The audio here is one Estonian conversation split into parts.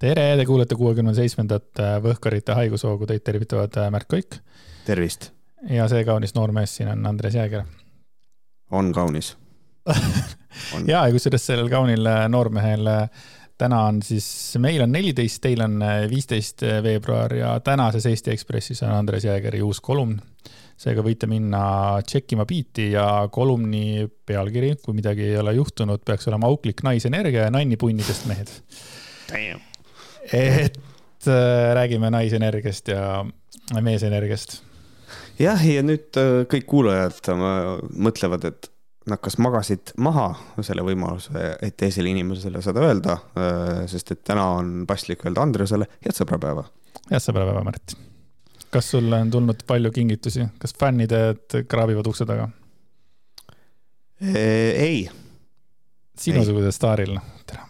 tere, te kuulete kuuekümne seitsmendat Võhkarite haigushoogu, teid tervitavad äh, Märt Kõik. tervist. ja see kaunis noor mees siin on Andres Jääger. on kaunis ja, ja kusjuures sellel kaunil äh, noormehel äh, täna on siis, meil on neliteist, teil on viisteist veebruar ja tänases Eesti Ekspressis on Andres Jäägeri uus kolumn. seega võite minna tšekkima biiti ja kolumni pealkiri, kui midagi ei ole juhtunud, peaks olema auklik naisenergia ja nannipunnidest mehed. Damn et äh, räägime naisenergiast ja meesenergiast. jah, ja nüüd äh, kõik kuulajad äh, mõtlevad, et nad kas magasid maha selle võimaluse, et teisele inimesele seda öelda, sest et täna on paslik öelda Andresele head sõbrapäeva. head sõbrapäeva, Märt. kas sulle on tulnud palju kingitusi, kas fännid kraabivad ukse taga? ei. sinusugusel staaril, noh, tere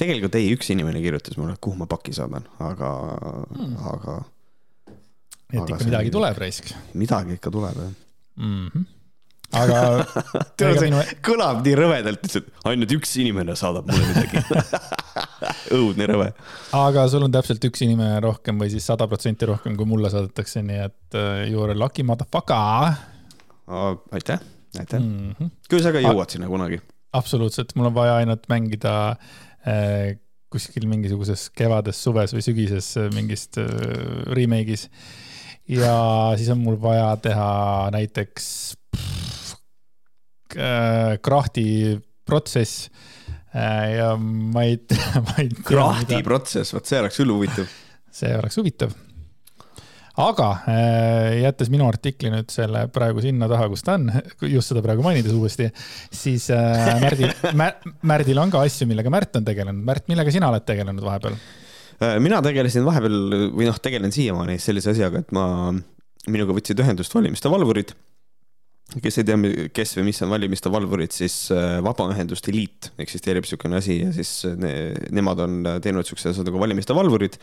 tegelikult ei, üks inimene kirjutas mulle, kuhu ma paki saadan, aga mm., aga. et aga ikka midagi tuleb, raisk. midagi ikka tuleb, jah mm. -hmm aga tead, see minu... kõlab nii rõvedalt, lihtsalt ainult üks inimene saadab mulle midagi õudne rõve. aga sul on täpselt üks inimene rohkem või siis sada protsenti rohkem, kui mulle saadetakse, nii et uh, you are lucky motherfucker. aitäh, aitäh mm. -hmm. küll sa ka jõuad A sinna kunagi. absoluutselt, mul on vaja ainult mängida Äh, kuskil mingisuguses kevades, suves või sügises äh, mingist äh, remake'is. ja siis on mul vaja teha näiteks krahti protsess ja ma ei ma ei tea. krahti protsess, vot see oleks küll huvitav. see oleks huvitav aga äh, jättes minu artikli nüüd selle praegu sinna taha, kus ta on, just seda praegu mainides uuesti, siis äh, Märdil Mä,, Märdil on ka asju, millega Märt on tegelenud. Märt, millega sina oled tegelenud vahepeal? Äh, mina tegelesin vahepeal või noh, tegelen siiamaani sellise asjaga, et ma, minuga võtsid ühendust valimiste valvurid kes ei tea, kes või mis on valimiste valvurid, siis äh, Vabaühenduste Liit eksisteerib niisugune asi ja siis äh, ne, nemad on teinud niisuguse asja nagu valimiste valvurid.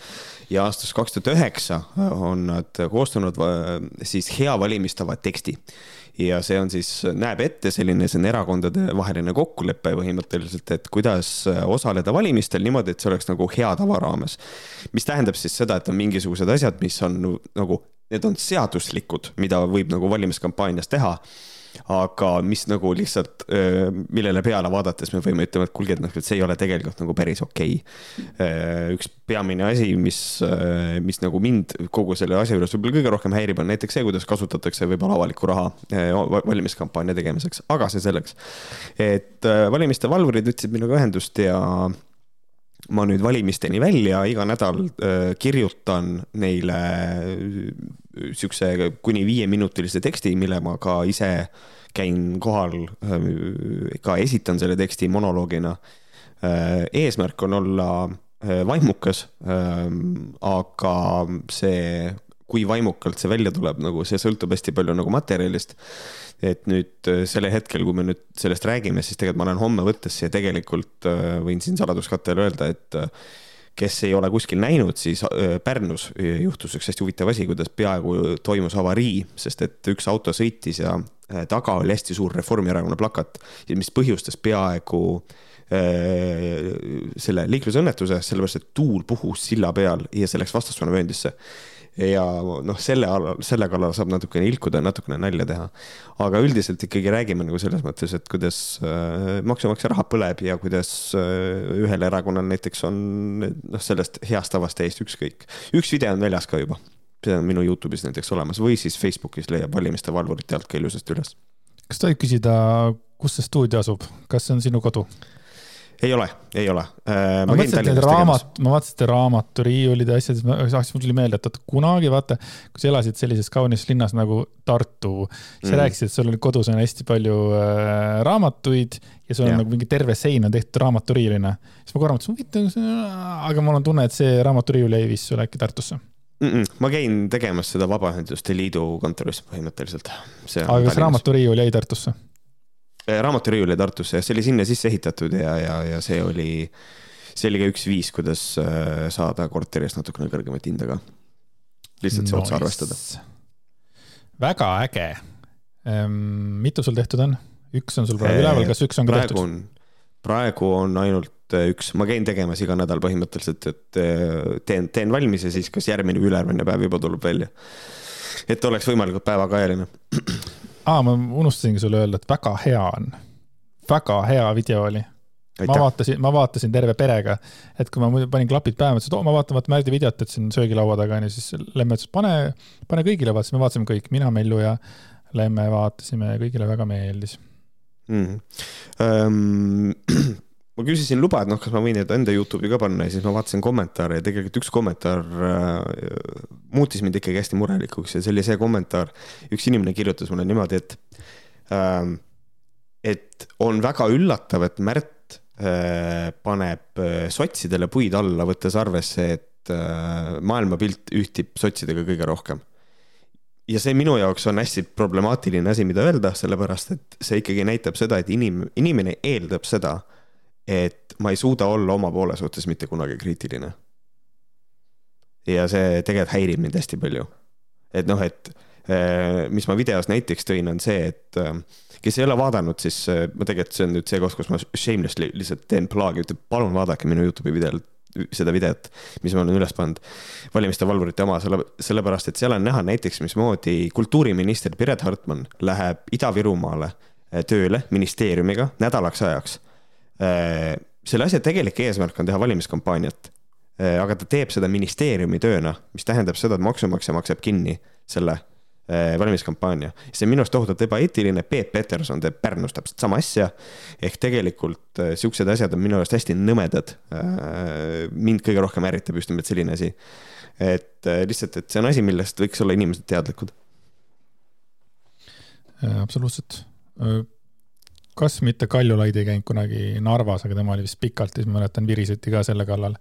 ja aastast kaks tuhat üheksa on nad koostanud äh, siis hea valimistava teksti. ja see on siis, näeb ette selline, see on erakondade vaheline kokkulepe põhimõtteliselt, et kuidas osaleda valimistel niimoodi, et see oleks nagu hea tava raames. mis tähendab siis seda, et on mingisugused asjad, mis on nagu need on seaduslikud, mida võib nagu valimiskampaanias teha. aga mis nagu lihtsalt, millele peale vaadates me võime ütlema, et kuulge, et noh, et see ei ole tegelikult nagu päris okei okay.. üks peamine asi, mis, mis nagu mind kogu selle asja juures võib-olla kõige rohkem häirib, on näiteks see, kuidas kasutatakse võib-olla avalikku raha valimiskampaania tegemiseks, aga see selleks. et valimiste valvurid võtsid minuga ühendust ja ma nüüd valimisteni välja iga nädal äh, kirjutan neile äh, siukse kuni viieminutilise teksti, mille ma ka ise käin kohal äh,, ka esitan selle teksti monoloogina. Eesmärk on olla vaimukas aga see, kui vaimukalt see välja tuleb, nagu see sõltub hästi palju nagu materjalist. et nüüd äh, selle hetkel, kui me nüüd sellest räägime, siis tegelikult ma olen homme võttes ja tegelikult äh, võin siin saladuskattele öelda, et äh, kes ei ole kuskil näinud, siis Pärnus juhtus üks hästi huvitav asi, kuidas peaaegu toimus avarii, sest et üks auto sõitis ja taga oli hästi suur Reformierakonna plakat, mis põhjustas peaaegu selle liiklusõnnetuse, sellepärast et tuul puhus silla peal ja see läks vastassuunavööndisse ja noh, selle, selle kallal saab natukene ilkuda natukene nalja teha. aga üldiselt ikkagi räägime nagu selles mõttes, et kuidas äh, maksumaksja raha põleb ja kuidas äh, ühel erakonnal näiteks on noh, sellest heast tavast täiesti ükskõik. üks video on väljas ka juba, see on minu Youtube'is näiteks olemas või siis Facebookis leiab valimiste valvurite alt ka ilusasti üles. kas tohib küsida, kus see stuudio asub, kas see on sinu kodu? Ei ole, ei ole äh,. ma mõtlesin, et need raamat, ma vaatasin, et raamaturiiulid ja asjad, siis mul tuli meelde, et kunagi vaata, kui sa elasid sellises kaunis linnas nagu Tartu, sa mm. rääkisid, et sul oli kodus on hästi palju äh, raamatuid ja sul on ja. nagu mingi terve sein on tehtud raamaturiiulina. siis ma korra mõtlesin, huvitav, aga mul on tunne, et see raamaturiiul jäi vist sulle äkki Tartusse mm. -mm. ma käin tegemas seda Vabaühenduste Liidu kontoris põhimõtteliselt. aga kas raamaturiiul jäi Tartusse? Äh, raamaturiiul jäi Tartusse ja see oli sinna sisse ehitatud ja, ja, ja see oli, see oli ka üks viis, kuidas äh, saada korteri eest natukene kõrgemat hinda ka. lihtsalt see nice. otsa arvestada. väga äge. Ehm, mitu sul tehtud on? üks on sul praegu üleval, kas üks on ka praegu tehtud? praegu on ainult üks, ma käin tegemas iga nädal põhimõtteliselt, et teen, teen valmis ja siis kas järgmine või ülejärgmine päev juba tuleb välja. et oleks võimalikult päevakajaline. Aa, ma unustasingi sulle öelda, et väga hea on. väga hea video oli. Ma vaatasin, ma vaatasin terve perega, et kui ma panin klapid pähe, mõtlesin, et oo, ma vaatan, vaata Märdi videot, et siin söögilaua taga on ju, siis Lemme ütles, pane, pane kõigile, vaatasime, vaatasime kõik, mina, Mellu ja Lemme vaatasime ja kõigile väga meeldis. Mm.. Um, ma küsisin luba, et noh, kas ma võin need enda Youtube'i ka panna ja siis ma vaatasin kommentaare ja tegelikult üks kommentaar äh, muutis mind ikkagi hästi murelikuks ja see oli see kommentaar, üks inimene kirjutas mulle niimoodi, et äh, et on väga üllatav, et Märt Äh, paneb äh, sotsidele puid alla, võttes arvesse, et äh, maailmapilt ühtib sotsidega kõige rohkem. ja see minu jaoks on hästi problemaatiline asi, mida öelda, sellepärast et see ikkagi näitab seda, et inim-, inimene eeldab seda, et ma ei suuda olla oma poole suhtes mitte kunagi kriitiline. ja see tegelikult häirib mind hästi palju. et noh, et mis ma videos näiteks tõin, on see, et kes ei ole vaadanud, siis äh, ma tegelikult, see on nüüd see koht, kus ma shamelessly lihtsalt teen plaagi, ütleb palun vaadake minu Youtube'i videol seda videot, mis ma olen üles pannud, valimiste valvurite oma, selle, sellepärast et seal on näha näiteks, mismoodi kultuuriminister Piret Hartman läheb Ida-Virumaale äh, tööle ministeeriumiga nädalaks ajaks. Äh, selle asja tegelik eesmärk on teha valimiskampaaniat, aga ta teeb seda ministeeriumi tööna, mis tähendab seda, et maksumaksja maksab kinni selle Äh, valimiskampaania. see on minu arust tohutult ebaeetiline, Peep Peterson teeb Pärnus täpselt sama asja. ehk tegelikult äh, siuksed asjad on minu arust hästi nõmedad. Äh, mind kõige rohkem ärritab just nimelt selline asi. et lihtsalt, et see on asi, millest võiks olla inimesed teadlikud. absoluutselt. Kas mitte Kaljulaid ei käinud kunagi Narvas, aga tema oli vist pikalt, siis ma mäletan, viriseti ka selle kallal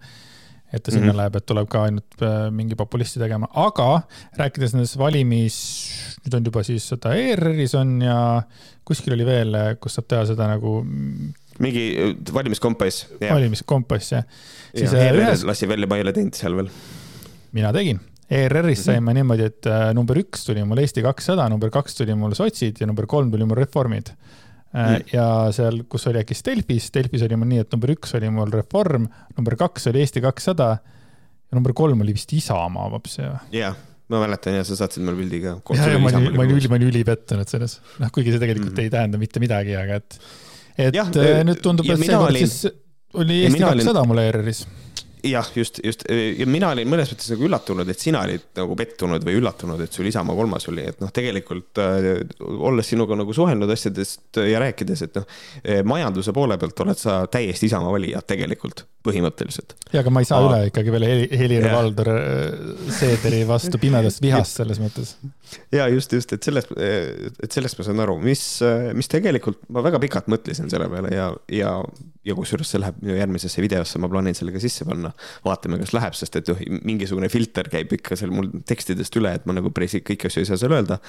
et ta sinna mm -hmm. läheb, et tuleb ka ainult äh, mingi populisti tegema, aga rääkides nendest valimis, nüüd on juba siis seda ERR-is on ja kuskil oli veel, kus saab teha seda nagu. mingi äh, valimiskompass. valimiskompass jah. siis ja, ERR ühes... lasi välja, ma ei ole teinud seal veel. mina tegin. ERR-ist sain ma niimoodi, et äh, number üks tuli mul Eesti kakssada, number kaks tuli mul sotsid ja number kolm tuli mul reformid Mm. ja seal, kus oli äkki Delfis, Delfis oli mul nii, et number üks oli mul Reform, number kaks oli Eesti kakssada ja number kolm oli vist Isamaa vapsi. jah, ma mäletan ja sa saatsid mulle pildi ka. ma olin, ma olin üli, ma olin ülipettunud selles, noh, kuigi see tegelikult mm. ei tähenda mitte midagi, aga et, et ja, äh, nüüd tundub, et seekord siis oli Eesti kakssada mul ERR-is jah, just, just. Ja mina olin mõnes mõttes nagu üllatunud, et sina olid nagu pettunud või üllatunud, et sul Isamaa kolmas oli, et noh, tegelikult äh, olles sinuga nagu suhelnud asjadest ja rääkides, et noh, eh, majanduse poole pealt oled sa täiesti Isamaa valija tegelikult, põhimõtteliselt. ja, aga ma ei saa Aa. üle ikkagi veel Helir-Valdor äh, Seederi vastu pimedast vihast selles mõttes. ja just, just, et sellest, et sellest ma saan aru, mis, mis tegelikult ma väga pikalt mõtlesin selle peale ja, ja, ja kusjuures see läheb järgmisesse videosse, ma plaanin selle ka sisse panna panna. vaatame, kas läheb, sest et noh, mingisugune filter käib ikka seal mul tekstidest üle, et ma nagu päris kõiki asju ei saa seal öelda.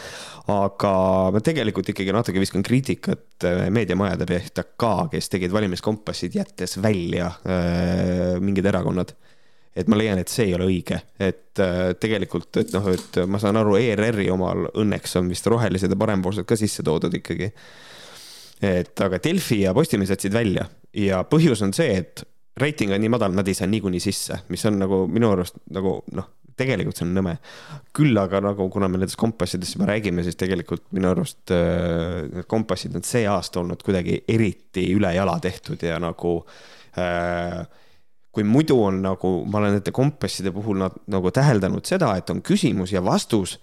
aga ma tegelikult ikkagi natuke viskan kriitikat äh, meediamajade pihta ka, kes tegid valimiskompassid, jättes välja äh, mingid erakonnad et ma leian, et see ei ole õige, et äh, tegelikult, et noh, et ma saan aru, ERR-i omal õnneks on vist rohelised ja parempoolsed ka sisse toodud ikkagi. et aga Delfi ja Postimees jätsid välja ja põhjus on see, et reiting on nii madal, nad ei saa niikuinii sisse, mis on nagu minu arust nagu noh, tegelikult see on nõme. küll aga nagu, kuna me nendest kompassidest juba räägime, siis tegelikult minu arust äh, need kompassid on see aasta olnud kuidagi eriti ülejala tehtud ja nagu äh, kui muidu on nagu, ma olen nende kompasside puhul nad, nagu täheldanud seda, et on küsimus ja vastus,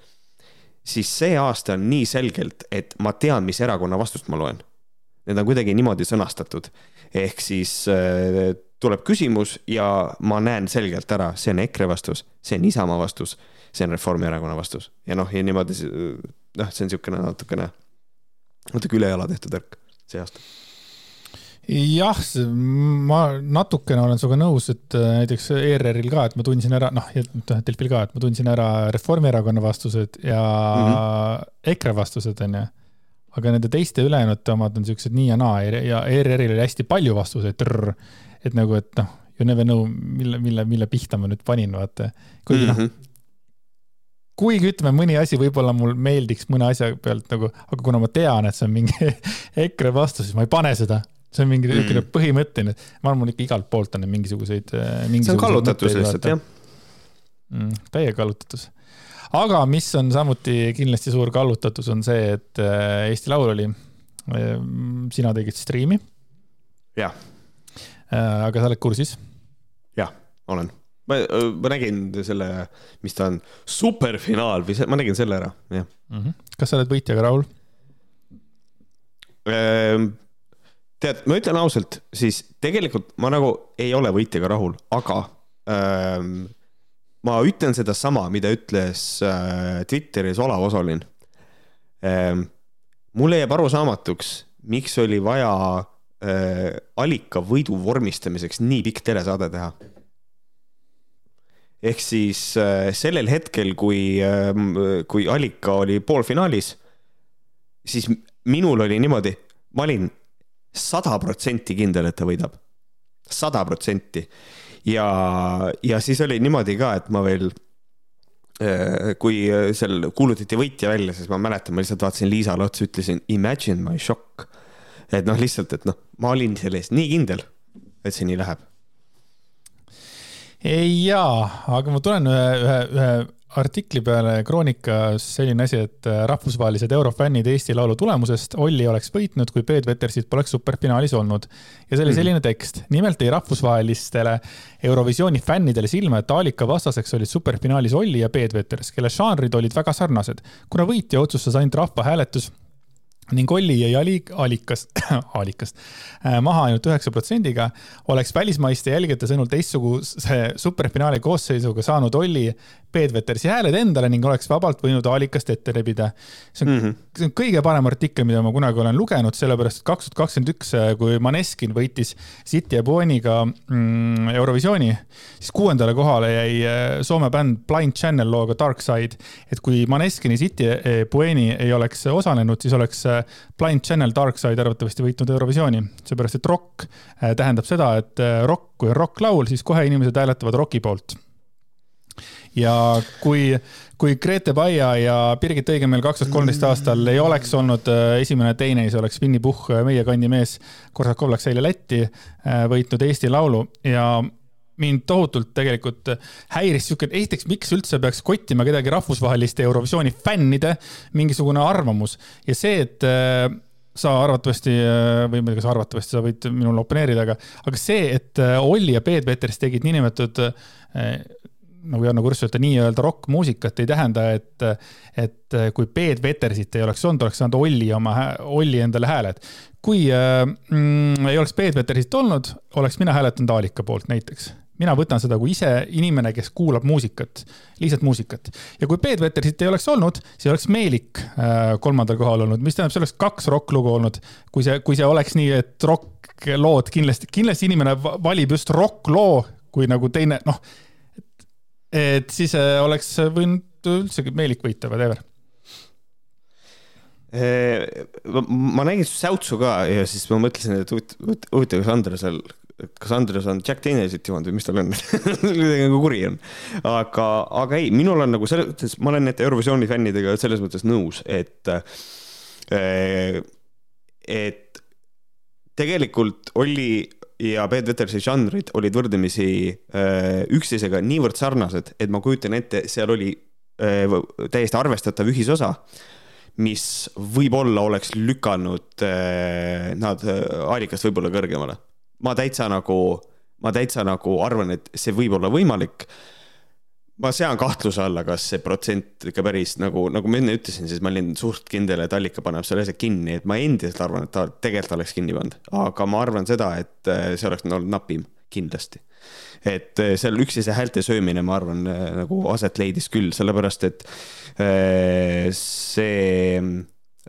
siis see aasta on nii selgelt, et ma tean, mis erakonna vastust ma loen. Need on kuidagi niimoodi sõnastatud, ehk siis äh, tuleb küsimus ja ma näen selgelt ära, see on EKRE vastus, see on Isamaa vastus, see on Reformierakonna vastus. Ja noh, ja niimoodi noh, see on niisugune natukene, natuke ülejala tehtud värk see aasta jah, ma natukene olen sinuga nõus, et äh, näiteks ERR-il ka, et ma tundsin ära, noh, noh, Delfil ka, et ma tundsin ära Reformierakonna vastused ja mm -hmm. EKRE vastused, onju. aga nende teiste ülejäänute omad on siuksed nii ja naa ja ERR-il oli hästi palju vastuseid et nagu, et noh, you never know, mille, mille, mille pihta ma nüüd panin, vaata. kuigi mm -hmm. noh, mhm. kuigi ütleme, mõni asi võib-olla mul meeldiks mõne asja pealt nagu, aga kuna ma tean, et see on mingi EKRE vastus, siis ma ei pane seda. See on mingi niisugune mm. põhimõtteline, ma arvan, ikka igalt poolt on mingisuguseid, mingisuguseid. see on kallutatus lihtsalt, jah mm,. täie kallutatus. aga mis on samuti kindlasti suur kallutatus, on see, et Eesti Laul oli, sina tegid striimi. jah. aga sa oled kursis? jah, olen ma, ma nägin selle, mis ta on, superfinaal või see, ma nägin selle ära, jah mm. -hmm. kas sa oled võitjaga rahul? Tead, ma ütlen ausalt, siis tegelikult ma nagu ei ole võitjaga rahul, aga ähm, ma ütlen sedasama, mida ütles äh, Twitteris Olav Osolin ähm,. mulle jääb arusaamatuks, miks oli vaja äh, allika võidu vormistamiseks nii pikk telesaade teha ehk siis äh, sellel hetkel, kui, ähm, kui Alika oli poolfinaalis, siis minul oli niimoodi, ma olin sada protsenti kindel, et ta võidab. sada protsenti. ja, ja siis oli niimoodi ka, et ma veel, äh, kui seal kuulutati võitja välja, siis ma mäletan, ma lihtsalt vaatasin Liisale otsa, ütlesin imagine my shock. et noh, lihtsalt, et noh, ma olin selles nii kindel, et see nii läheb jaa, aga ma tulen ühe, ühe, ühe artikli peale Kroonikas selline asi, et äh, rahvusvahelised eurofännid Eesti Laulu tulemusest Olli oleks võitnud, kui Peet Vetersit poleks superfinaalis olnud. ja see oli mhm. selline tekst. nimelt jäi rahvusvahelistele Eurovisiooni fännidele silma, et Aalika vastaseks olid superfinaalis Olli ja Peet Veters, kelle žanrid olid väga sarnased. kuna võitja otsustas ainult rahvahääletus ning Olli jäi Ali-, Alikast, Alikast äh, maha ainult üheksa protsendiga, oleks välismaiste jälgijate sõnul teistsuguse superfinaali koosseisuga saanud Olli Peetvetersi hääled endale ning oleks vabalt võinud Aalikast ette rebida. see on mm, -hmm. see on kõige parem artikkel, mida ma kunagi olen lugenud, sellepärast et kaks tuhat kakskümmend üks, äh, kui Maneskin võitis City ja Buoniga mm, Eurovisiooni, siis kuuendale kohale jäi äh, Soome bänd Blind Channel looga Dark Side. et kui Maneskini City ja Bueni ei oleks osalenud, siis oleks Blind Channel Dark Side arvatavasti võitnud Eurovisiooni, seepärast et rock tähendab seda, et rock, kui on rokklaul, siis kohe inimesed hääletavad roki poolt ja kui, kui Grete Baia ja Birgit Õigemäel kaks tuhat kolmteist aastal ei oleks olnud äh, esimene, teine, siis oleks Winny Puhh, äh, meie kandi mees, Korsakov läks eile Lätti, äh, võitnud Eesti Laulu. Ja mind tohutult tegelikult häiris sihuke, esiteks, miks üldse peaks kottima kedagi rahvusvaheliste Eurovisiooni fännide mingisugune arvamus? Ja see, et sa arvatavasti või ma ei tea, kas arvatavasti sa võid minule oponeerida, aga, aga see, et Olli ja Peet Peters tegid niinimetatud nagu Jarno Kurss ütleb, nii-öelda rokkmuusikat ei tähenda, et, et kui Peet Vetersit ei oleks olnud, oleks saanud Olli oma, Olli endale hääled. kui mm, ei oleks Peet Vetersit olnud, oleks mina hääletanud Aalika poolt näiteks mina võtan seda kui ise inimene, kes kuulab muusikat, lihtsalt muusikat. ja kui Peet Vetersit ei oleks olnud, siis oleks Meelik äh, kolmandal kohal olnud, mis tähendab, see oleks kaks rokklugu olnud. kui see, kui see oleks nii, et rokklood kindlasti, kindlasti inimene valib just rokkloo kui nagu teine, noh et siis äh, oleks võinud üldsegi Meelik võita, whatever. ma nägin säutsu ka ja siis ma mõtlesin, et huvitav, kas Andresel, kas Andres on Jack Danielsit joonud või mis tal on kuidagi nagu kuri on. aga, aga ei, minul on nagu selles mõttes, ma olen nende Eurovisiooni fännidega selles mõttes nõus, et, äh, et tegelikult oli ja Peet Vetersi žanrid olid võrdlemisi äh, üksteisega niivõrd sarnased, et ma kujutan ette, seal oli äh, täiesti arvestatav ühisosa, mis võib-olla oleks lükanud äh, nad allikast võib-olla kõrgemale. ma täitsa nagu, ma täitsa nagu arvan, et see võib olla võimalik ma sean kahtluse alla, kas see protsent ikka päris nagu, nagu ma enne ütlesin, siis ma olin suht kindel, et allika paneb selle asja kinni, et ma endiselt arvan, et ta tegelikult oleks kinni pannud. aga ma arvan seda, et äh, see oleks olnud napim, kindlasti. et äh, seal üksteise häälte söömine, ma arvan, äh, nagu aset leidis küll, sellepärast et see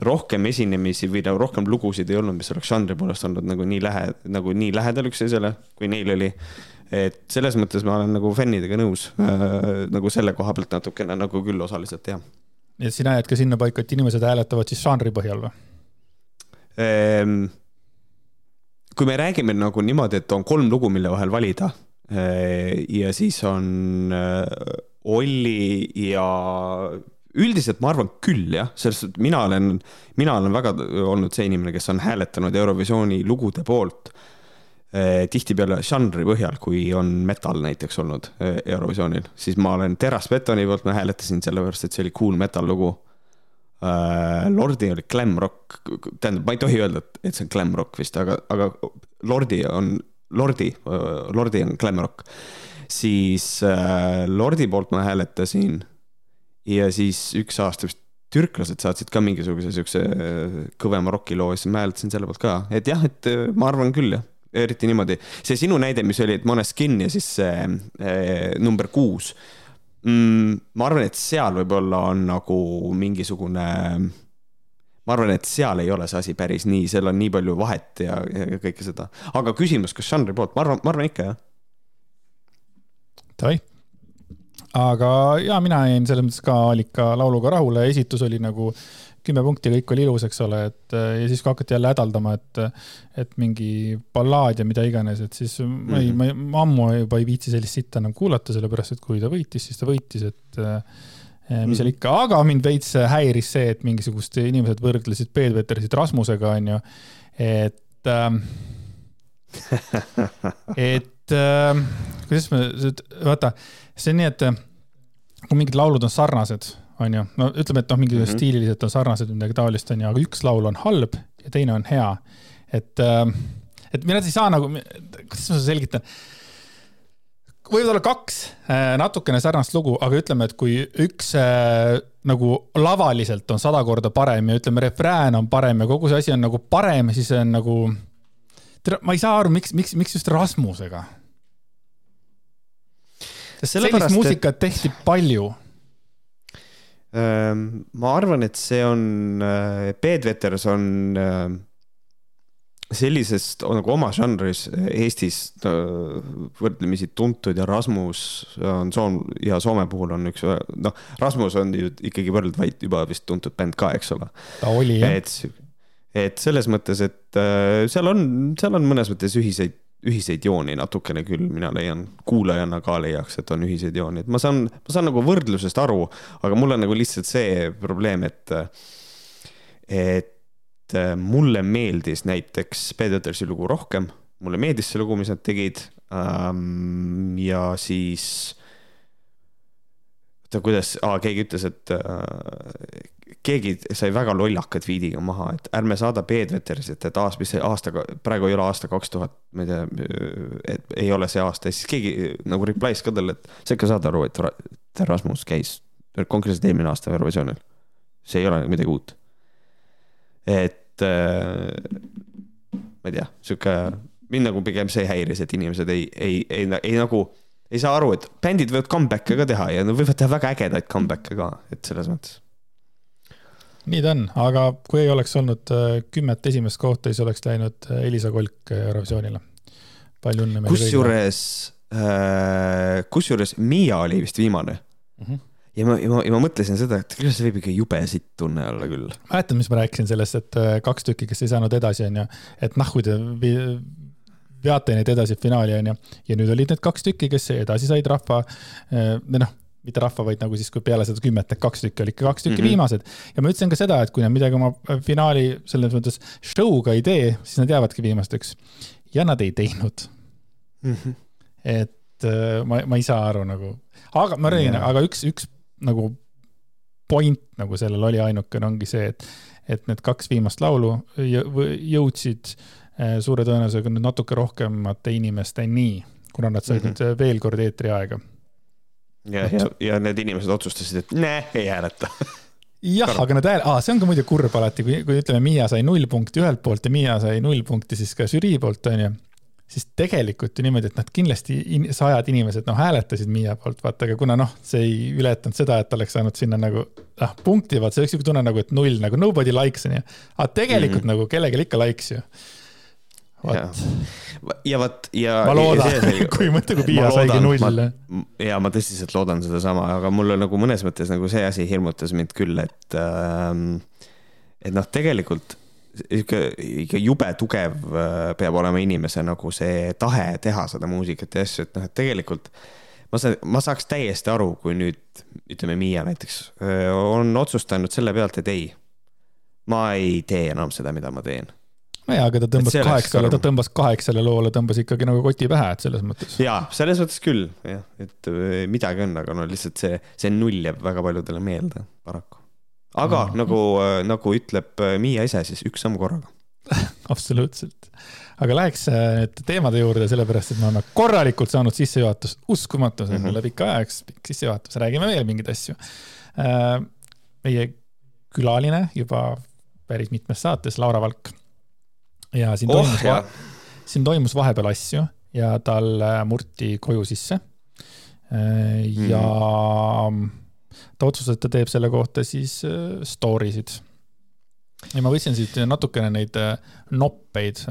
rohkem esinemisi või nagu rohkem lugusid ei olnud, mis oleks žanri poolest olnud nagu nii lähe, nagu nii lähedal üksteisele, kui neil oli et selles mõttes ma olen nagu fännidega nõus äh,, nagu selle koha pealt natukene nagu küll osaliselt jah. nii et sina jääd ka sinnapaika, et inimesed hääletavad siis žanri põhjal või ehm,? kui me räägime nagu niimoodi, et on kolm lugu, mille vahel valida äh, ja siis on äh, Olli ja üldiselt ma arvan küll jah, selles suhtes mina olen, mina olen väga olnud see inimene, kes on hääletanud Eurovisiooni lugude poolt tihtipeale žanri põhjal, kui on metal näiteks olnud eh, Eurovisioonil, siis ma olen Teras Betoni poolt, ma hääletasin sellepärast, et see oli cool metal lugu äh,. Lordi oli glam rock, tähendab, ma ei tohi öelda, et see on glam rock vist, aga, aga Lordi on, Lordi, Lordi on glam rock. siis Lordi poolt ma hääletasin ja siis üks aasta vist türklased saatsid ka mingisuguse siukse kõvema rokiloo ja siis ma hääletasin selle poolt ka, et jah, et ma arvan küll jah, eriti niimoodi. see sinu näide, mis oli, et Måneskin ja siis see äh, number kuus mm,. ma arvan, et seal võib-olla on nagu mingisugune ma arvan, et seal ei ole see asi päris nii, seal on nii palju vahet ja, ja kõike seda. aga küsimus, kas žanri poolt, ma arvan, ma arvan ikka jah. Davai aga ja mina jäin selles mõttes ka Alika lauluga rahule, esitus oli nagu kümme punkti, kõik oli ilus, eks ole, et ja siis kui hakati jälle hädaldama, et, et mingi ballaad ja mida iganes, et siis mm -hmm. ma ei, ma, ma ammu juba ei viitsi sellist sitta enam kuulata, sellepärast et kui ta võitis, siis ta võitis, et mis mm. seal mhm. ikka, aga mind veits häiris see, et mingisugust inimesed võrdlesid Peetersit Rasmusega, onju, et ähm, et äh, kuidas me, vaata, see on nii, et kui mingid laulud on sarnased, on ju, no ütleme, et noh, mingi mm -hmm. stiililiselt on sarnased, midagi taolist on ju, aga üks laul on halb ja teine on hea. et, ähm, et mina ei saa nagu, kuidas ma selgitan võivad olla kaks äh, natukene sarnast lugu, aga ütleme, et kui üks äh, nagu lavaliselt on sada korda parem ja ütleme, refrään on parem ja kogu see asi on nagu parem, siis on nagu. ma ei saa aru, miks, miks, miks just Rasmusega sellist muusikat tehti palju. Ehm, ma arvan, et see on, äh, Peet Veters on äh, sellisest nagu oma žanris Eestis võrdlemisi tuntud ja Rasmus on Soom- ja Soome puhul on üks, noh, Rasmus on ju ikkagi võrdlemisi juba vist tuntud bänd ka, eks ole. ta oli jah. et, selles mõttes, et äh, seal on, seal on mõnes mõttes ühiseid ühiseid jooni natukene küll, mina leian, kuulajana ka leiaks, et on ühiseid jooni, et ma saan, ma saan nagu võrdlusest aru, aga mul on nagu lihtsalt see probleem, et, et mulle meeldis näiteks Peetersi lugu rohkem, mulle meeldis see lugu, mis nad tegid ähm,. ja siis, oota, kuidas ah,, keegi ütles, et äh, keegi sai väga lollaka tweet'iga maha, et ärme saada Peedvetersit, et aasta, mis see aastaga, praegu ei ole aasta kaks tuhat, ma ei tea, et ei ole see aasta ja siis keegi nagu reply's ka talle, et sa ikka saad aru, et Rasmus käis konkreetselt eelmine aasta Eurovisioonil. see ei ole midagi uut. et äh, ma ei tea, sihuke, mind nagu pigem see häiris, et inimesed ei, ei, ei, ei, ei nagu ei saa aru, et bändid võivad comeback'e ka teha ja nad võivad teha väga ägedaid comeback'e ka, et selles mõttes nii ta on, aga kui ei oleks olnud äh, kümmet esimest kohta, siis oleks läinud äh, Elisa Kolk äh, Eurovisioonile. palju õnne meile kusjuures äh,, kusjuures Miia oli vist viimane mm. -hmm ja ma, ja ma, ja ma mõtlesin seda, et kuidas see võib ikka jube sitt tunne olla küll. mäletad, mis ma rääkisin sellest, et kaks tükki, kes ei saanud edasi, onju, et nahku te veate neid edasi finaali, onju. ja nüüd olid need kaks tükki, kes edasi said rahva, noh mitte rahva, vaid nagu siis, kui peale seda kümmet, need kaks tükki olid ikka kaks tükki mm -hmm. viimased. ja ma ütlesin ka seda, et kui nad midagi oma finaali selles mõttes show'ga ei tee, siis nad jäävadki viimasteks. ja nad ei teinud mm. -hmm. et äh, ma, ma ei saa aru nagu, aga ma räägin yeah., aga üks, üks nagu point nagu sellel oli ainukene, ongi see, et, et need kaks viimast laulu jõudsid äh, suure tõenäosusega nüüd natuke rohkemate inimesteni, kuna nad said mm -hmm. veel kord eetriaega ja, ja, ja need inimesed otsustasid, et näe, ei hääleta jah, aga nad hääl-, aa, see on ka muidu kurb alati, kui, kui ütleme, Miia sai null punkti ühelt poolt ja Miia sai null punkti siis ka žürii poolt, onju. siis tegelikult ju niimoodi, et nad kindlasti in, sajad inimesed noh hääletasid Miia poolt, vaata, aga kuna noh, see ei ületanud seda, et oleks saanud sinna nagu ah punkti, vaat see oleks siuke tunne nagu, et null nagu nobody likes onju. aga tegelikult mm -hmm. nagu kellelgi ikka likes ju ja vot ja. ma loodan, kui mõtle, kui Piia saigi null. ja ma tõsiselt loodan sedasama, aga mulle nagu mõnes mõttes nagu see asi hirmutas mind küll, et ähm,, et noh, tegelikult ikka, ikka jube tugev äh, peab olema inimese nagu see tahe teha seda muusikat ja asju, et noh, et tegelikult ma saan, ma saaks täiesti aru, kui nüüd ütleme, Miia näiteks on otsustanud selle pealt, et ei, ma ei tee enam seda, mida ma teen nojaa, aga ta tõmbas kaheksale, ta tõmbas kaheksale loole, tõmbas ikkagi nagu koti pähe, et selles mõttes. jaa, selles mõttes küll, jah, et midagi on, aga no lihtsalt see, see null jääb väga paljudele meelde, paraku. aga mm. nagu, nagu ütleb Miia ise, siis üks samm korraga absoluutselt. aga läheks nüüd teemade juurde, sellepärast et me oleme korralikult saanud sissejuhatust, uskumatu, see on mm -hmm. üle pika aja üks pikk sissejuhatus, räägime veel mingeid asju. meie külaline juba päris mitmes saates, Laura Valk ja siin oh, toimus, siin toimus vahepeal asju ja tal äh, murti koju sisse. Äh, ja mm. ta otsustas, et ta teeb selle kohta siis äh, story sid. ja ma võtsin siit natukene neid noppeid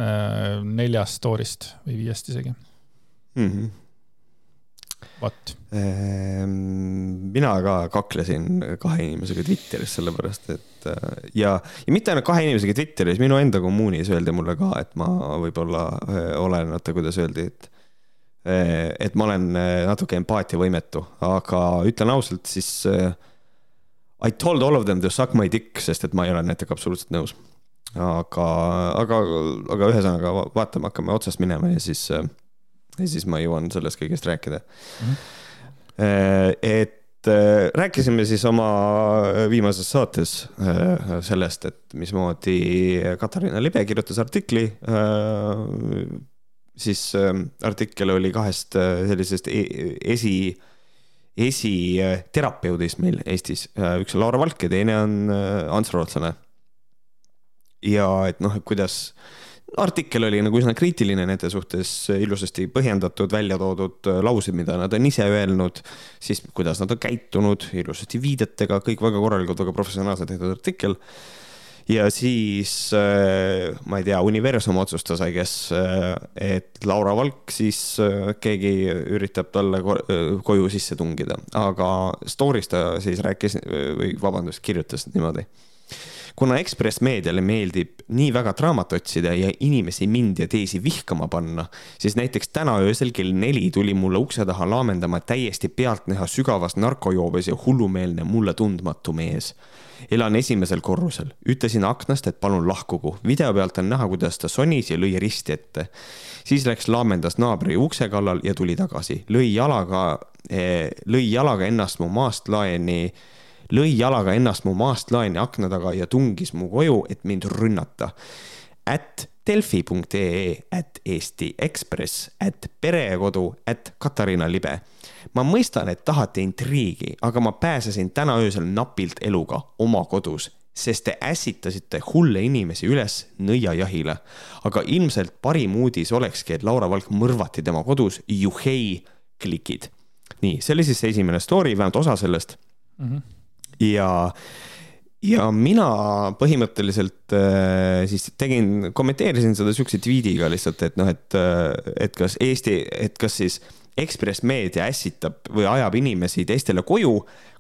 neljast story'st või viiest isegi mm. -hmm vot. Ehm, mina ka kaklesin kahe inimesega Twitteris, sellepärast et äh, ja, ja mitte ainult kahe inimesega Twitteris, minu enda kommuunis öeldi mulle ka, et ma võib-olla äh, olen, oota, kuidas öeldi, et äh, et ma olen natuke empaatiavõimetu, aga ütlen ausalt, siis I told all of them to suck my dick, sest et ma ei ole nendega absoluutselt nõus. aga, aga, aga ühesõnaga vaatame, hakkame otsast minema ja siis ja siis ma jõuan sellest kõigest rääkida mm. -hmm. et äh, rääkisime siis oma viimases saates äh, sellest, et mismoodi Katariina Libe kirjutas artikli. siis artikkel oli kahest sellisest e-, esi, esiterapeudist meil Eestis, üks on Laura Valk ja teine on Ants Rootslane. ja et noh, et kuidas artikkel oli nagu üsna kriitiline nende suhtes, ilusasti põhjendatud, välja toodud laused, mida nad on ise öelnud, siis kuidas nad on käitunud, ilusasti viidetega, kõik väga korralikult, väga professionaalselt tehtud artikkel. ja siis äh, ma ei tea, universum otsustas, I guess, äh, et Laura Valk siis äh, keegi üritab talle koju sisse tungida, aga story's ta siis rääkis või vabandust, kirjutas niimoodi kuna Ekspress Meediale meeldib nii väga draamat otsida ja inimesi mind ja teisi vihkama panna, siis näiteks täna öösel kell neli tuli mulle ukse taha laamendama täiesti pealtnäha sügavas narkojoobes ja hullumeelne mulle tundmatu mees elan esimesel korrusel, ütlesin aknast, et palun lahkugu. video pealt on näha, kuidas ta sonis ja lõi risti ette. siis läks laamendas naabri ukse kallal ja tuli tagasi, lõi jalaga eh,, lõi jalaga ennast mu maast laeni lõi jalaga ennast mu maast laeni akna taga ja tungis mu koju, et mind rünnata. at delfi.ee, at Eesti Ekspress, at perekodu, at Katariina Libe. ma mõistan, et tahate intriigi, aga ma pääsesin täna öösel napilt eluga oma kodus sest te ässitasite hulle inimesi üles nõiajahile. aga ilmselt parim uudis olekski, et Laura Valk mõrvati tema kodus, juhei, klikid. nii, see oli siis see esimene story, vähemalt osa sellest mm. -hmm ja, ja mina põhimõtteliselt äh, siis tegin, kommenteerisin seda siukse tweet'iga lihtsalt, et noh, et, äh, et kas Eesti, et kas siis Ekspress Meedia ässitab või ajab inimesi teistele koju,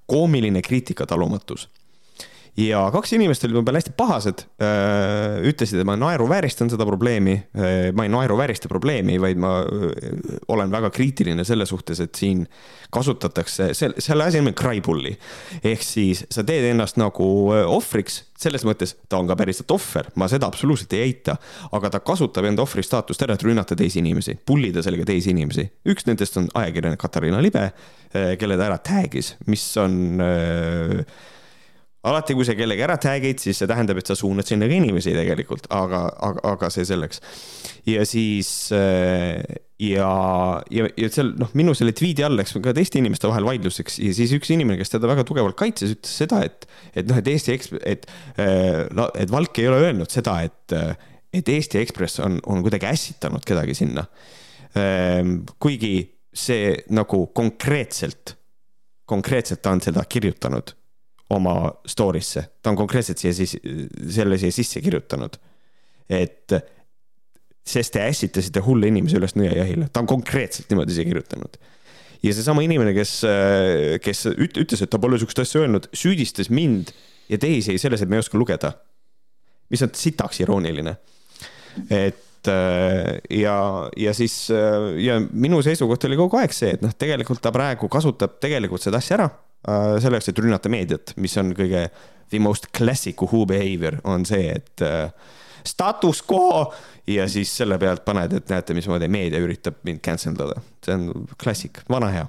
koomiline kriitikatalumatus ja kaks inimest olid peal hästi pahased, äh, ütlesid, et ma naeruvääristan seda probleemi. Äh, ma ei naeruväärista probleemi, vaid ma äh, olen väga kriitiline selle suhtes, et siin kasutatakse, selle, selle asi on cry bully. ehk siis sa teed ennast nagu ohvriks, selles mõttes ta on ka päriselt ohver, ma seda absoluutselt ei eita. aga ta kasutab enda ohvri staatust ära, et rünnata teisi inimesi, pullida sellega teisi inimesi. üks nendest on ajakirjanik Katariina Libe, kelle ta ära tag'is, mis on äh, alati, kui sa kellegi ära tag'id, siis see tähendab, et sa suunad sinna ka inimesi tegelikult, aga, aga, aga see selleks. ja siis äh, ja, ja, ja seal noh, minu selle tweet'i all läks ka teiste inimeste vahel vaidluseks ja siis üks inimene, kes teda väga tugevalt kaitses, ütles seda, et, et noh, et Eesti Ekspress, et, äh, et Valk ei ole öelnud seda, et, et Eesti Ekspress on, on kuidagi ässitanud kedagi sinna. Ähm, kuigi see nagu konkreetselt, konkreetselt ta on seda kirjutanud oma story'sse, ta on konkreetselt siia siis, selle siia sisse kirjutanud. et sest te ässitasite hulle inimese üles nõiajahile, ta on konkreetselt niimoodi siia kirjutanud. ja seesama inimene, kes, kes ütles, et ta pole sihukest asja öelnud, süüdistas mind ja teisi selles, et me ei oska lugeda. mis on sitaks irooniline. et ja, ja siis ja minu seisukoht oli kogu aeg see, et noh, tegelikult ta praegu kasutab tegelikult seda asja ära selleks, et rünnata meediat, mis on kõige the most classic who behavior on see, et status quo ja siis selle pealt paned, et näete, mismoodi meedia üritab mind cancel dada. see on klassik, vana hea.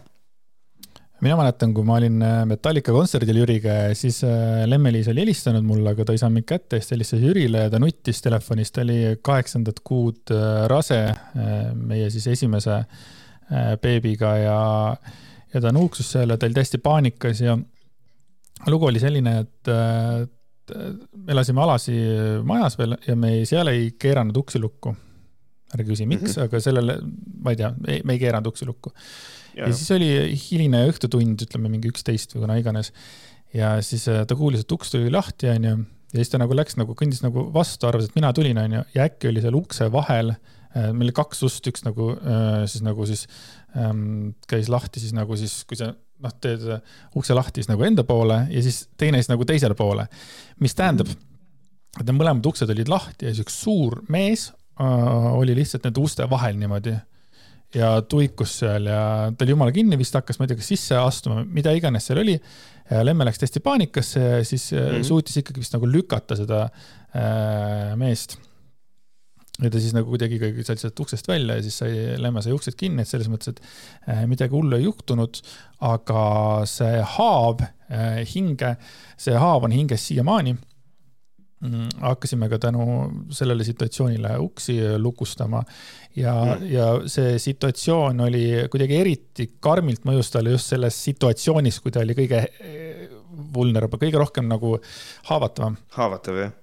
Mina mäletan, kui ma olin äh, Metallica kontserdil Jüriga ja siis äh, Lemme-Liis oli helistanud mulle, aga ta ei saanud mind kätte, siis ta helistas Jürile ja ta nuttis telefonis, ta oli kaheksandat kuud äh, rase meie siis esimese beebiga ja, ja ta nuuksus seal ja ta oli täiesti paanikas ja lugu oli selline, et me elasime alasi majas veel ja me ei, seal ei keeranud uksi lukku. ärge küsi, miks mm, -hmm. aga sellele, ma ei tea, me ei keeranud uksi lukku. ja siis oli hiline õhtutund, ütleme mingi üksteist või kuna iganes. ja siis äh, ta kuulis, et uks tuli lahti, onju. ja siis ta nagu läks nagu, kõndis nagu vastu, arvas, et mina tulin, onju, ja äkki oli seal ukse vahel äh, meil oli kaks ust, üks nagu äh, siis nagu siis ähm, käis lahti siis nagu siis, kui sa noh, teed ukse lahti siis nagu enda poole ja siis teine siis nagu teisele poole. mis tähendab, et need mõlemad uksed olid lahti ja siis üks suur mees äh, oli lihtsalt nende uste vahel niimoodi ja tuikus seal ja ta oli jumala kinni, vist hakkas, ma ei tea, kas sisse astuma, mida iganes seal oli. Lemme läks täiesti paanikasse ja siis mm -hmm. suutis ikkagi vist nagu lükata seda äh, meest ja ta siis nagu kuidagi sai sealt uksest välja ja siis sai, Lemme sai uksed kinni, et selles mõttes, et äh, midagi hullu ei juhtunud, aga see haav äh, hinge, see haav on hinges siiamaani mm, hakkasime ka tänu sellele situatsioonile uksi lukustama ja mm., ja see situatsioon oli kuidagi eriti karmilt mõjus talle just selles situatsioonis, kui ta oli kõige äh, vulnerable, kõige rohkem nagu haavatavam. haavatav, jah.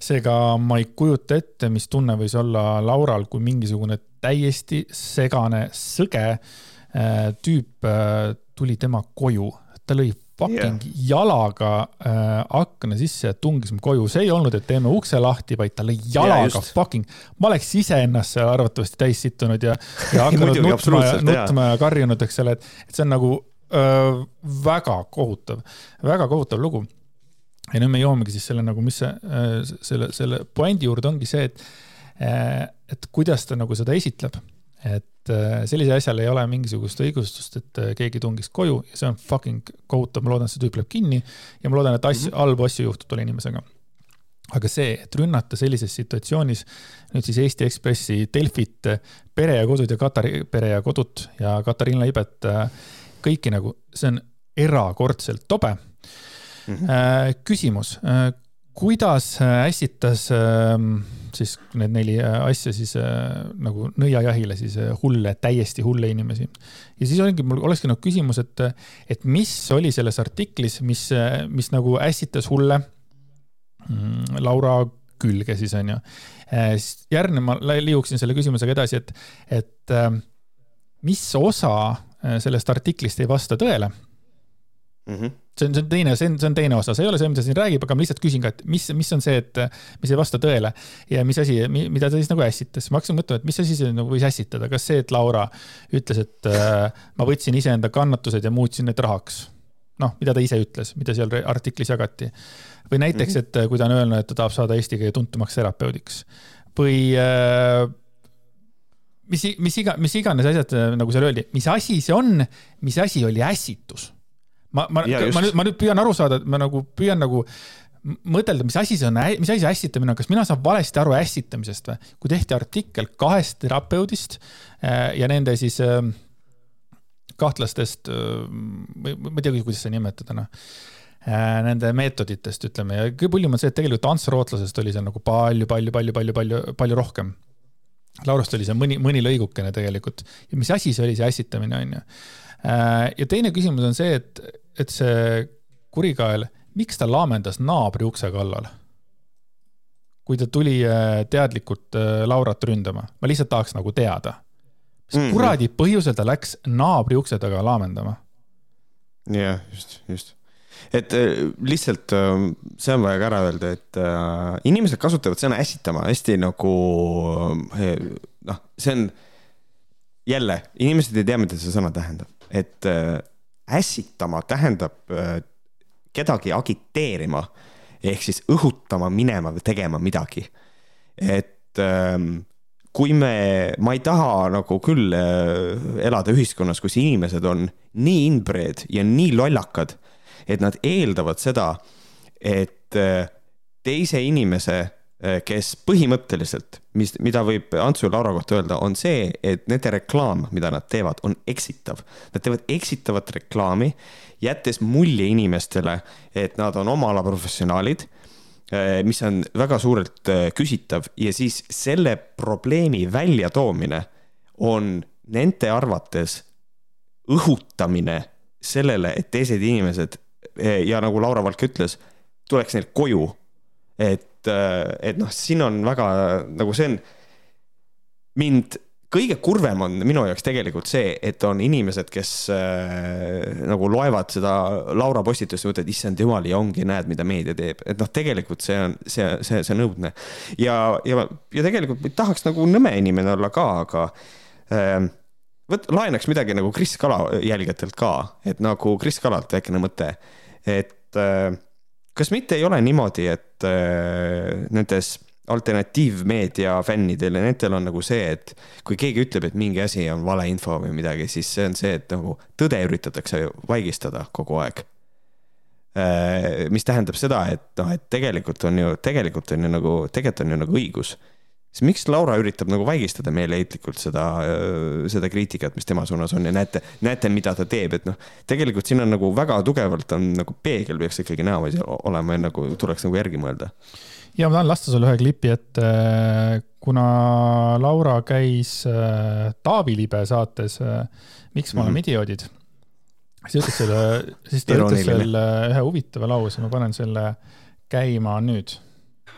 Seega ma ei kujuta ette, mis tunne võis olla Laural, kui mingisugune täiesti segane, sõge äh, tüüp äh, tuli tema koju. ta lõi fucking yeah. jalaga äh, akna sisse ja tungis mu koju. see ei olnud, et teeme ukse lahti, vaid ta lõi jalaga yeah, fucking. ma oleks iseennast seal arvatavasti täis sittunud ja, ja hakanud nutma ja, nutma ja karjunud, eks ole, et, et see on nagu öö, väga kohutav, väga kohutav lugu ja nüüd me jõuamegi siis selle nagu, mis see, äh, selle, selle puändi juurde ongi see, et, äh, et kuidas ta nagu seda esitleb. et äh, sellisel asjal ei ole mingisugust õigustust, et keegi tungis koju ja see on fucking kohutav, ma loodan, et see tüüp läheb kinni ja ma loodan, et asju mm, -hmm. halbu asju juhtub tolle inimesega aga see, et rünnata sellises situatsioonis nüüd siis Eesti Ekspressi, Delfit, Pere ja Kodud ja Katari Pere ja Kodut ja Katariina Ibet, kõiki nagu, see on erakordselt tobe mm. -hmm. küsimus, äh, kuidas äh, ässitas ähm, siis need neli asja siis nagu nõiajahile siis hulle, täiesti hulle inimesi. ja siis oligi, mul olekski nagu küsimus, et, et mis oli selles artiklis, mis, mis nagu ässitas hulle mm, Laura külge siis onju. järgnev, ma liiguksin selle küsimusega edasi, et, et mis osa sellest artiklist ei vasta tõele mm. -hmm see on, see on teine, see on, see on teine osa, see ei ole see, mida siin räägib, aga ma lihtsalt küsin ka, et mis, mis on see, et mis ei vasta tõele ja mis asi, mida ta siis nagu ässitas. ma hakkasin mõtlema, et mis asi see nagu võis ässitada, kas see, et Laura ütles, et äh, ma võtsin iseenda kannatused ja muutsin need rahaks. noh, mida ta ise ütles, mida seal artiklis jagati. või näiteks, mhm. et kui ta on öelnud, et ta tahab saada Eesti kõige tuntumaks terapeudiks või äh, mis, mis iga, mis iganes asjad, nagu seal öeldi, mis asi see on, mis asi oli ässitus ma, ma, ma nüüd, ma nüüd püüan aru saada, ma nagu püüan nagu mõtelda, mis asi see on, mis asi see ässitamine on, kas mina saan valesti aru ässitamisest või? kui tehti artikkel kahest terapeudist äh, ja nende siis äh, kahtlastest, äh, ma ei teagi, kuidas seda nimetada, noh nende meetoditest, ütleme, ja kõige põllim on see, et tegelikult Ants Rootlasest oli seal nagu palju, palju, palju, palju, palju, palju rohkem. Laurast oli see mõni, mõni lõigukene tegelikult ja mis asi see oli, see ässitamine on ju. ja teine küsimus on see, et et see kurikael, miks ta laamendas naabri ukse kallal? kui ta tuli äh, teadlikult äh, Laurat ründama, ma lihtsalt tahaks nagu teada. mis mm -hmm. kuradi põhjusel ta läks naabri ukse taga laamendama? jah, just, just et äh, lihtsalt see on vaja ka ära öelda, et inimesed kasutavad sõna ässitama hästi nagu noh, see on jälle, inimesed ei tea, mida see sõna tähendab, et ässitama tähendab äh, kedagi agiteerima ehk siis õhutama minema või tegema midagi. et ähm, kui me, ma ei taha nagu küll äh, elada ühiskonnas, kus inimesed on nii inbred ja nii lollakad, et nad eeldavad seda, et äh, teise inimese kes põhimõtteliselt, mis, mida võib Antsu ja Laura kohta öelda, on see, et nende reklaam, mida nad teevad, on eksitav. Nad teevad eksitavat reklaami, jättes mulje inimestele, et nad on oma ala professionaalid, äh, mis on väga suurelt äh, küsitav ja siis selle probleemi väljatoomine on nende arvates õhutamine sellele, et teised inimesed ja nagu Laura Valk ütles, tuleks neil koju. et et, äh, et noh, siin on väga nagu see on, mind kõige kurvem on minu jaoks tegelikult see, et on inimesed, kes äh, nagu loevad seda Laura postitust ja mõtlevad, issand jumal ja ongi, näed, mida meedia teeb, et noh, tegelikult see on, see, see, see on õudne. ja, ja, ja tegelikult tahaks nagu nõme inimene olla ka, aga äh, võt-, laenaks midagi nagu Kris Kala jälgijatelt ka, et nagu Kris Kalalt väikene mõte, et äh, kas mitte ei ole niimoodi, et äh, nendes alternatiivmeedia fännidel ja nendel on nagu see, et kui keegi ütleb, et mingi asi on valeinfo või midagi, siis see on see, et nagu tõde üritatakse vaigistada kogu aeg äh,. mis tähendab seda, et noh, et tegelikult on ju, tegelikult on ju nagu, tegelikult on ju nagu õigus siis miks Laura üritab nagu vaigistada meeleheitlikult seda, seda kriitikat, mis tema suunas on ja näete, näete, mida ta teeb, et noh, tegelikult siin on nagu väga tugevalt on nagu peegel peaks ikkagi näomas olema ja nagu tuleks nagu järgi mõelda. ja ma tahan lasta sulle ühe klipi ette, kuna Laura käis äh, Taavi Libe saates äh, Miks me oleme mm -hmm. idioodid, siis ütles selle, siis ta ütles selle ühe huvitava lause, ma panen selle käima nüüd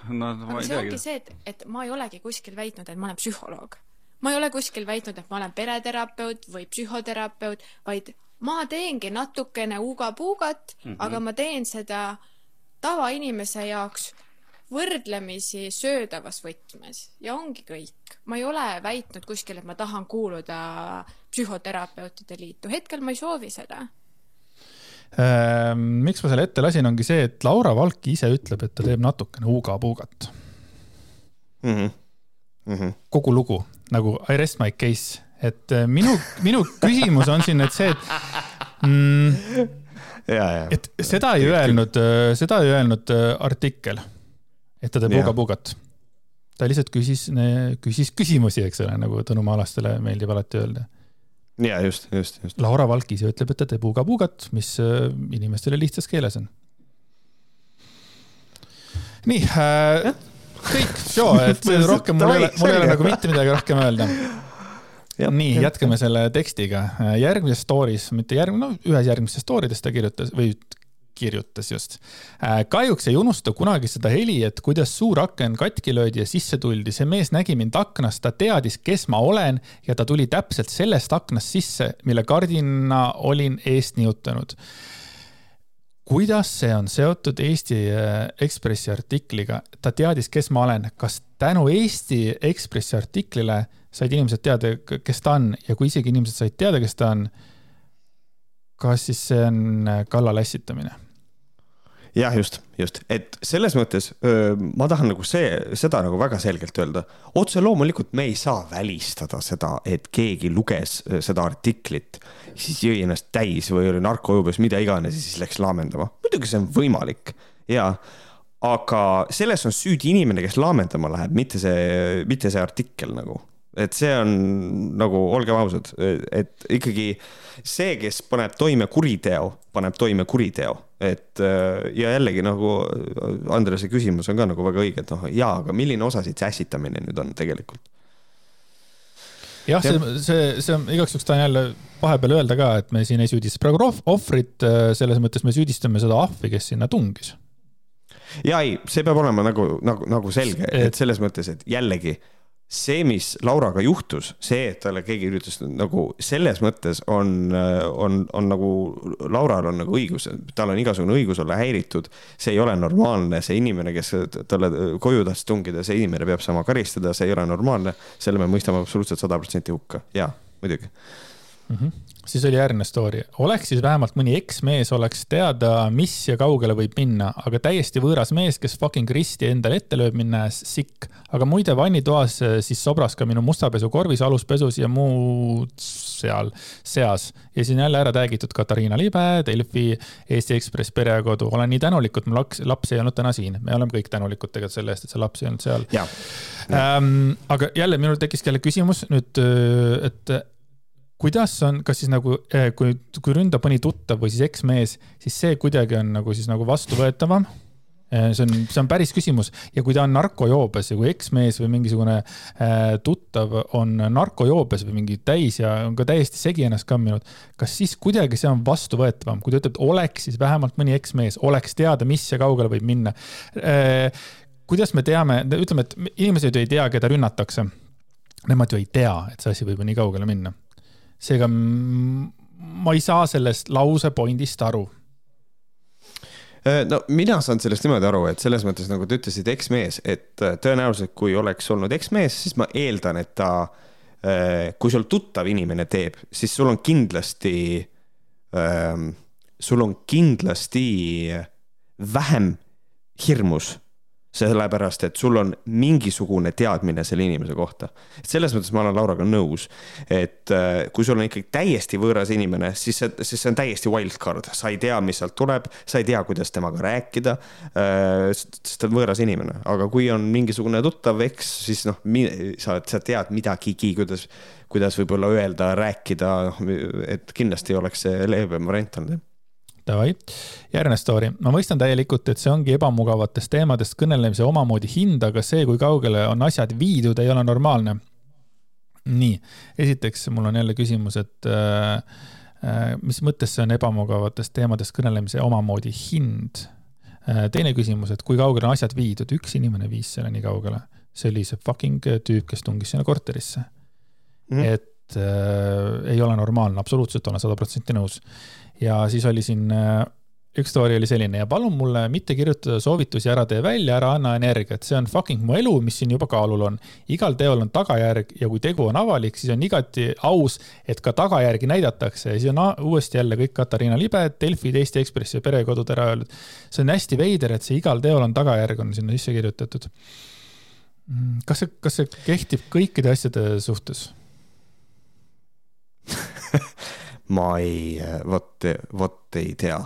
no aga see ongi see, et, et ma ei olegi kuskil väitnud, et ma olen psühholoog. ma ei ole kuskil väitnud, et ma olen pereterapeut või psühhoterapeut, vaid ma teengi natukene uga-puugat mm, -hmm. aga ma teen seda tavainimese jaoks võrdlemisi söödavas võtmes ja ongi kõik. ma ei ole väitnud kuskil, et ma tahan kuuluda psühhoterapeutide liitu, hetkel ma ei soovi seda miks ma selle ette lasin, ongi see, et Laura Valk ise ütleb, et ta teeb natukene uga-puugat mm. -hmm. Mm -hmm. kogu lugu nagu I rest my case, et äh, minu, minu küsimus on siin, et see, et mm, ja, ja. et seda ei öelnud, äh, seda ei öelnud äh, artikkel, et ta teeb uga-puugat. ta lihtsalt küsis, küsis küsimusi, eks ole, nagu Tõnu Maalastele meeldib alati öelda ja just, just, just. Laura Valk ise ütleb, et ta teeb uga-puugat, mis äh, inimestele lihtsas keeles on. nii äh,, kõik, et rohkem mul ei ole, mul ei ole nagu mitte midagi rohkem öelda. nii, jätkame selle tekstiga. järgmises story's, mitte järgmine, no ühes järgmistest story dest ta kirjutas või kirjutas just. Äh, kahjuks ei unusta kunagi seda heli, et kuidas suur aken katki löödi ja sisse tuldi. see mees nägi mind aknast, ta teadis, kes ma olen ja ta tuli täpselt sellest aknast sisse, mille kardina olin eest nihutanud. kuidas see on seotud Eesti äh, Ekspressi artikliga? ta teadis, kes ma olen. kas tänu Eesti Ekspressi artiklile said inimesed teada, kes ta on ja kui isegi inimesed said teada, kes ta on kas siis see on äh, kallalassitamine? jah, just, just, et selles mõttes öö, ma tahan nagu see, seda nagu väga selgelt öelda. otse loomulikult me ei saa välistada seda, et keegi luges seda artiklit, siis jõi ennast täis või oli narkojubes, mida iganes ja siis läks laamendama. muidugi see on võimalik ja, aga selles on süüdi inimene, kes laamendama läheb, mitte see, mitte see artikkel nagu et see on nagu, olgem ausad, et ikkagi see, kes paneb toime kuriteo, paneb toime kuriteo, et ja jällegi nagu Andrese küsimus on ka nagu väga õige, et noh, jaa, aga milline osa siit see ässitamine nüüd on tegelikult? jah ja., see, see, see on igaks juhuks tahan jälle vahepeal öelda ka, et me siin ei süüdista praegu ohvrit, selles mõttes me süüdistame seda ahvi, kes sinna tungis. ja ei, see peab olema nagu, nagu, nagu selge, et selles mõttes, et jällegi see, mis Lauraga juhtus, see, et talle keegi üritas nagu selles mõttes on, on, on nagu Laural on nagu õigus, tal on igasugune õigus olla häiritud. see ei ole normaalne, see inimene, kes talle koju tahtis tungida, see inimene peab saama karistada, see ei ole normaalne. selle me mõistame absoluutselt sada protsenti hukka, jaa, muidugi mm. -hmm. Siis oli järgmine story, oleks siis vähemalt mõni eksmees oleks teada, mis ja kaugele võib minna, aga täiesti võõras mees, kes fucking risti endale ette lööb, minnes sikk. aga muide vannitoas siis sobras ka minu mustapesukorvis, aluspesus ja muud seal seas. ja siin jälle ära räägitud Katariina Libe, Delfi, Eesti Ekspress, Perekodu, olen nii tänulik, et mu laps, laps ei olnud täna siin. me oleme kõik tänulikud tegelikult selle eest, et see laps ei olnud seal. Ähm, aga jälle minul tekkiski jälle küsimus nüüd, et kuidas on, kas siis nagu, eh, kui, kui ründab mõni tuttav või siis eksmees, siis see kuidagi on nagu siis nagu vastuvõetavam? Eh, see on, see on päris küsimus ja kui ta on narkojoobes ja kui eksmees või mingisugune äh, tuttav on narkojoobes või mingi täis ja on ka täiesti segi ennast kamminud, kas siis kuidagi see on vastuvõetavam, kui ta ütleb, et oleks siis vähemalt mõni eksmees, oleks teada, mis ja kaugele võib minna kuidas me teame, ütleme, et inimesed ju ei tea, keda rünnatakse. Nemad ju ei tea, et see asi võib ju nii kaugele minna seega ma ei saa sellest lause pointist aru. Äh, no mina saan sellest niimoodi aru, et selles mõttes nagu te ütlesite, eksmees, et äh, tõenäoliselt kui oleks olnud eksmees, siis ma eeldan, et ta, äh, kui sul tuttav inimene teeb, siis sul on kindlasti, ähm, sul on kindlasti vähem hirmus sellepärast, et sul on mingisugune teadmine selle inimese kohta. selles mõttes ma olen Lauraga nõus, et äh, kui sul on ikkagi täiesti võõras inimene, siis see, siis see on täiesti wildcard, sa ei tea, mis sealt tuleb, sa ei tea, kuidas temaga rääkida. Äh, sest ta on võõras inimene, aga kui on mingisugune tuttav eks, siis noh, sa, sa tead midagigi, kuidas, kuidas võib-olla öelda, rääkida, noh, et kindlasti oleks see leebem variant olnud Davai, järgmine story. ma mõistan täielikult, et see ongi ebamugavatest teemadest kõnelemise omamoodi hind, aga see, kui kaugele on asjad viidud, ei ole normaalne. nii, esiteks mul on jälle küsimus, et äh, äh, mis mõttes see on ebamugavatest teemadest kõnelemise omamoodi hind äh,? teine küsimus, et kui kaugele on asjad viidud, üks inimene viis selle nii kaugele, see oli see fucking tüüp, kes tungis sinna korterisse mm. -hmm. et äh, ei ole normaalne, absoluutselt olen sada protsenti nõus ja siis oli siin äh, üks story oli selline ja palun mulle mitte kirjutada soovitusi, ära tee välja, ära anna energiat, see on fucking mu elu, mis siin juba kaalul on. igal teol on tagajärg ja kui tegu on avalik, siis on igati aus, et ka tagajärgi näidatakse ja siis on uuesti jälle kõik Katariina Libe, Delfid, Eesti Ekspress ja Perekodud ära öeldud. see on hästi veider, et see igal teol on tagajärg, on sinna sisse kirjutatud. Mm, kas see, kas see kehtib kõikide asjade suhtes ma ei, vot, vot ei tea.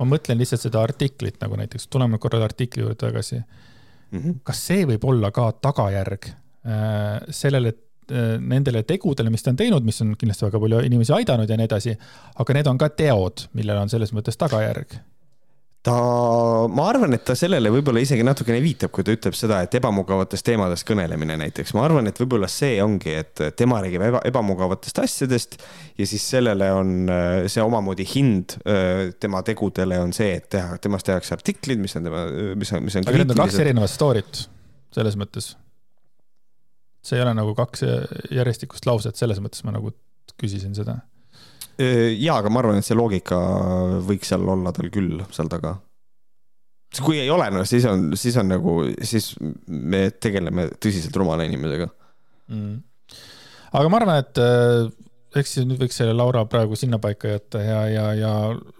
ma mõtlen lihtsalt seda artiklit nagu näiteks, tuleme korra artikli juurde tagasi mm. -hmm. kas see võib olla ka tagajärg äh, sellele äh, nendele tegudele, mis ta on teinud, mis on kindlasti väga palju inimesi aidanud ja nii edasi, aga need on ka teod, millel on selles mõttes tagajärg ta, ma arvan, et ta sellele võib-olla isegi natukene viitab, kui ta ütleb seda, et ebamugavatest teemadest kõnelemine näiteks. ma arvan, et võib-olla see ongi, et tema räägib eba, ebamugavatest asjadest ja siis sellele on äh, see omamoodi hind äh, tema tegudele on see, et teha, temast tehakse artiklid, mis on tema, mis on, mis on. aga need on kaks erinevat story't selles mõttes. see ei ole nagu kaks järjestikust lauset, selles mõttes ma nagu küsisin seda ja, aga ma arvan, et see loogika võiks seal olla tal küll seal taga. kui ei ole, no siis on, siis on nagu, siis me tegeleme tõsiselt rumala inimesega. Mm.. aga ma arvan, et äh, eks siis nüüd võiks selle Laura praegu sinnapaika jätta ja, ja, ja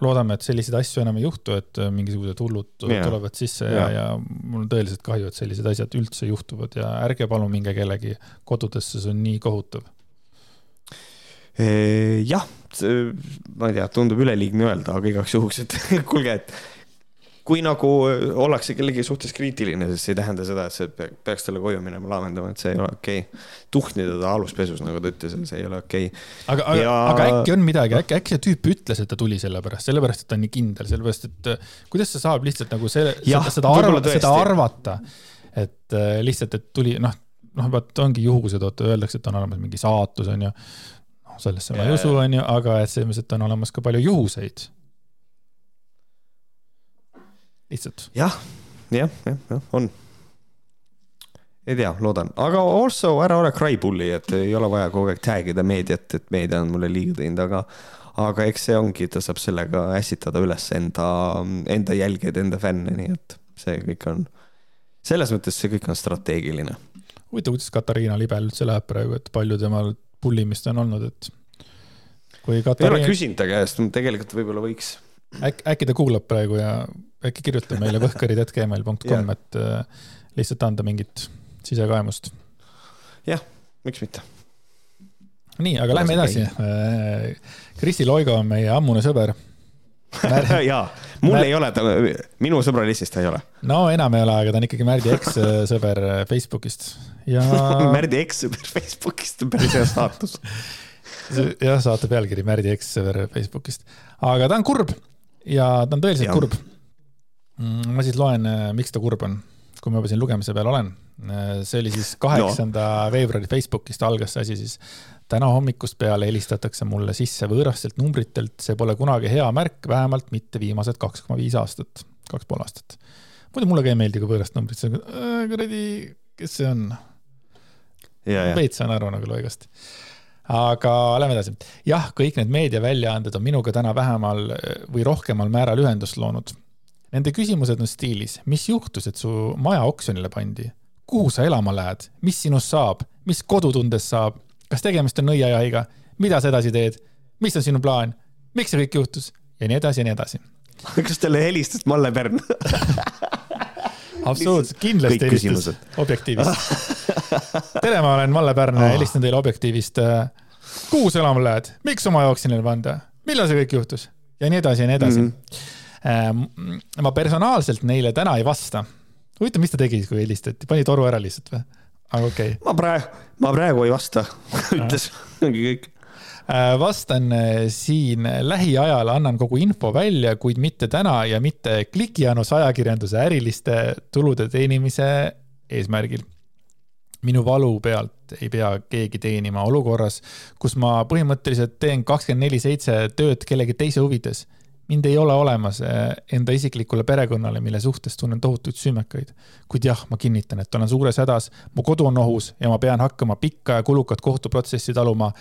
loodame, et selliseid asju enam ei juhtu, et äh, mingisugused hullud yeah. tulevad sisse ja, ja, ja mul on tõeliselt kahju, et sellised asjad üldse juhtuvad ja ärge palun minge kellegi kodudesse, see on nii kohutav. Jah, ma ei tea, tundub üleliigne öelda, aga igaks juhuks, et kuulge, et kui nagu ollakse kellegi suhtes kriitiline, siis see ei tähenda seda, et see peaks talle koju minema laamendama, et see ei ole okei. Okay.. tuhnida ta aluspesus, nagu ta ütles, see ei ole okei. Okay.. aga, aga ja..., aga äkki on midagi, äkki, äkki see tüüp ütles, et ta tuli sellepärast, sellepärast, et ta on nii kindel, sellepärast et kuidas sa saab lihtsalt nagu selle, seda, seda, arva, seda arvata, et äh, lihtsalt, et tuli, noh, noh, vaat ongi juhused, oota, öeldakse, et on olemas mingi saatus, on ju sellesse ma ei usu, on ju, aga et selles mõttes, et on olemas ka palju juhuseid. lihtsalt. jah, jah, jah, jah, on. ei tea, loodan, aga also ära ole crypully, et ei ole vaja kogu aeg tag ida meediat, et meedia on mulle liiga teinud, aga aga eks see ongi, ta saab sellega ässitada üles enda, enda jälgijaid, enda fänne, nii et see kõik on, selles mõttes see kõik on strateegiline. huvitav, kuidas Katariina Libel üldse läheb praegu, et palju temal pullimist on olnud, et kui Katariina. ei ole küsinud ta käest, tegelikult võib-olla võiks. äkki, äkki ta kuulab praegu ja äkki kirjutab meile võhkarid.gmail.com, et äh, lihtsalt anda mingit sisekaemust. jah, miks mitte. nii, aga lähme edasi. Äh, Kristi Loigo on meie ammune sõber jaa, mul Mär... ei ole, ta, minu sõbralistist ta ei ole. no enam ei ole, aga ta on ikkagi Märdi ekssõber Facebookist ja Märdi ekssõber Facebookist on päris hea staatus jah, saate pealkiri Märdi ekssõber Facebookist, aga ta on kurb ja ta on tõeliselt ja. kurb. Mm, ma siis loen, miks ta kurb on, kui ma juba siin lugemise peal olen. see oli siis kaheksanda no. veebruari Facebookist algas see asi siis täna hommikust peale helistatakse mulle sisse võõrastelt numbritelt, see pole kunagi hea märk, vähemalt mitte viimased kaks koma viis aastat, kaks pool aastat. muidu mulle ka ei meeldi, kui võõrast numbrit, see on äh, kuradi, kes see on? veits saan aru nagu loigast. aga lähme edasi. jah, kõik need meediaväljaanded on minuga täna vähemal või rohkemal määral ühendust loonud. Nende küsimused on stiilis, mis juhtus, et su maja oksjonile pandi? kuhu sa elama lähed, mis sinust saab, mis kodutundest saab, kas tegemist on nõiajahiga, mida sa edasi teed, mis on sinu plaan, miks see kõik juhtus ja nii edasi ja nii edasi. kas talle helistas Malle Pärn absoluutselt, kindlasti helistas Objektiivist. tere, ma olen Malle Pärn oh., helistan teile Objektiivist. kuhu sa elama lähed, miks oma jooksjale panda, millal see kõik juhtus ja nii edasi ja nii edasi mm. -hmm. ma personaalselt neile täna ei vasta. huvitav, mis ta tegi, kui helistati, pani toru ära lihtsalt või? Aga okei. Okay.. ma praegu, ma praegu ei vasta ütles, ongi kõik. Äh, vastan äh, siin lähiajal, annan kogu info välja, kuid mitte täna ja mitte klikianus ajakirjanduse äriliste tulude teenimise eesmärgil. minu valu pealt ei pea keegi teenima olukorras, kus ma põhimõtteliselt teen kakskümmend neli seitse tööd kellegi teise huvides mind ei ole olemas eh, enda isiklikule perekonnale, mille suhtes tunnen tohutuid süümekaid. kuid jah, ma kinnitan, et olen suures hädas, mu kodu on ohus ja ma pean hakkama pikka ja kulukat kohtuprotsessi taluma.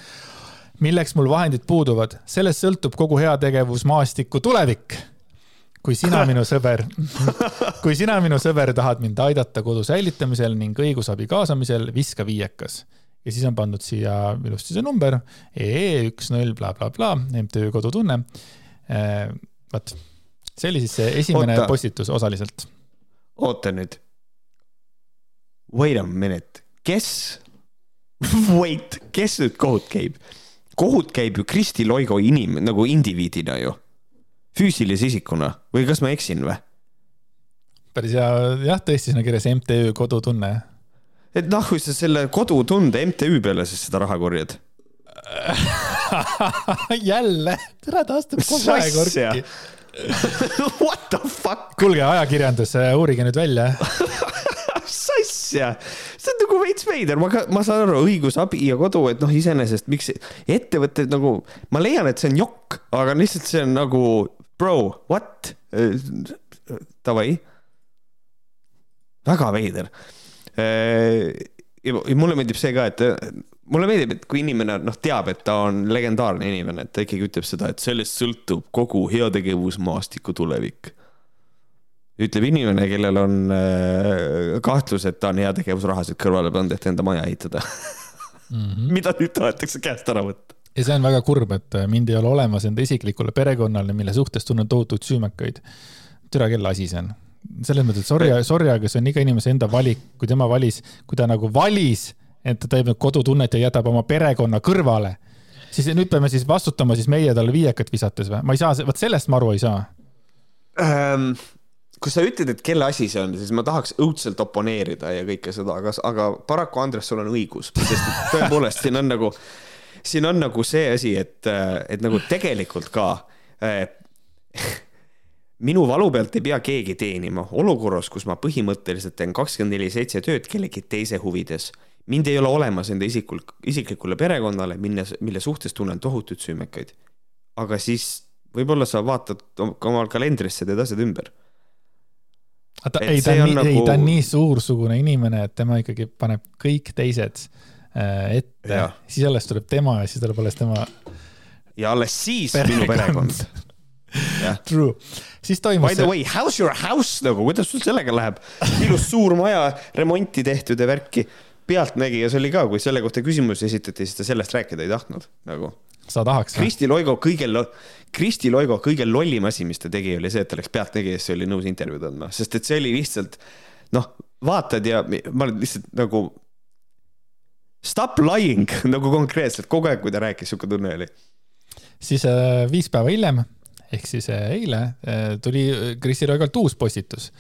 milleks mul vahendid puuduvad, sellest sõltub kogu heategevusmaastiku tulevik. kui sina, minu sõber, kui sina, minu sõber, tahad mind aidata kodu säilitamisel ning õigusabi kaasamisel, viska viiekas ja siis on pandud siia ilusti see number, EE üks null blablabla, MTÜ Kodutunne vot, see oli siis see esimene Oota. postitus osaliselt. oota nüüd. Wait a minute, kes Wait, kes nüüd kohut käib? kohut käib ju Kristi Loigo inim-, nagu indiviidina ju. füüsilise isikuna või kas ma eksin või? päris hea, jah, tõesti, siin on kirjas MTÜ Kodutunne. et noh, kui sa selle Kodutunde MTÜ peale siis seda raha korjad jälle, tere, ta astub kogu aeg orki. What the fuck? kuulge, ajakirjandus, uurige nüüd välja sassia, see on nagu veits veider, ma ma saan aru, õigusabi ja kodu, et noh, iseenesest miks ettevõtted nagu, ma leian, et see on jokk, aga lihtsalt see on nagu bro, what? Davai. väga veider. ja mulle meeldib see ka, et mulle meeldib, et kui inimene noh, teab, et ta on legendaarne inimene, et ta ikkagi ütleb seda, et sellest sõltub kogu heategevusmaastiku tulevik. ütleb inimene, kellel on äh, kahtlus, et ta on heategevusrahasid kõrvale pannud, et enda maja ehitada mm. -hmm. mida nüüd tahetakse käest ära võtta? ja see on väga kurb, et äh, mind ei ole olemas enda isiklikule perekonnale, mille suhtes tunnen tohutuid süümekaid. türa, kelle asi see on? selles mõttes, et sorry, sorry, aga see on iga inimese enda valik, kui tema valis, kui ta nagu valis et ta teeb kodutunnet ja jätab oma perekonna kõrvale, siis nüüd peame siis vastutama siis meie talle viiekat visates või? ma ei saa, vot sellest ma aru ei saa ähm,. kui sa ütled, et kelle asi see on, siis ma tahaks õudselt oponeerida ja kõike seda, aga, aga paraku, Andres, sul on õigus, sest tõepoolest siin on nagu, siin on nagu see asi, et, et nagu tegelikult ka äh, minu valu pealt ei pea keegi teenima olukorras, kus ma põhimõtteliselt teen kakskümmend neli seitse tööd kellegi teise huvides mind ei ole olemas enda isikul, isiklikule perekonnale, minnes, mille suhtes tunnen tohutuid süümekaid. aga siis võib-olla sa vaatad omal kalendrisse, teed asjad ümber. ta, ei, ta on, nagu... ei, ta on nii suursugune inimene, et tema ikkagi paneb kõik teised äh, ette, siis alles tuleb tema ja siis tuleb alles tema. ja alles siis perekond. minu perekond True, siis toimus. By the way, how's your house nagu, kuidas sul sellega läheb? ilus suur maja, remonti tehtud ja värki pealtnägijas oli ka, kui selle kohta küsimusi esitati, siis ta sellest rääkida ei tahtnud nagu. sa tahaks? Kristi Loigo kõige, Kristi Loigo kõige lollim asi, mis ta tegi, oli see, et ta läks Pealtnägijasse, oli nõus intervjuud andma, sest et see oli lihtsalt noh, vaatad ja ma lihtsalt nagu. Stop lying nagu konkreetselt kogu aeg, kui ta rääkis, sihuke tunne oli. siis äh, viis päeva hiljem ehk siis äh, eile äh, tuli Kristi Loigolt uus postitus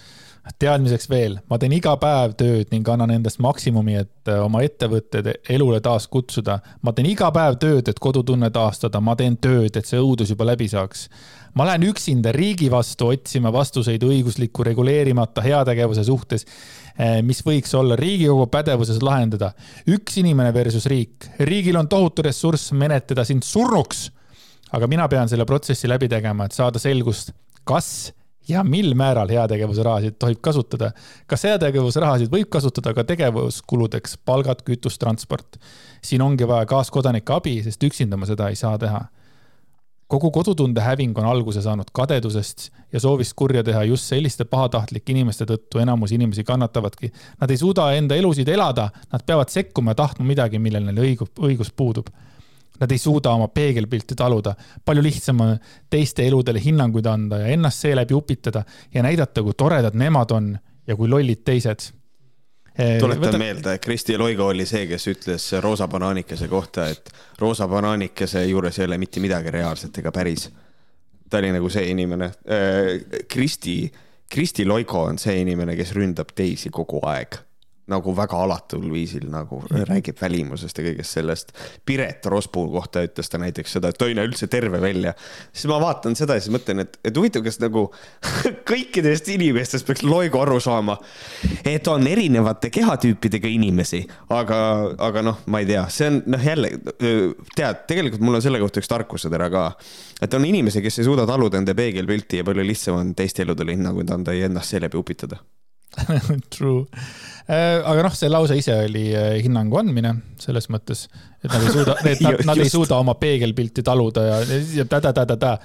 teadmiseks veel, ma teen iga päev tööd ning annan endast maksimumi, et äh, oma ettevõtted elule taas kutsuda. ma teen iga päev tööd, et kodutunne taastada, ma teen tööd, et see õudus juba läbi saaks. ma lähen üksinda riigi vastu otsima vastuseid õigusliku reguleerimata heategevuse suhtes, äh, mis võiks olla Riigikogu pädevuses lahendada. üks inimene versus riik. riigil on tohutu ressurss menetleda sind surnuks. aga mina pean selle protsessi läbi tegema, et saada selgust, kas ja mil määral heategevuse rahasid tohib kasutada. kas heategevuse rahasid võib kasutada ka tegevuskuludeks, palgad, kütus, transport? siin ongi vaja kaaskodanike abi, sest üksinda ma seda ei saa teha. kogu kodutunde häving on alguse saanud kadedusest ja soovist kurja teha just selliste pahatahtlike inimeste tõttu enamus inimesi kannatavadki. Nad ei suuda enda elusid elada, nad peavad sekkuma ja tahtma midagi, millel neil õigus, õigus puudub Nad ei suuda oma peegelpilti taluda. palju lihtsam on teiste eludele hinnanguid anda ja ennast seeläbi upitada ja näidata, kui toredad nemad on ja kui lollid teised. Eh, tuletan Võta... meelde, Kristi Loigo oli see, kes ütles roosa banaanikese kohta, et roosa banaanikese juures ei ole mitte midagi reaalset ega päris. ta oli nagu see inimene. Eh, Kristi, Kristi Loigo on see inimene, kes ründab teisi kogu aeg nagu väga alatul viisil nagu räägib välimusest ja kõigest sellest. Piret Rospuu kohta ütles ta näiteks seda, et ta ei näe üldse terve välja. siis ma vaatan seda ja siis mõtlen, et, et huvitav, kas nagu kõikidest inimestest peaks Loigo aru saama, et on erinevate kehatüüpidega inimesi, aga, aga noh, ma ei tea, see on noh, jälle tead, tegelikult mul on selle kohta üks tarkusetera ka. et on inimesi, kes ei suuda taluda enda peegelpilti ja palju lihtsam on teiste eludele hinnanguid anda ja ennast seeläbi upitada True Äh, aga noh, see lause ise oli äh, hinnangu andmine selles mõttes, et nad ei suuda, et nad, nad ei suuda oma peegelpilti taluda ja, ja ta-ta-ta-ta-ta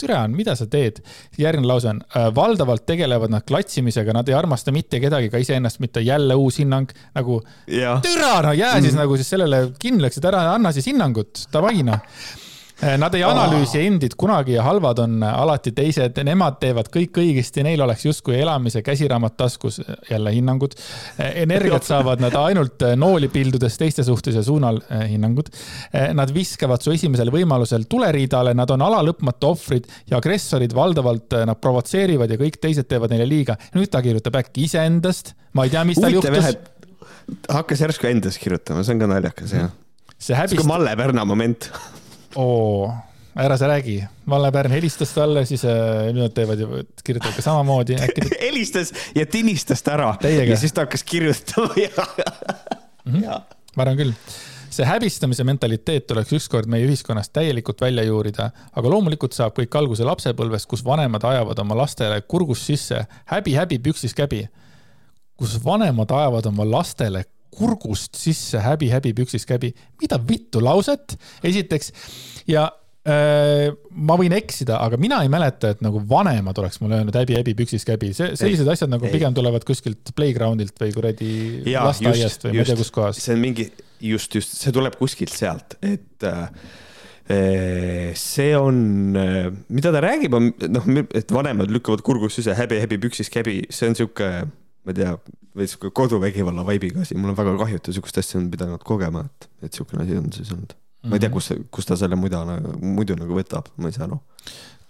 türa on, mida sa teed? järgmine lause on, äh, valdavalt tegelevad nad klatsimisega, nad ei armasta mitte kedagi, ka iseennast mitte, jälle uus hinnang. nagu türa, no jää siis mm. nagu siis sellele kindlaks, et ära anna siis hinnangut, davai noh nad ei analüüsi oh. endid kunagi ja halvad on alati teised, nemad teevad kõik õigesti, neil oleks justkui elamise käsiraamat taskus, jälle hinnangud. Eh, energiat saavad nad ainult eh, nooli pildudes teiste suhtes ja suunal hinnangud. Nad viskavad su esimesel võimalusel tuleriidale, nad on alalõpmatu ohvrid ja agressorid valdavalt nad provotseerivad ja kõik teised teevad neile liiga. nüüd ta kirjutab äkki iseendast, ma ei tea, mis tal juhtus. hakkas järsku endast kirjutama, see on ka naljakas jah. see häbist... Malle Pärna moment oo, ära sa räägi. Valle Pärn helistas talle, siis äh, nüüd nad teevad ju, kirjutavad ka samamoodi äkki.... helistas ja tinistas ta ära. ja siis ta hakkas kirjutama ja mm. -hmm. ma arvan küll see häbistamise mentaliteet tuleks ükskord meie ühiskonnast täielikult välja juurida, aga loomulikult saab kõik alguse lapsepõlvest, kus vanemad ajavad oma lastele kurgust sisse häbi, häbi, püksis käbi. kus vanemad ajavad oma lastele kurgust sisse häbi, häbi, püksis käbi. mida vittu lauset, esiteks. ja äh, ma võin eksida, aga mina ei mäleta, et nagu vanemad oleks mulle öelnud häbi, häbi, püksis käbi. see, sellised ei, asjad nagu ei. pigem tulevad kuskilt playground'ilt või kuradi lasteaiast või ma ei tea kuskohast. see on mingi, just, just, see tuleb kuskilt sealt, et äh, see on, äh, mida ta räägib, on noh, et vanemad lükkavad kurgus sisse häbi, häbi, püksis käbi, see on sihuke ma ei tea, või sihuke koduvägivalla vaibiga asi, mul on väga kahju, et ta sihukest asja on pidanud kogema, et, et sihukene asi on siis olnud. ma ei tea, mhm. kus, kus ta selle muida, muidu nagu võtab, ma ei saa aru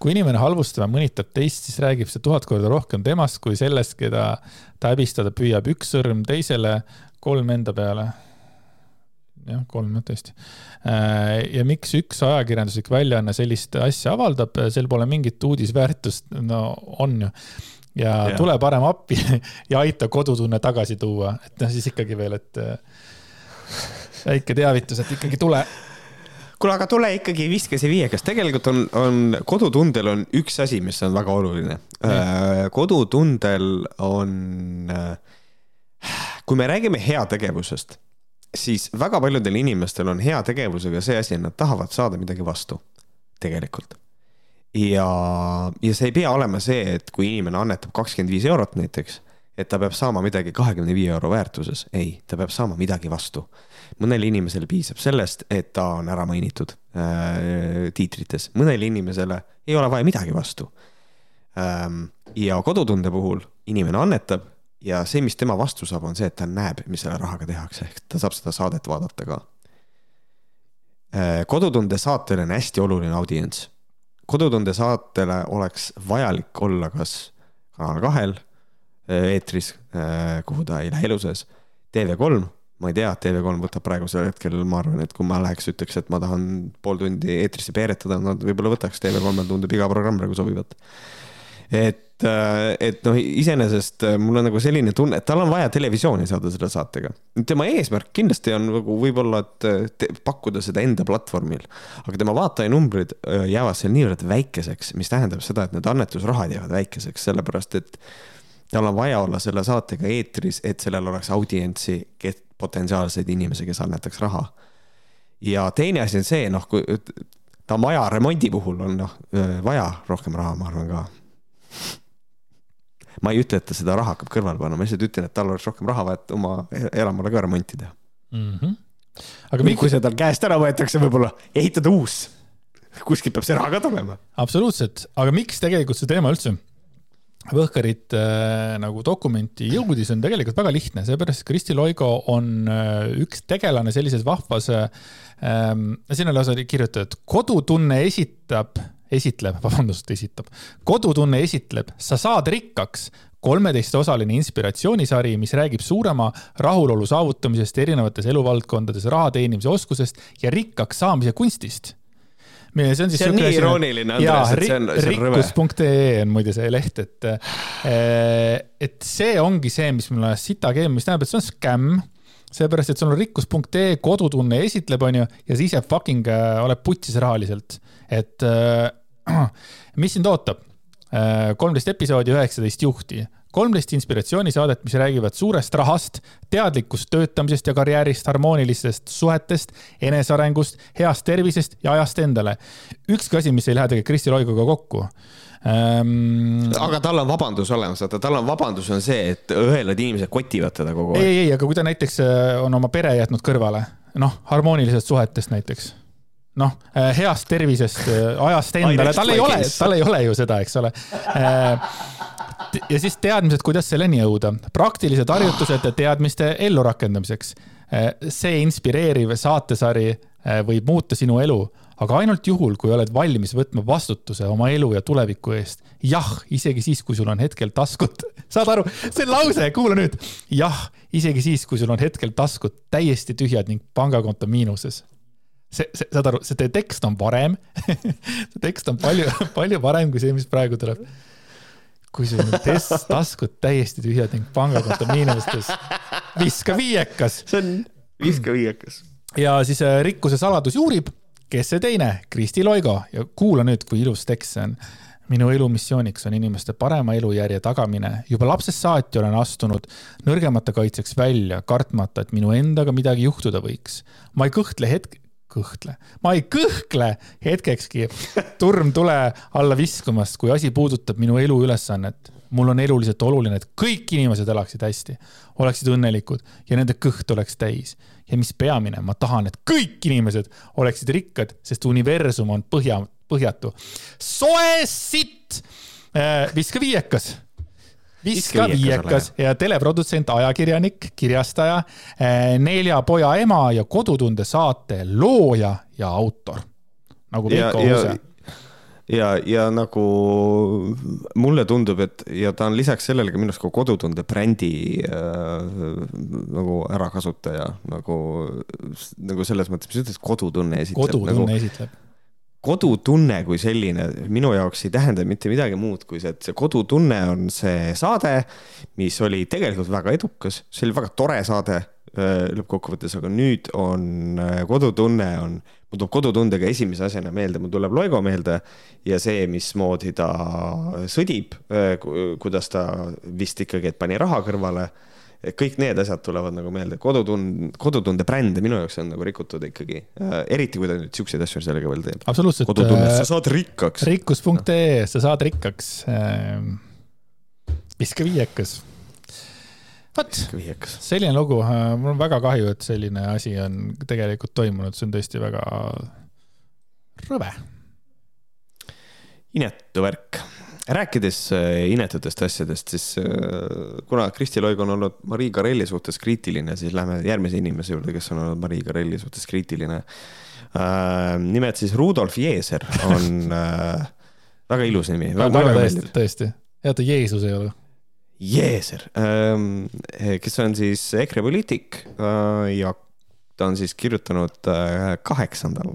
kui inimene halvustab ja mõnitab teist, siis räägib see tuhat korda rohkem temast kui sellest, keda ta häbistada püüab. üks sõrm teisele, kolm enda peale. jah, kolm jah, tõesti. Äh, ja miks üks ajakirjanduslik väljaanne sellist asja avaldab, sel pole mingit uudisväärtust, no on ju ja, ja tule parem appi ja aita kodutunne tagasi tuua, et noh, siis ikkagi veel, et äh, väike teavitus, et ikkagi tule. Kuule, aga tule ikkagi viska see viiekas, tegelikult on, on kodutundel on üks asi, mis on väga oluline. Äh, kodutundel on, äh, kui me räägime heategevusest, siis väga paljudel inimestel on heategevusega see asi, et nad tahavad saada midagi vastu, tegelikult ja, ja see ei pea olema see, et kui inimene annetab kakskümmend viis eurot näiteks, et ta peab saama midagi kahekümne viie euro väärtuses, ei, ta peab saama midagi vastu. mõnele inimesele piisab sellest, et ta on ära mainitud äh, tiitrites, mõnele inimesele ei ole vaja midagi vastu ähm,. ja kodutunde puhul inimene annetab ja see, mis tema vastu saab, on see, et ta näeb, mis selle rahaga tehakse, ehk ta saab seda saadet vaadata ka äh,. kodutunde saatel on hästi oluline audients. Kodutunde saatele oleks vajalik olla kas Kanal kahel Äh, eetris, äh, kuhu ta ei lähe elu sees. TV3, ma ei tea, TV3 võtab praegusel hetkel, ma arvan, et kui ma läheks, ütleks, et ma tahan pool tundi eetrisse peeretada, nad võib-olla võtaks, TV3-l tundub iga programm praegu sobivat. et, äh, et noh, iseenesest mul on nagu selline tunne, et tal on vaja televisiooni saada selle saatega. tema eesmärk kindlasti on nagu võib-olla, et te, pakkuda seda enda platvormil, aga tema vaatajanumbrid jäävad seal niivõrd väikeseks, mis tähendab seda, et need annetusrahad jäävad väikeseks, sellepärast et tal on vaja olla selle saatega eetris, et sellel oleks audientsi, potentsiaalseid inimesi, kes annetaks raha. ja teine asi on see, noh, kui ta maja remondi puhul on noh, vaja rohkem raha, ma arvan ka. Ma ei ütle, et ta seda raha hakkab kõrvale panema, ma lihtsalt ütlen, et tal oleks rohkem raha vaja, et oma elamule ka remonti teha mm. -hmm. aga kui, kui see tal käest ära võetakse, võib-olla ehitada uus. kuskilt peab see raha ka tulema. absoluutselt, aga miks tegelikult see teema üldse Võhkarit äh, nagu dokumenti jõudis, on tegelikult väga lihtne, seepärast Kristi Loigo on äh, üks tegelane sellises vahvas äh,, siin on lausa kirjutatud, kodutunne esitab, esitleb, vabandust, esitab, kodutunne esitleb, sa saad rikkaks, kolmeteistosaline inspiratsioonisari, mis räägib suurema rahulolu saavutamisest erinevates eluvaldkondades, raha teenimise oskusest ja rikkaks saamise kunstist see on siis. see on nii irooniline, Andres, et see on, see on rõve. rikkus.ee on muide see leht, et, eh, et see ongi see, mis mulle sita keem, mis tähendab, et see on skämm seepärast, et sul on rikkus.ee kodutunne esitleb, onju, ja sa ise fucking äh, oled putsis rahaliselt. et äh, mis sind ootab? kolmteist episoodi, üheksateist juhti kolmteist inspiratsioonisaadet, mis räägivad suurest rahast, teadlikust töötamisest ja karjäärist, harmoonilistest suhetest, enesearengust, heast tervisest ja ajast endale. ükski asi, mis ei lähe tegelikult Kristi Loiguga kokku ähm.... aga tal on vabandus olemas, vaata, tal on vabandus on see, et õelad inimesed kotivad teda kogu aeg. ei, ei, aga kui ta näiteks äh, on oma pere jätnud kõrvale, noh, harmoonilisest suhetest näiteks noh, äh, heast tervisest, äh, ajast endale, tal ei ole, tal ei ole ju seda, eks ole ja siis teadmised, kuidas selleni jõuda, praktilised harjutused teadmiste ellurakendamiseks. see inspireeriv saatesari võib muuta sinu elu, aga ainult juhul, kui oled valmis võtma vastutuse oma elu ja tuleviku eest. jah, isegi siis, kui sul on hetkel taskud, saad aru, see lause, kuula nüüd. jah, isegi siis, kui sul on hetkel taskud täiesti tühjad ning pangakonto miinuses see, see, saad aru, see tekst on parem see tekst on palju, palju parem kui see, mis praegu tuleb kui sul on test, taskud täiesti tühjad ning pangakonto miinustes, viska viiekas. see on viska viiekas. ja siis äh, rikkuse saladus juurib, kes see teine, Kristi Loigo ja kuula nüüd, kui ilus tekst see on minu elu missiooniks on inimeste parema elujärje tagamine. juba lapsest saati olen astunud nõrgemate kaitseks välja, kartmata, et minu endaga midagi juhtuda võiks. ma ei kõhtle hetk, kõhkle, ma ei kõhkle hetkekski turm tule alla viskumast, kui asi puudutab minu eluülesannet. mul on eluliselt oluline, et kõik inimesed elaksid hästi, oleksid õnnelikud ja nende kõht oleks täis. Ja mis peamine, ma tahan, et kõik inimesed oleksid rikkad, sest universum on põhja, põhjatu. soe sitt, äh, viska viiekas. Viska viiekas ja teleprodutsent, ajakirjanik, kirjastaja, eh, nelja poja ema ja Kodutunde saate looja ja autor. nagu Veiko Uuse ja, ja nagu mulle tundub, et ja ta on lisaks sellele ka minu arust ka kodutunde brändi äh, nagu ärakasutaja nagu, nagu selles mõttes, mis sa ütlesid, kodutunne esitleb. kodutunne nagu, esitleb kodutunne kui selline minu jaoks ei tähenda mitte midagi muud, kui see, et see kodutunne on see saade, mis oli tegelikult väga edukas, see oli väga tore saade lõppkokkuvõttes, aga nüüd on äh, kodutunne on, mul tuleb kodutundega esimese asjana meelde, mul tuleb Loigo meelde ja see, mismoodi ta sõdib, äh, kuidas ta vist ikkagi, et pani raha kõrvale kõik need asjad tulevad nagu meelde, kodutund, kodutunde brände minu jaoks on nagu rikutud ikkagi äh,. eriti kui ta nüüd siukseid asju sellega veel teeb. absoluutselt. kodutundes äh, sa saad rikkaks. rikkus.ee, sa saad rikkaks äh,. viska viiekas vot, selline lugu, mul on väga kahju, et selline asi on tegelikult toimunud, see on tõesti väga rõve. inetu värk rääkides äh, inetutest asjadest, siis äh, kuna Kristi Loig on olnud Marii Karelli suhtes kriitiline, siis lähme järgmise inimese juurde, kes on olnud Marii Karelli suhtes kriitiline. Äh, nimelt siis Rudolf Jeeser on väga ilus nimi. tõesti, tõesti, hea, et ta Jeesus ei ole. Jeeser, ähm, kes on siis EKRE poliitik ja ta on siis kirjutanud kaheksandal,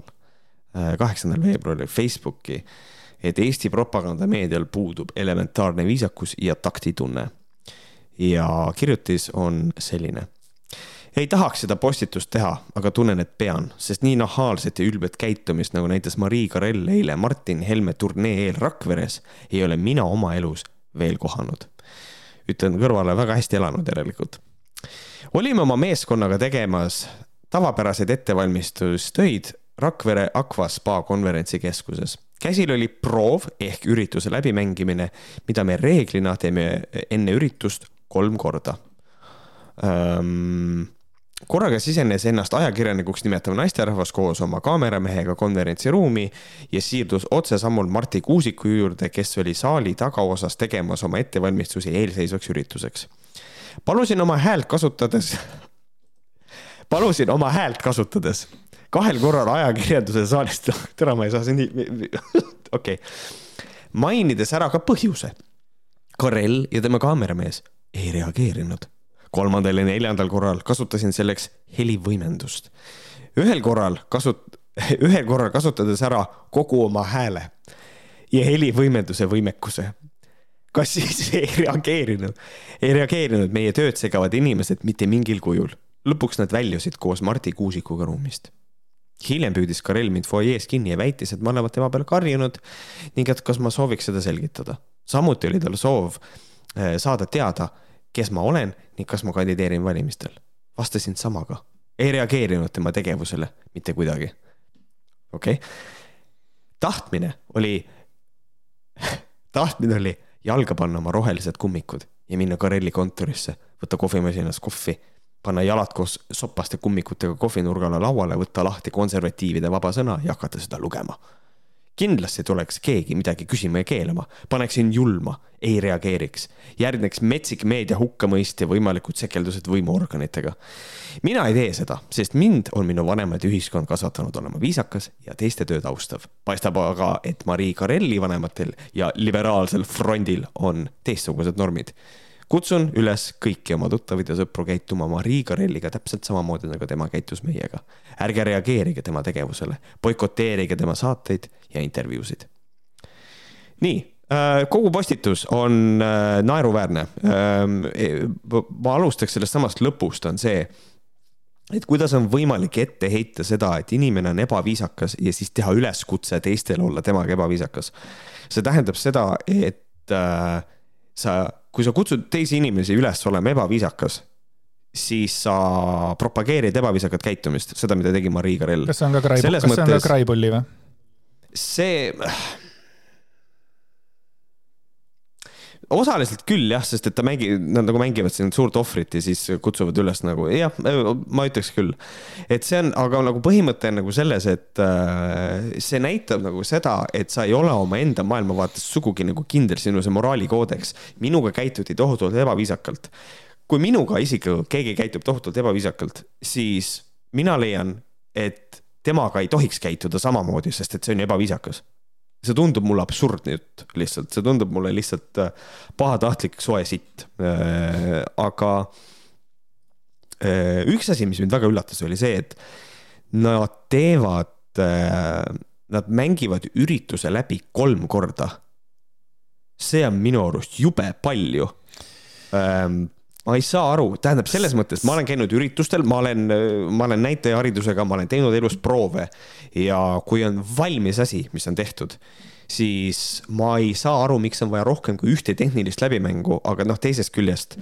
kaheksandal veebruaril Facebooki et Eesti propagandameedial puudub elementaarne viisakus ja taktitunne. ja kirjutis on selline. ei tahaks seda postitust teha, aga tunnen, et pean, sest nii nahaalset ja ülbet käitumist, nagu näitas Marii Karell eile Martin Helme turnee eel Rakveres, ei ole mina oma elus veel kohanud. Ütlen kõrvale, väga hästi elanud järelikult. olime oma meeskonnaga tegemas tavapäraseid ettevalmistustöid Rakvere Aqua spa konverentsikeskuses käsil oli proov ehk ürituse läbimängimine, mida me reeglina teeme enne üritust kolm korda ähm, korraga sisenes ennast ajakirjanikuks nimetav naisterahvas koos oma kaameramehega konverentsiruumi ja siirdus otsesammul Marti Kuusiku juurde, kes oli saali tagaosas tegemas oma ettevalmistusi eelseisvaks ürituseks. palusin oma häält kasutades palusin oma häält kasutades kahel korral ajakirjanduse saalist, täna ma ei saa see nii, okei okay.. mainides ära ka põhjuse. Karel ja tema kaameramees ei reageerinud. Kolmandal ja neljandal korral kasutasin selleks helivõimendust. ühel korral kasut-, ühel korral kasutades ära kogu oma hääle ja helivõimenduse võimekuse kas siis ei reageerinud, ei reageerinud meie tööd segavad inimesed mitte mingil kujul. lõpuks nad väljusid koos Marti Kuusikuga ruumist hiljem püüdis Karel mind fuajees kinni ja väitis, et me oleme tema peale karjunud ning et kas ma sooviks seda selgitada. samuti oli tal soov eh, saada teada, kes ma olen ning kas ma kandideerin valimistel. vastasin samaga, ei reageerinud tema tegevusele mitte kuidagi. okei okay., tahtmine oli tahtmine oli jalga panna oma rohelised kummikud ja minna Kareli kontorisse, võtta kohvimasinas kohvi panna jalad koos sopaste kummikutega kohvinurgale lauale, võtta lahti konservatiivide vaba sõna ja hakata seda lugema. Kindlasti tuleks keegi midagi küsima ja keelama, paneksin julma, ei reageeriks. järgneks metsik meedia hukkamõist ja võimalikud sekeldused võimuorganitega. mina ei tee seda, sest mind on minu vanemad ja ühiskond kasvatanud olema viisakas ja teiste tööd austav. paistab aga, et Marii Karelli vanematel ja liberaalsel frondil on teistsugused normid kutsun üles kõiki oma tuttavaid ja sõpru käituma Marii Karelliga täpselt samamoodi, nagu tema käitus meiega. ärge reageerige tema tegevusele, boikoteerige tema saateid ja intervjuusid. nii äh, kogu postitus on äh, naeruväärne. Ähm, e, ma alustaks sellest samast lõpust, on see, et kuidas on võimalik ette heita seda, et inimene on ebaviisakas ja siis teha üleskutse teistele olla temaga ebaviisakas. see tähendab seda, et äh, sa kui sa kutsud teisi inimesi üles olema ebaviisakas, siis sa propageerid ebaviisakat käitumist, seda, mida tegi Marii Karell. kas see on ka Krai, kas mõttes, see on ka Kraipulli või? See osaliselt küll jah, sest et ta mängib, nad nagu mängivad siin suurt ohvrit ja siis kutsuvad üles nagu jah, ma ütleks küll. et see on, aga nagu põhimõte on nagu selles, et äh, see näitab nagu seda, et sa ei ole omaenda maailmavaates sugugi nagu kindel, sinu see moraalikoodeks. minuga käituti tohutult ebaviisakalt. kui minuga isiklikult keegi käitub tohutult ebaviisakalt, siis mina leian, et temaga ei tohiks käituda samamoodi, sest et see on ebaviisakas see tundub mulle absurdne jutt lihtsalt, see tundub mulle lihtsalt äh, pahatahtlik soe sitt. Äh, aga äh, üks asi, mis mind väga üllatas, oli see, et nad teevad, nad mängivad ürituse läbi kolm korda. see on minu arust jube palju ma ei saa aru, tähendab selles mõttes, ma olen käinud üritustel, ma olen, ma olen näitajaharidusega, ma olen teinud elus proove. Ja kui on valmis asi, mis on tehtud, siis ma ei saa aru, miks on vaja rohkem kui ühte tehnilist läbimängu, aga noh, teisest küljest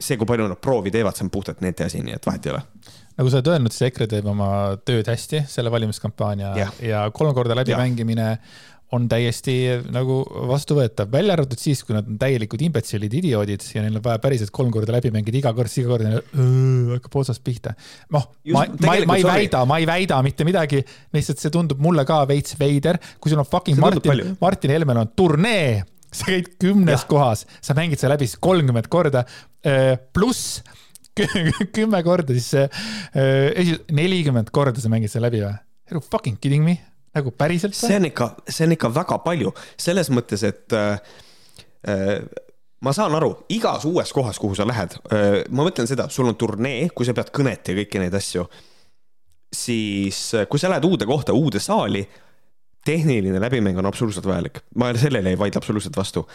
see, kui palju nad proovi teevad, see on puhtalt nende asi, nii et vahet ei ole. Nagu sa oled öelnud, siis EKRE teeb oma tööd hästi, selle valimiskampaania ja, ja kolm korda läbimängimine on täiesti nagu vastuvõetav, välja arvatud siis, kui nad on täielikud imbetsilid, idioodid ja neil on vaja päriselt kolm korda läbi mängida, iga kord, iga kord hakkab otsast pihta. noh, ma, ma, ma ei väida, ma ei väida mitte midagi, lihtsalt see tundub mulle ka veits veider, kui sul on fucking see Martin, Martin Helmel on turnee, sa käid kümnes ja. kohas, sa mängid selle läbi siis kolmkümmend korda, pluss kümme korda, siis see nelikümmend korda sa mängid selle läbi või? Are you fucking kidding me? Nagu päriselt? see on ikka, see on ikka väga palju, selles mõttes, et äh, äh, ma saan aru, igas uues kohas, kuhu sa lähed äh,, ma mõtlen seda, sul on turnee, kui sa pead kõnet ja kõiki neid asju, siis äh, kui sa lähed uude kohta, uude saali, tehniline läbimäng on absoluutselt vajalik, ma sellele ei vaidle absoluutselt vastu.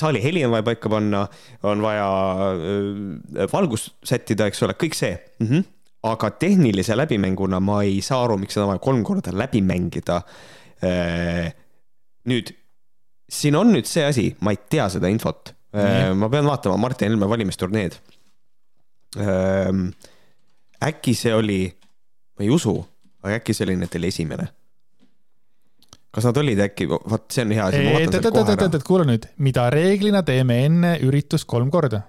saali heli on vaja paika panna, on vaja äh, valgust sättida, eks ole, kõik see mm. -hmm aga tehnilise läbimänguna ma ei saa aru, miks seda on vaja kolm korda läbi mängida. Äh, nüüd, siin on nüüd see asi, ma ei tea seda infot mm., ma pean vaatama Martin Helme valimisturneed. Ähm, äkki see oli, ma ei usu, aga äkki see oli nendel esimene kas nad olid äkki, vot see on hea asi. kuule nüüd, mida reeglina teeme enne üritust kolm korda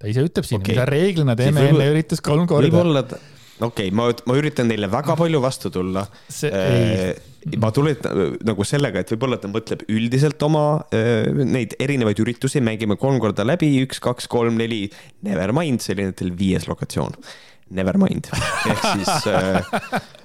ta ise ütleb siin okay., mida reeglina teeme enne üritust kolm korda. võib-olla, okei okay,, ma, ma üritan neile väga palju vastu tulla. Äh, ma tuletan nagu sellega, et võib-olla ta mõtleb üldiselt oma äh, neid erinevaid üritusi, mängime kolm korda läbi, üks, kaks, kolm, neli, never mind, see oli nendel viies lokatsioon never mind. ehk siis äh,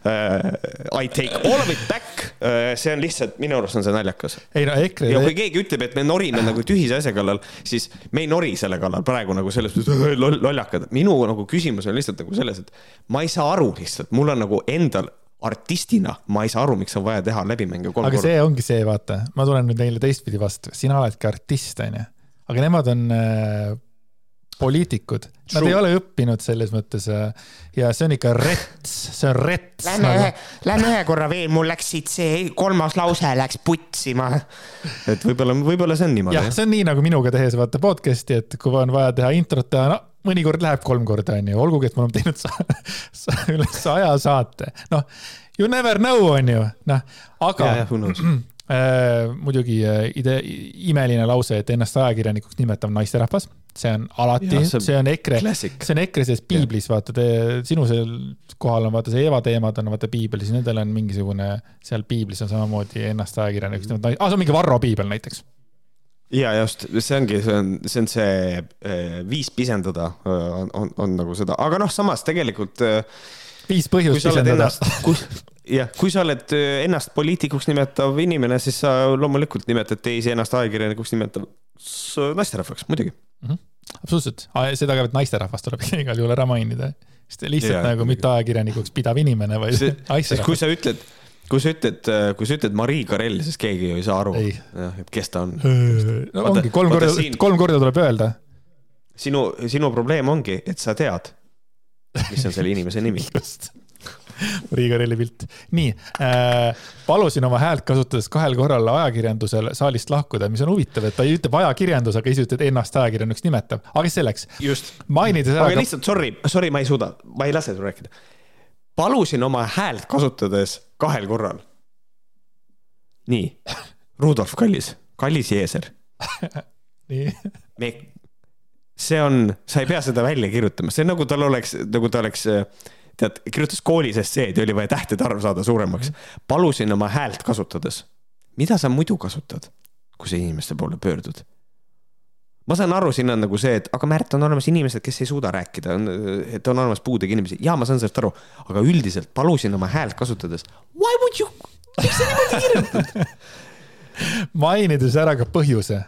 äh, I take all of it back äh,. see on lihtsalt, minu arust on see naljakas. ei no EKRE. ja kui keegi ütleb, et me norime nagu tühise asja kallal, siis me ei nori selle kallal praegu nagu selles mõttes lollakad. minu nagu küsimus on lihtsalt nagu selles, et ma ei saa aru lihtsalt, mul on nagu endal artistina ma ei saa aru, miks on vaja teha läbimänge kolm aga korda. see ongi see, vaata, ma tulen nüüd neile teistpidi vastu, sina oledki artist, onju. aga nemad on äh, poliitikud, nad ei ole õppinud selles mõttes äh, ja see on ikka rets, see on rets. Lähme nagu... ühe, lähme ühe korra veel, mul läks siit see kolmas lause läks putsima. et võib-olla, võib-olla see on niimoodi. jah, see on nii nagu minuga tehes vaata podcast'i, et kui on vaja teha introt teha, no mõnikord läheb kolm korda, onju, olgugi, et me oleme teinud sa, sa, üle saja saate, noh, you never know, onju, noh, aga. Äh, muidugi äh, idee, imeline lause, et ennast ajakirjanikuks nimetav naisterahvas. See on alati, see on EKRE, see on EKRE sees piiblis, vaata, te, sinu seal kohal on vaata see Eva teemad on vaata piiblis, nendel on mingisugune, seal piiblis on samamoodi ennast ajakirjanikuks, ah, see on mingi Varro piibel näiteks. ja just, see ongi, see on, see on see eh, viis pisendada on, on, on nagu seda, aga noh, samas tegelikult viis põhjust pisendada. Jah, kui sa oled ennast poliitikuks nimetav inimene, siis sa loomulikult nimetad teisi ennast ajakirjanikuks nimetav naisterahvaks, muidugi mm. -hmm. absoluutselt, seda ka, et naisterahvast tuleb igal juhul ära mainida. sest lihtsalt ja, nagu mitte ajakirjanikuks pidav inimene, vaid naisterahvas. kui sa ütled, kui sa ütled, kui sa ütled Marii Karell, siis keegi ju ei saa aru, et kes ta on. no ongi, kolm korda, kolm korda tuleb öelda. sinu, sinu probleem ongi, et sa tead, mis on selle inimese nimi just Riigarelli pilt. nii äh,, palusin oma häält kasutades kahel korral ajakirjandusel saalist lahkuda, mis on huvitav, et ta ütleb ajakirjandus, aga ise ütleb ennast ajakirjanikuks nimetav, aga selleks. just. mainides ära. aga lihtsalt sorry, sorry, ma ei suuda, ma ei lase sul rääkida. palusin oma häält kasutades kahel korral. nii, Rudolf Kallis, Kallis Jeeser nii. me, see on, sa ei pea seda välja kirjutama, see on nagu tal oleks, nagu ta oleks äh, tead, kirjutas koolis esseed ja oli vaja tähtede arv saada suuremaks. palusin oma häält kasutades. mida sa muidu kasutad, kui sa inimeste poole pöördud? ma saan aru, siin on nagu see, et aga Märt, on olemas inimesed, kes ei suuda rääkida, et on olemas puudega inimesi. ja ma saan sellest aru, aga üldiselt palusin oma häält kasutades. Why would you, miks sa niimoodi kirjutad? mainides ära ka põhjuse.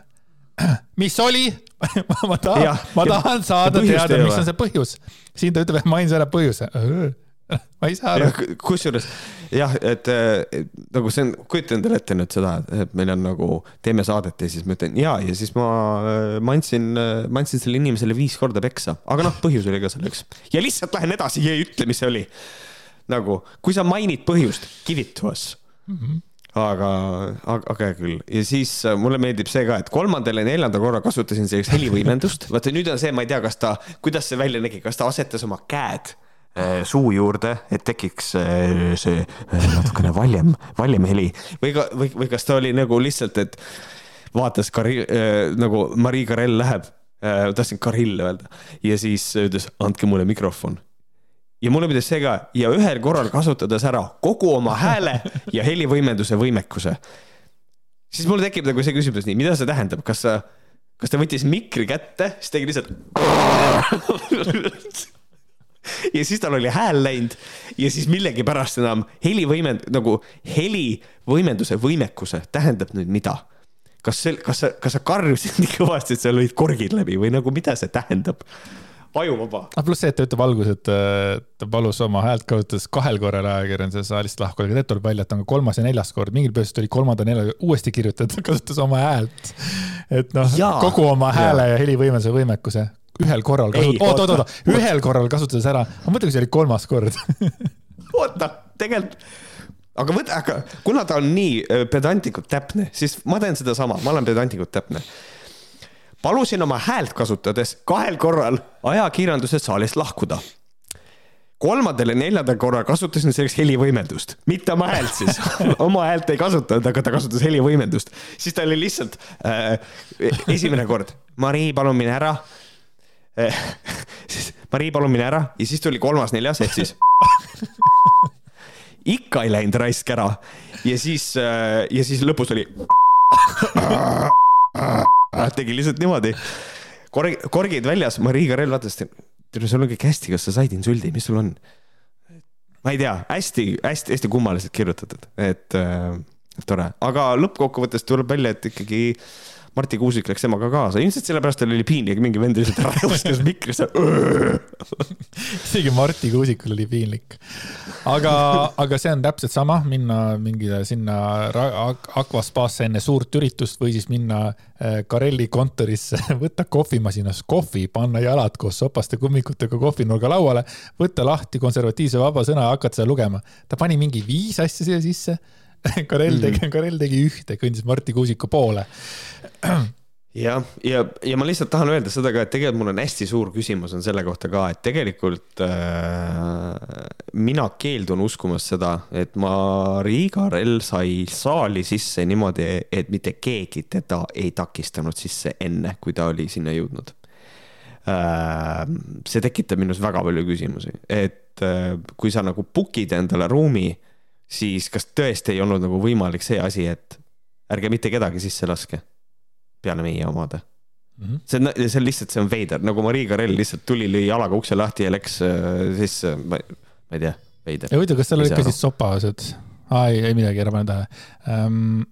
Mis oli ma tahan, ma tahan saada teada, mis on see põhjus. siin ta ütleb, et mainin selle põhjuse. ma ei saa aru. kusjuures jah, et nagu see on, kujuta endale ette nüüd seda, et meil on nagu, teeme saadet ja siis ma ütlen ja, ja siis ma, ma andsin, ma andsin sellele inimesele viis korda peksa, aga noh, põhjus oli ka selleks. ja lihtsalt lähen edasi ja ei ütle, mis see oli. nagu, kui sa mainid põhjust, give it to us mm. -hmm aga, aga, hea küll. Ja siis äh, mulle meeldib see ka, et kolmandal ja neljandal korral kasutasin sellist helivõimendust, vaata nüüd on see, ma ei tea, kas ta, kuidas see välja nägi, kas ta asetas oma käed äh, suu juurde, et tekiks äh, see natukene valjem, valjem heli. Või ka, või, või kas ta oli nagu lihtsalt, et vaatas Kari- äh,, nagu Marii Karell läheb äh,, tahtsin Karill öelda. Ja siis ütles, andke mulle mikrofon ja mulle meeldis see ka ja ühel korral kasutades ära kogu oma hääle ja helivõimenduse võimekuse. siis mul tekib nagu see küsimus, nii, mida see tähendab, kas sa, kas ta võttis mikri kätte, siis tegi lihtsalt ja siis tal oli hääl läinud ja siis millegipärast enam helivõimend-, nagu helivõimenduse võimekuse tähendab nüüd mida? kas see, kas sa, kas sa karjusid nii kõvasti, et sa lõid korgid läbi või nagu mida see tähendab? Ajuvaba. ah, pluss see, et ta ütleb alguses, et ta palus oma häält kasutas kahel korral ajakirjanduse saalist lahku, aga tegelikult tuleb välja, et on ka kolmas ja neljas kord, mingil põhjusel tuli kolmanda, nelja uuesti kirjutada, kasutas oma häält. et noh, kogu oma hääle ja, ja helivõimenduse võimekuse ühel korral kasutas, oot, oot, oot, ühel korral kasutas ära, ma mõtlen, kui see oli kolmas kord. Oota, tegelikult aga võta, aga kuna ta on nii äh, pedantlikult täpne, siis ma teen sedasama, ma olen pedantlikult täpne palusin oma häält kasutades kahel korral ajakirjanduse saalist lahkuda. kolmandal ja neljandal korral kasutasin selleks helivõimendust, mitte oma häält siis. Oma häält ei kasutanud, aga ta kasutas helivõimendust. siis ta oli lihtsalt äh, esimene kord, Marii, palun mine ära. Siis Marii, palun mine ära. Ja siis tuli kolmas-neljas ehk siis. Ikka ei läinud raisk ära. Ja siis äh, ja siis lõpus oli tegi lihtsalt niimoodi. korg, korgid väljas, Marii Karel vaatas, tere, sul on kõik hästi, kas sa said insuldi, mis sul on? ma ei tea hästi,, hästi-hästi-hästi kummaliselt kirjutatud, et äh, tore, aga lõppkokkuvõttes tuleb välja, et ikkagi äh, Marti Kuusik läks temaga kaasa, ilmselt sellepärast tal oli piinlik, mingi vend lihtsalt ära joostes mikrisse. isegi Marti Kuusikul oli piinlik. aga, aga see on täpselt sama, minna mingi sinna Aquaspaasse enne suurt üritust või siis minna äh, Karelli kontorisse, võtta kohvimasinas kohvi, panna jalad koos sopaste kummikutega kohvinurga lauale, võtta lahti konservatiivse vaba sõna ja hakata seda lugema. ta pani mingi viis asja siia sisse Karel tegi mm., Karel tegi ühte, kõndis Marti Kuusiku poole. jah, ja, ja ma lihtsalt tahan öelda seda ka, et tegelikult mul on hästi suur küsimus on selle kohta ka, et tegelikult äh, mina keeldun uskumast seda, et Marii Karel sai saali sisse niimoodi, et mitte keegi teda ei takistanud sisse enne, kui ta oli sinna jõudnud äh,. see tekitab minus väga palju küsimusi, et äh, kui sa nagu book'id endale ruumi siis kas tõesti ei olnud nagu võimalik see asi, et ärge mitte kedagi sisse laske peale meie omade mm. -hmm. see on, see on lihtsalt, see on veider, nagu Marii Karell lihtsalt tuli, lõi jalaga ukse lahti ja läks äh, sisse, ma ei tea, veider. ja huvitav, kas seal olid ka siis sopased? aa, ei, ei midagi, ära pane tähele um,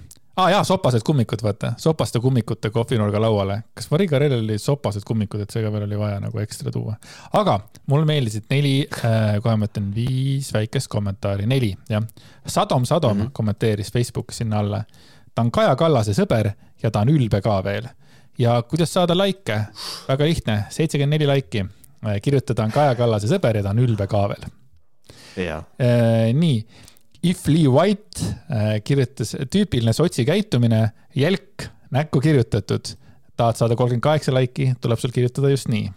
ah, jaa, sopased kummikud, vaata, sopaste kummikute kohvinurga lauale. kas Mari Karelil oli sopased kummikud, et see ka veel oli vaja nagu ekstra tuua. aga mulle meeldisid neli äh,, kohe ma ütlen viis väikest kommentaari, neli, jah. Sadom Sadom mm -hmm. kommenteeris Facebookis sinna alla. ta on Kaja Kallase sõber ja ta on ülbe ka veel. ja kuidas saada likee? väga lihtne, seitsekümmend neli laiki. Äh, kirjutada on Kaja Kallase sõber ja ta on ülbe ka veel. Äh, nii If Lee White äh, kirjutas, tüüpiline sotsi käitumine, jälk, näkku kirjutatud. tahad saada kolmkümmend kaheksa laiki, tuleb sul kirjutada just nii.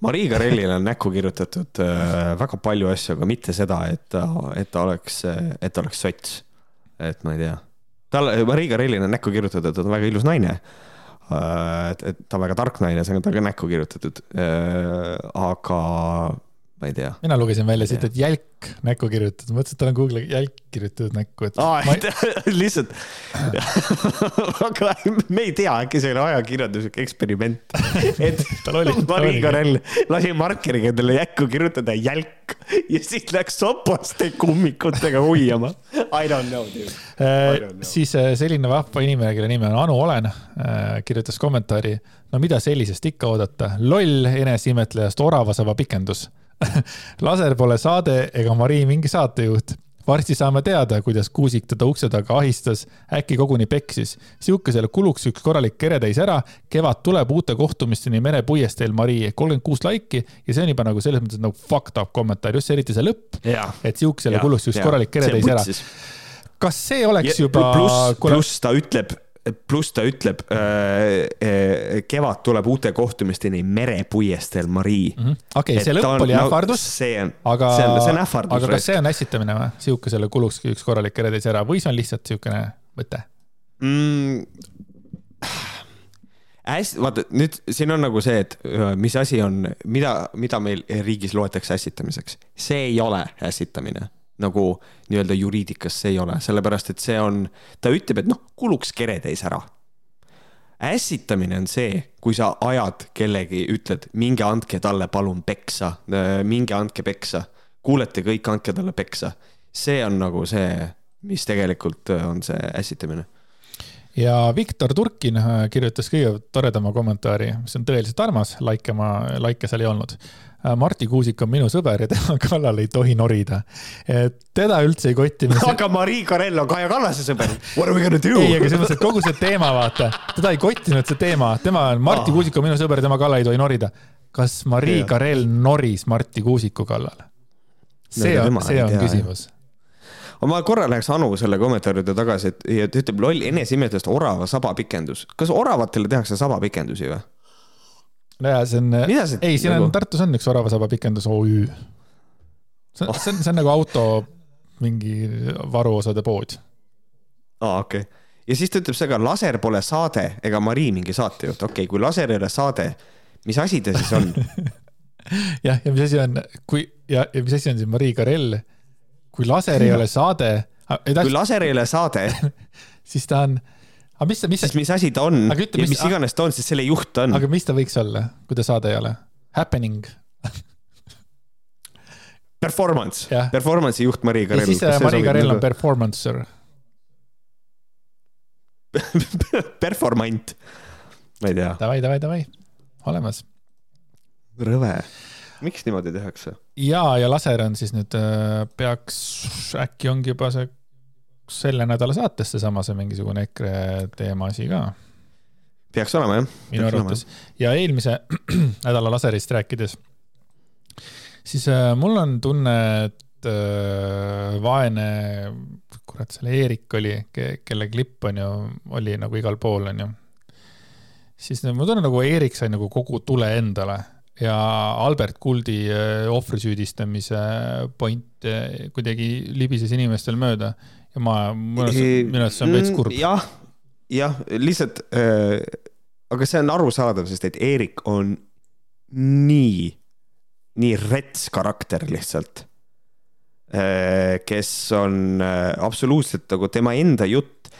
Marii Karellile on näkku kirjutatud äh, väga palju asju, aga mitte seda, et ta, et ta oleks, et ta oleks sots. et ma ei tea. tal, Marii Karellile on näkku kirjutatud, et ta on väga ilus naine äh,. et, et ta on väga tark naine, see on talle näkku kirjutatud aga ma ei tea. mina lugesin välja siit, et jälk näkku kirjutatud, mõtlesin, et tal on Google'i jälk kirjutatud näkku, et. aa, ei... lihtsalt aga me ei tea, äkki see oli ajakirjanduslik eksperiment. et Marii Karell lasi markeriga endale jäkku kirjutada jälk ja siis läks sopaste kummikutega uiama. I don't know, dude. Äh, siis äh, selline vahva inimene, kelle nimi on Anu Olen, äh, kirjutas kommentaari. no mida sellisest ikka oodata, loll eneseimetlejast oravasaba pikendus laser pole saade ega Marii mingi saatejuht. varsti saame teada, kuidas Kuusik teda ukse taga ahistas, äkki koguni peksis. sihukesele kuluks üks korralik keretäis ära, kevad tuleb uute kohtumisteni merepuiesteel Marii, kolmkümmend kuus laiki ja see on juba nagu selles mõttes nagu fucked up kommentaar, just eriti see lõpp. et sihukesele kuluks üks korralik keretäis ära kas see oleks ja, juba. pluss, pluss ta ütleb pluss ta ütleb äh,, kevad tuleb uute kohtumisteni merepuiesteel, Marii mm -hmm.. okei okay,, see lõpp oli ähvardus no,. see on, aga, see on, see on ähvardus. aga kas see on ässitamine või? sihukesele kulukski üks korralik eredes ära või see on lihtsalt sihukene mõte mm,? hästi, vaata nüüd siin on nagu see, et mis asi on, mida, mida meil riigis loetakse ässitamiseks. see ei ole ässitamine nagu nii-öelda juriidikas see ei ole, sellepärast et see on, ta ütleb, et noh, kuluks keretäis ära. ässitamine on see, kui sa ajad kellegi, ütled, minge andke talle palun peksa, minge andke peksa, kuulete kõik, andke talle peksa. see on nagu see, mis tegelikult on see ässitamine ja Viktor Turkin kirjutas kõige toredama kommentaari, mis on tõeliselt armas, laike ma, laike seal ei olnud Äh, Marti Kuusik on minu sõber ja tema kallal ei tohi norida. teda üldse ei kotti mis.... aga Marii Karell on Kaja Kallase sõber. What are we gonna do? ei, aga selles mõttes, et kogu see teema, vaata, teda ei kottinud see teema, tema on, Marti. Kuusik on minu sõber, tema kallal ei tohi norida. kas Marii. Karell noris Marti Kuusiku kallal? see no, on, see on tea, küsimus ma korra läheks Anu selle kommentaari juurde tagasi, et ta ütleb loll eneseimetust orava sabapikendus. kas oravatele tehakse sabapikendusi või? nojah, see on, ei, siin nagu... on Tartus on üks oravasaba pikendus OÜ. see on oh., see on, see on nagu auto mingi varuosade pood. aa, okei okay. ja siis ta ütleb seda, laser pole saade ega Marii mingi saatejuht, okei okay,, kui laser ei ole saade, mis asi ta siis on jah, ja mis asi on, kui ja, ja mis asi on siis Marii Karell, kui laser ei ole saade. kui laser ei ole saade siis ta on aga mis, mis. siis mis asi ta on ütle, mis, mis iganes ta on, siis selle juht ta on. aga mis ta võiks olla, kui ta saade ei ole? Happening Performance, performance'i juht Marii Karell. ja siis äh, Marii Karell on performancer Performant, ma ei tea. Davai, davai, davai, olemas. rõve, miks niimoodi tehakse? Ja, ja laser on siis nüüd, äh, peaks, äkki ongi juba see selle nädala saates seesama, see mingisugune EKRE teema asi ka. peaks olema jah. minu arvates ja eelmise nädala laserist rääkides, siis äh, mul on tunne, et äh, vaene, kurat, selle Eerik oli ke,, kelle klipp on ju, oli nagu igal pool, on ju. siis ma tunnen nagu Eerik sai nagu kogu tule endale ja Albert Kuldi äh, ohvrisüüdistamise point äh, kuidagi libises inimestel mööda ja ma, minu arust see on veits kurb. jah, jah, lihtsalt äh,, aga see on arusaadav, sest et Eerik on nii, nii rets karakter lihtsalt äh,. kes on äh, absoluutselt nagu tema enda jutt,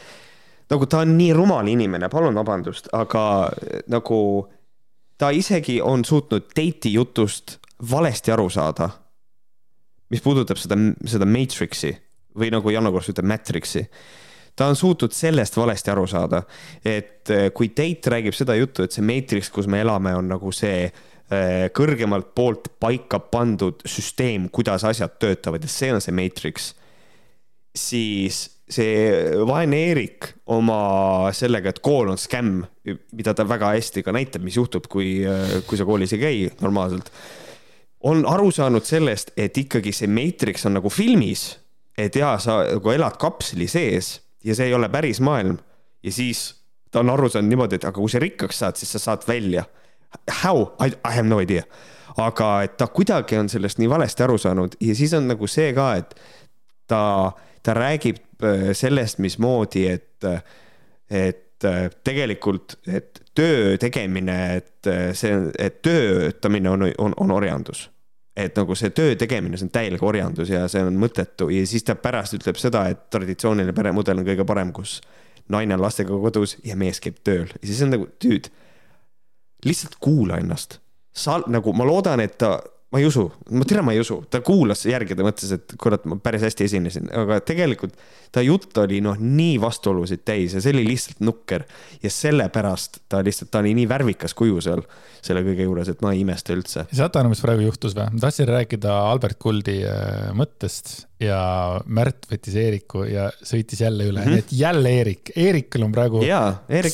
nagu ta on nii rumal inimene, palun vabandust, aga nagu ta isegi on suutnud date'i jutust valesti aru saada. mis puudutab seda, seda Matrixi või nagu Janno Kors ütleb, Matrixi. ta on suutnud sellest valesti aru saada, et eh, kui Tate räägib seda juttu, et see Matrix, kus me elame, on nagu see eh, kõrgemalt poolt paika pandud süsteem, kuidas asjad töötavad ja see on see Matrix, siis see vaene Eerik oma sellega, et kool on skämm, mida ta väga hästi ka näitab, mis juhtub, kui, kui sa koolis ei käi normaalselt, on aru saanud sellest, et ikkagi see Matrix on nagu filmis et jaa, sa nagu elad kapsli sees ja see ei ole päris maailm. ja siis ta on aru saanud niimoodi, et aga kui sa rikkaks saad, siis sa saad välja. How? I, have no idea. aga et ta kuidagi on sellest nii valesti aru saanud ja siis on nagu see ka, et ta, ta räägib sellest, mismoodi, et, et äh, tegelikult, et töö tegemine, et äh, see, et töötamine on, on, on orjandus et nagu see töö tegemine, see on täielik orjandus ja see on mõttetu ja siis ta pärast ütleb seda, et traditsiooniline peremudel on kõige parem, kus naine on lastega kodus ja mees käib tööl ja siis on nagu, dude, lihtsalt kuula ennast. sa nagu, ma loodan, et ta ma ei usu, ma tere, ma ei usu, ta kuulas järgi, ta mõtles, et kurat, ma päris hästi esinesin, aga tegelikult ta jutt oli noh, nii vastuolusid täis ja see oli lihtsalt nukker. ja sellepärast ta lihtsalt, ta oli nii värvikas kuju seal selle kõige juures, et ma ei imesta üldse. saate aru, mis praegu juhtus või? ma tahtsin rääkida Albert Kuldi äh, mõttest ja Märt võttis Eeriku ja sõitis jälle üle mm, -hmm. nii et jälle Eerik, Eerikul on praegu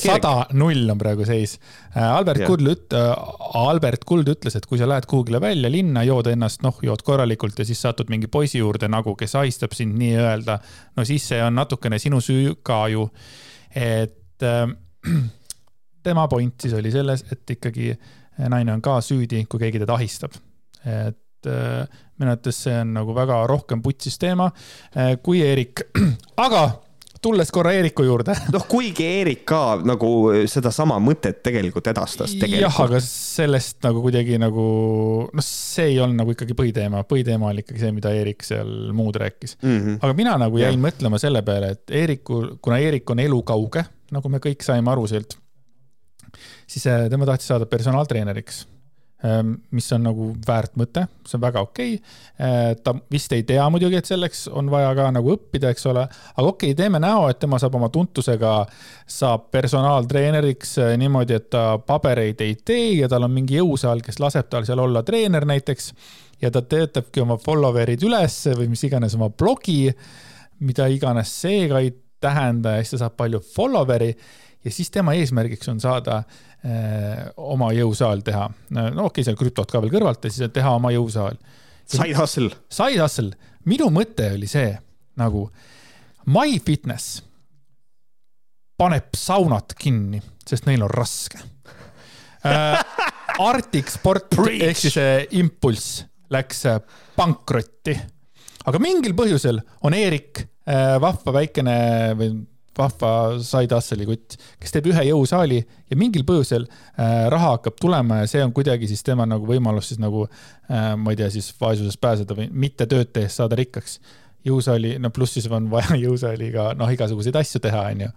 sada null on praegu seis. Äh, Albert ja. Kuld üt-, äh, Albert Kuld ütles, et kui sa lähed kuhugile välja linna, jood ennast, noh, jood korralikult ja siis satud mingi poisi juurde nagu, kes ahistab sind nii-öelda, no siis see on natukene sinu süü ka ju. et äh, tema point siis oli selles, et ikkagi naine on ka süüdi, kui keegi teda ahistab. et äh, minu arvates see on nagu väga rohkem putsis teema äh, kui Eerik, aga tulles korra Eeriku juurde. noh, kuigi Eerik ka nagu sedasama mõtet tegelikult edastas. jah, aga sellest nagu kuidagi nagu, noh, see ei olnud nagu ikkagi põhiteema, põhiteema oli ikkagi see, mida Eerik seal muud rääkis mm. -hmm. aga mina nagu jäin ja. mõtlema selle peale, et Eeriku, kuna Eerik on elukauge, nagu me kõik saime aru sealt, siis äh, tema tahtis saada personaaltreeneriks mis on nagu väärt mõte, see on väga okei. Okay.. ta vist ei tea muidugi, et selleks on vaja ka nagu õppida, eks ole, aga okei okay,, teeme näo, et tema saab oma tuntusega, saab personaaltreeneriks eh, niimoodi, et ta pabereid ei tee ja tal on mingi jõusaal, kes laseb tal seal olla treener näiteks. Ja ta töötabki oma follower'id üles või mis iganes oma blogi, mida iganes see ka ei tähenda ja siis ta saab palju follower'i ja siis tema eesmärgiks on saada äh, oma jõusaal teha. no okei okay,, seal krüptot ka veel kõrvalt ja siis teha oma jõusaal. Side hustle. Side hustle. minu mõte oli see nagu MyFitness paneb saunad kinni, sest neil on raske äh,. Arctic Sport ehk siis Impulss läks äh, pankrotti, aga mingil põhjusel on Eerik äh, vahva väikene või vahva Said Asseli kutt, kes teeb ühe jõusaali ja mingil põhjusel äh, raha hakkab tulema ja see on kuidagi siis tema nagu võimalus siis nagu äh,, ma ei tea, siis vaesusest pääseda või mitte tööd tehes saada rikkaks. jõusaali, no pluss siis on vaja jõusaaliga noh, igasuguseid asju teha, onju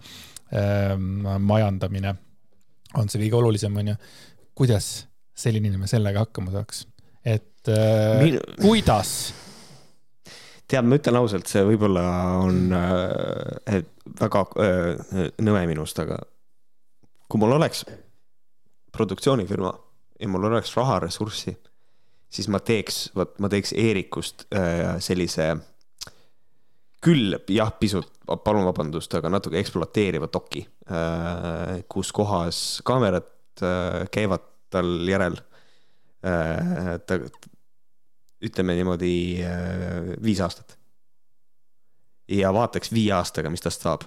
ähm,. majandamine on see kõige olulisem, onju. kuidas selline inimene sellega hakkama saaks? et äh, Min... kuidas tead, ma ütlen ausalt, see võib-olla on äh, väga äh, nõme minust, aga kui mul oleks produktsioonifirma ja mul oleks raha, ressurssi, siis ma teeks, vot ma teeks Eerikust äh, sellise küll jah, pisut, palun vabandust, aga natuke ekspluateeriva doki äh,, kus kohas kaamerad äh, käivad tal järel äh,. ta, ütleme niimoodi äh, viis aastat. ja vaataks viie aastaga, mis tast saab.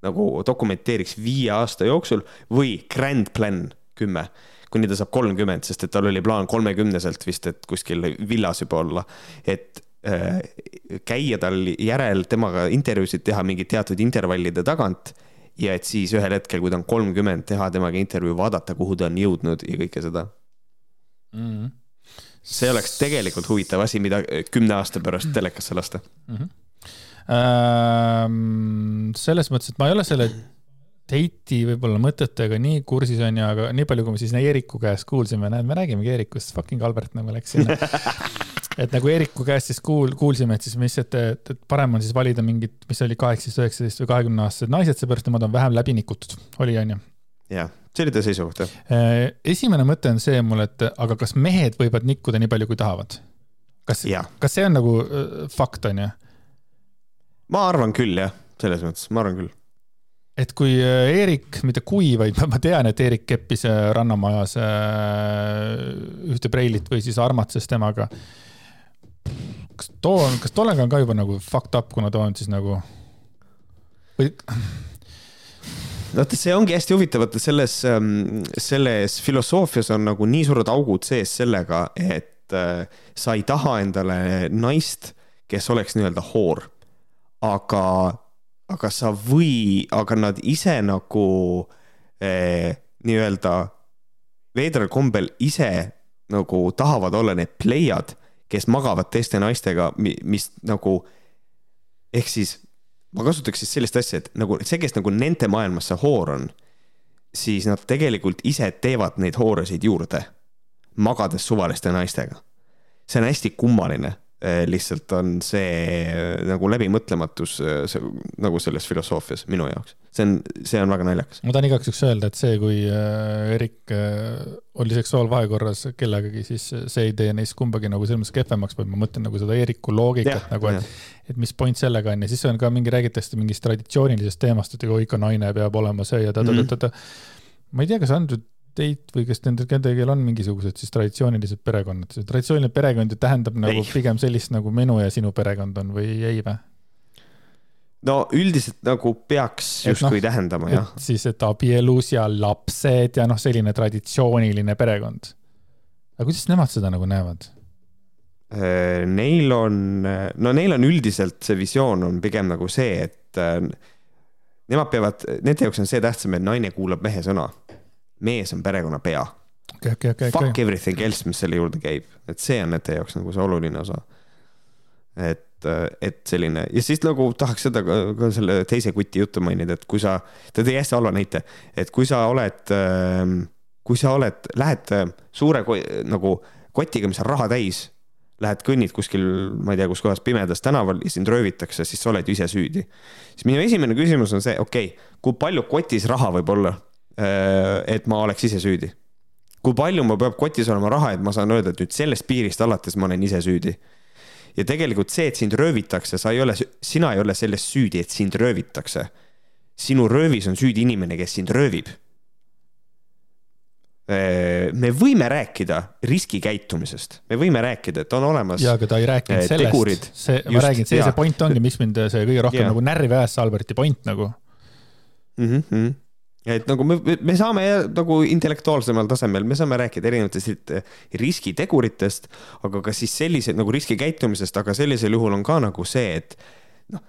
nagu dokumenteeriks viie aasta jooksul või grand plan kümme, kuni ta saab kolmkümmend, sest et tal oli plaan kolmekümneselt vist, et kuskil villas juba olla, et äh, käia tal järel, temaga intervjuusid teha mingi teatud intervallide tagant ja et siis ühel hetkel, kui ta on kolmkümmend, teha temaga intervjuu, vaadata, kuhu ta on jõudnud ja kõike seda mm. -hmm see oleks tegelikult huvitav asi, mida kümne aasta pärast telekasse lasta mm. -hmm. Ähm, selles mõttes, et ma ei ole selle date'i võib-olla mõtetega nii kursis onju, aga nii palju, kui me siis Eeriku käest kuulsime, näed, me räägimegi Eerikust, fucking Albert nagu läks sinna et nagu Eeriku käest siis kuul-, kuulsime, et siis mis, et, et, et parem on siis valida mingid, mis oli kaheksateist, üheksateist või kahekümne aastased naised, seepärast nemad on vähem läbi nikutud, oli onju. Jah see oli teie seisukoht, jah? Äh, esimene mõte on see mul, et aga kas mehed võivad nikkuda nii palju, kui tahavad? kas, kas see on nagu äh, fakt, on ju? ma arvan küll, jah, selles mõttes, ma arvan küll. et kui äh, Eerik, mitte kui, vaid ma tean, et Eerik keppis Rannamajas ühte preilit või siis armatses temaga. kas too on, kas tollega on ka juba nagu fucked up, kuna too on siis nagu või vaata, see ongi hästi huvitav, vaata selles, ähm, selles filosoofias on nagu nii suured augud sees sellega, et äh, sa ei taha endale naist, kes oleks nii-öelda hoor. aga, aga sa või, aga nad ise nagu eh, nii-öelda veidral kombel ise nagu tahavad olla need pleiad, kes magavad teiste naistega, mis nagu ehk siis ma kasutaks siis sellist asja, et nagu see, kes nagu nende maailmas see hoor on, siis nad tegelikult ise teevad neid hooresid juurde, magades suvaliste naistega. see on hästi kummaline lihtsalt on see eh, nagu läbimõtlematus eh, see, nagu selles filosoofias minu jaoks. see on, see on väga naljakas. ma tahan igaks juhuks öelda, et see, kui Erik oli seksuaalvahekorras kellegagi, siis see ei tee neist kumbagi nagu selles mõttes kehvemaks, vaid ma mõtlen nagu seda Eeriku loogikat ja, nagu, et, et mis point sellega on ja siis on ka mingi, räägitakse mingist traditsioonilisest teemast, et ikka naine peab olema see ja ta-ta-ta-ta. Mhm. ma ei tea, kas Andrus teid või kas nendel kedagi on mingisugused siis traditsioonilised perekonnad, see traditsiooniline perekond ju tähendab nagu ei. pigem sellist nagu minu ja sinu perekond on või ei või? no üldiselt nagu peaks justkui no, tähendama, jah. siis, et abielus ja lapsed ja noh, selline traditsiooniline perekond. aga kuidas nemad seda nagu näevad? Äh, neil on, no neil on üldiselt see visioon on pigem nagu see, et äh, nemad peavad, nende jaoks on see tähtsam, et naine kuulab mehe sõna. Mees on perekonna pea okay,. Okay, okay, Fuck okay. everything else, mis selle juurde käib, et see on nende jaoks nagu see oluline osa. et et, et selline ja siis nagu tahaks seda ka, ka selle teise kuti juttu mainida, et kui sa, ta tõi hästi halva näite, et kui sa oled, ähm, kui sa oled, lähed äh, suure nagu kotiga, mis on raha täis, lähed kõnnid kuskil, ma ei tea, kus kohas pimedas tänaval ja sind röövitakse, siis sa oled ju ise süüdi. siis minu esimene küsimus on see, okei okay,, kui palju kotis raha võib olla, äh, et ma oleks ise süüdi? kui palju mul peab kotis olema raha, et ma saan öelda, et nüüd sellest piirist alates ma olen ise süüdi ja tegelikult see, et sind röövitakse, sa ei ole, sina ei ole selles süüdi, et sind röövitakse. sinu röövis on süüdi inimene, kes sind röövib. me võime rääkida riskikäitumisest, me võime rääkida, et on olemas. ja, aga ta ei rääkinud sellest, see, ma räägin, see, see point ongi, mis mind see kõige rohkem ja. nagu närvi ajas, see Alberti point nagu mm. -hmm et nagu me, me saame nagu intellektuaalsemal tasemel, me saame rääkida erinevatest riskiteguritest, aga ka siis sellised nagu riskikäitumisest, aga sellisel juhul on ka nagu see, et noh,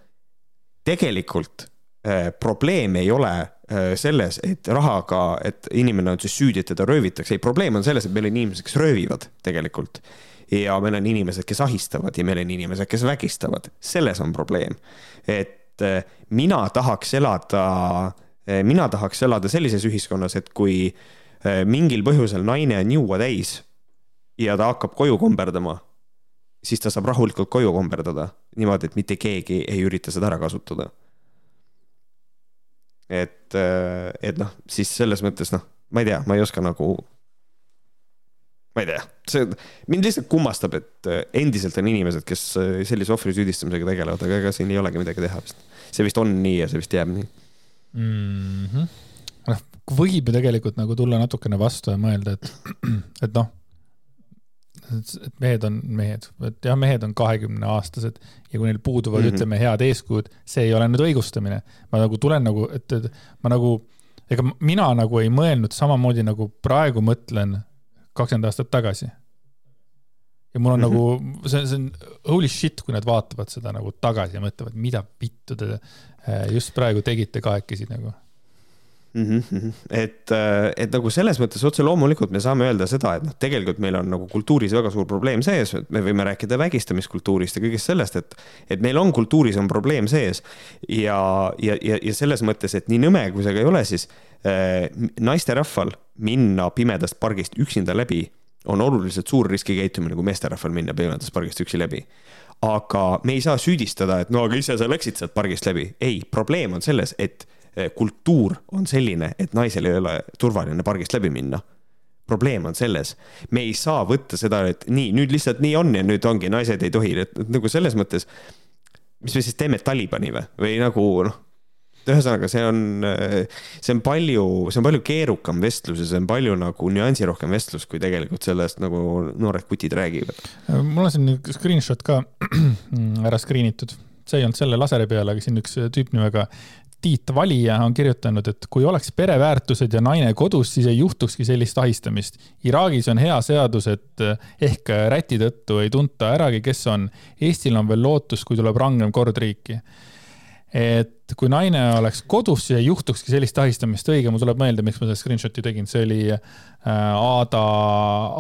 tegelikult äh, probleem ei ole äh, selles, et rahaga, et inimene on siis süüdi, et teda röövitakse, ei, probleem on selles, et meil on inimesed, kes röövivad tegelikult. Ja meil on inimesed, kes ahistavad ja meil on inimesed, kes vägistavad, selles on probleem. et äh, mina tahaks elada Eh, mina tahaks elada sellises ühiskonnas, et kui eh, mingil põhjusel naine on juua täis ja ta hakkab koju komberdama, siis ta saab rahulikult koju komberdada niimoodi, et mitte keegi ei ürita seda ära kasutada. et, eh, et noh, siis selles mõttes noh, ma ei tea, ma ei oska nagu ma ei tea, see, mind lihtsalt kummastab, et endiselt on inimesed, kes sellise ohvri süüdistamisega tegelevad, aga ega siin ei olegi midagi teha vist. see vist on nii ja see vist jääb nii mm. -hmm. noh, võib ju tegelikult nagu tulla natukene vastu ja mõelda, et, et noh, et mehed on mehed, et jah, mehed on kahekümneaastased ja kui neil puuduvad mm, -hmm. ütleme, head eeskujud, see ei ole nüüd õigustamine. ma nagu tulen nagu, et, et ma nagu, ega mina nagu ei mõelnud samamoodi nagu praegu mõtlen kakskümmend aastat tagasi. ja mul on mm -hmm. nagu, see, see on holy shit, kui nad vaatavad seda nagu tagasi ja mõtlevad, mida vittu te just praegu tegite kahekesi nagu mm. -hmm. et, äh, et nagu selles mõttes otse loomulikult me saame öelda seda, et noh, tegelikult meil on nagu kultuuris väga suur probleem sees, me võime rääkida vägistamiskultuurist ja kõigest sellest, et, et meil on kultuuris on probleem sees. ja, ja, ja, ja selles mõttes, et nii nõme, kui see ka ei ole, siis äh, naisterahval minna pimedast pargist üksinda läbi on oluliselt suur riskikäitumine kui meesterahval minna pimedast pargist üksi läbi aga me ei saa süüdistada, et no aga ise sa läksid sealt pargist läbi. ei, probleem on selles, et eh, kultuur on selline, et naisel ei ole turvaline pargist läbi minna. probleem on selles, me ei saa võtta seda, et nii, nüüd lihtsalt nii on ja nüüd ongi, naised ei tohi, et nagu selles mõttes. mis me siis teeme Talibani või, või nagu noh ühesõnaga, see on, see on palju, see on palju keerukam vestlus ja see on palju nagu nüansirohkem vestlus, kui tegelikult sellest nagu noored kutid räägivad. mul on siin screenshot ka ära screen itud, see ei olnud selle laseri peal, aga siin üks tüüp nimega Tiit Valija on kirjutanud, et kui oleks pereväärtused ja naine kodus, siis ei juhtukski sellist ahistamist. Iraagis on hea seadus, et ehk räti tõttu ei tunta äragi, kes on. Eestil on veel lootust, kui tuleb rangem kord riiki et kui naine oleks kodus, siis ei juhtukski sellist ahistamist. õige, mul tuleb meelde, miks ma selle screenshot'i tegin, see oli äh, Aada,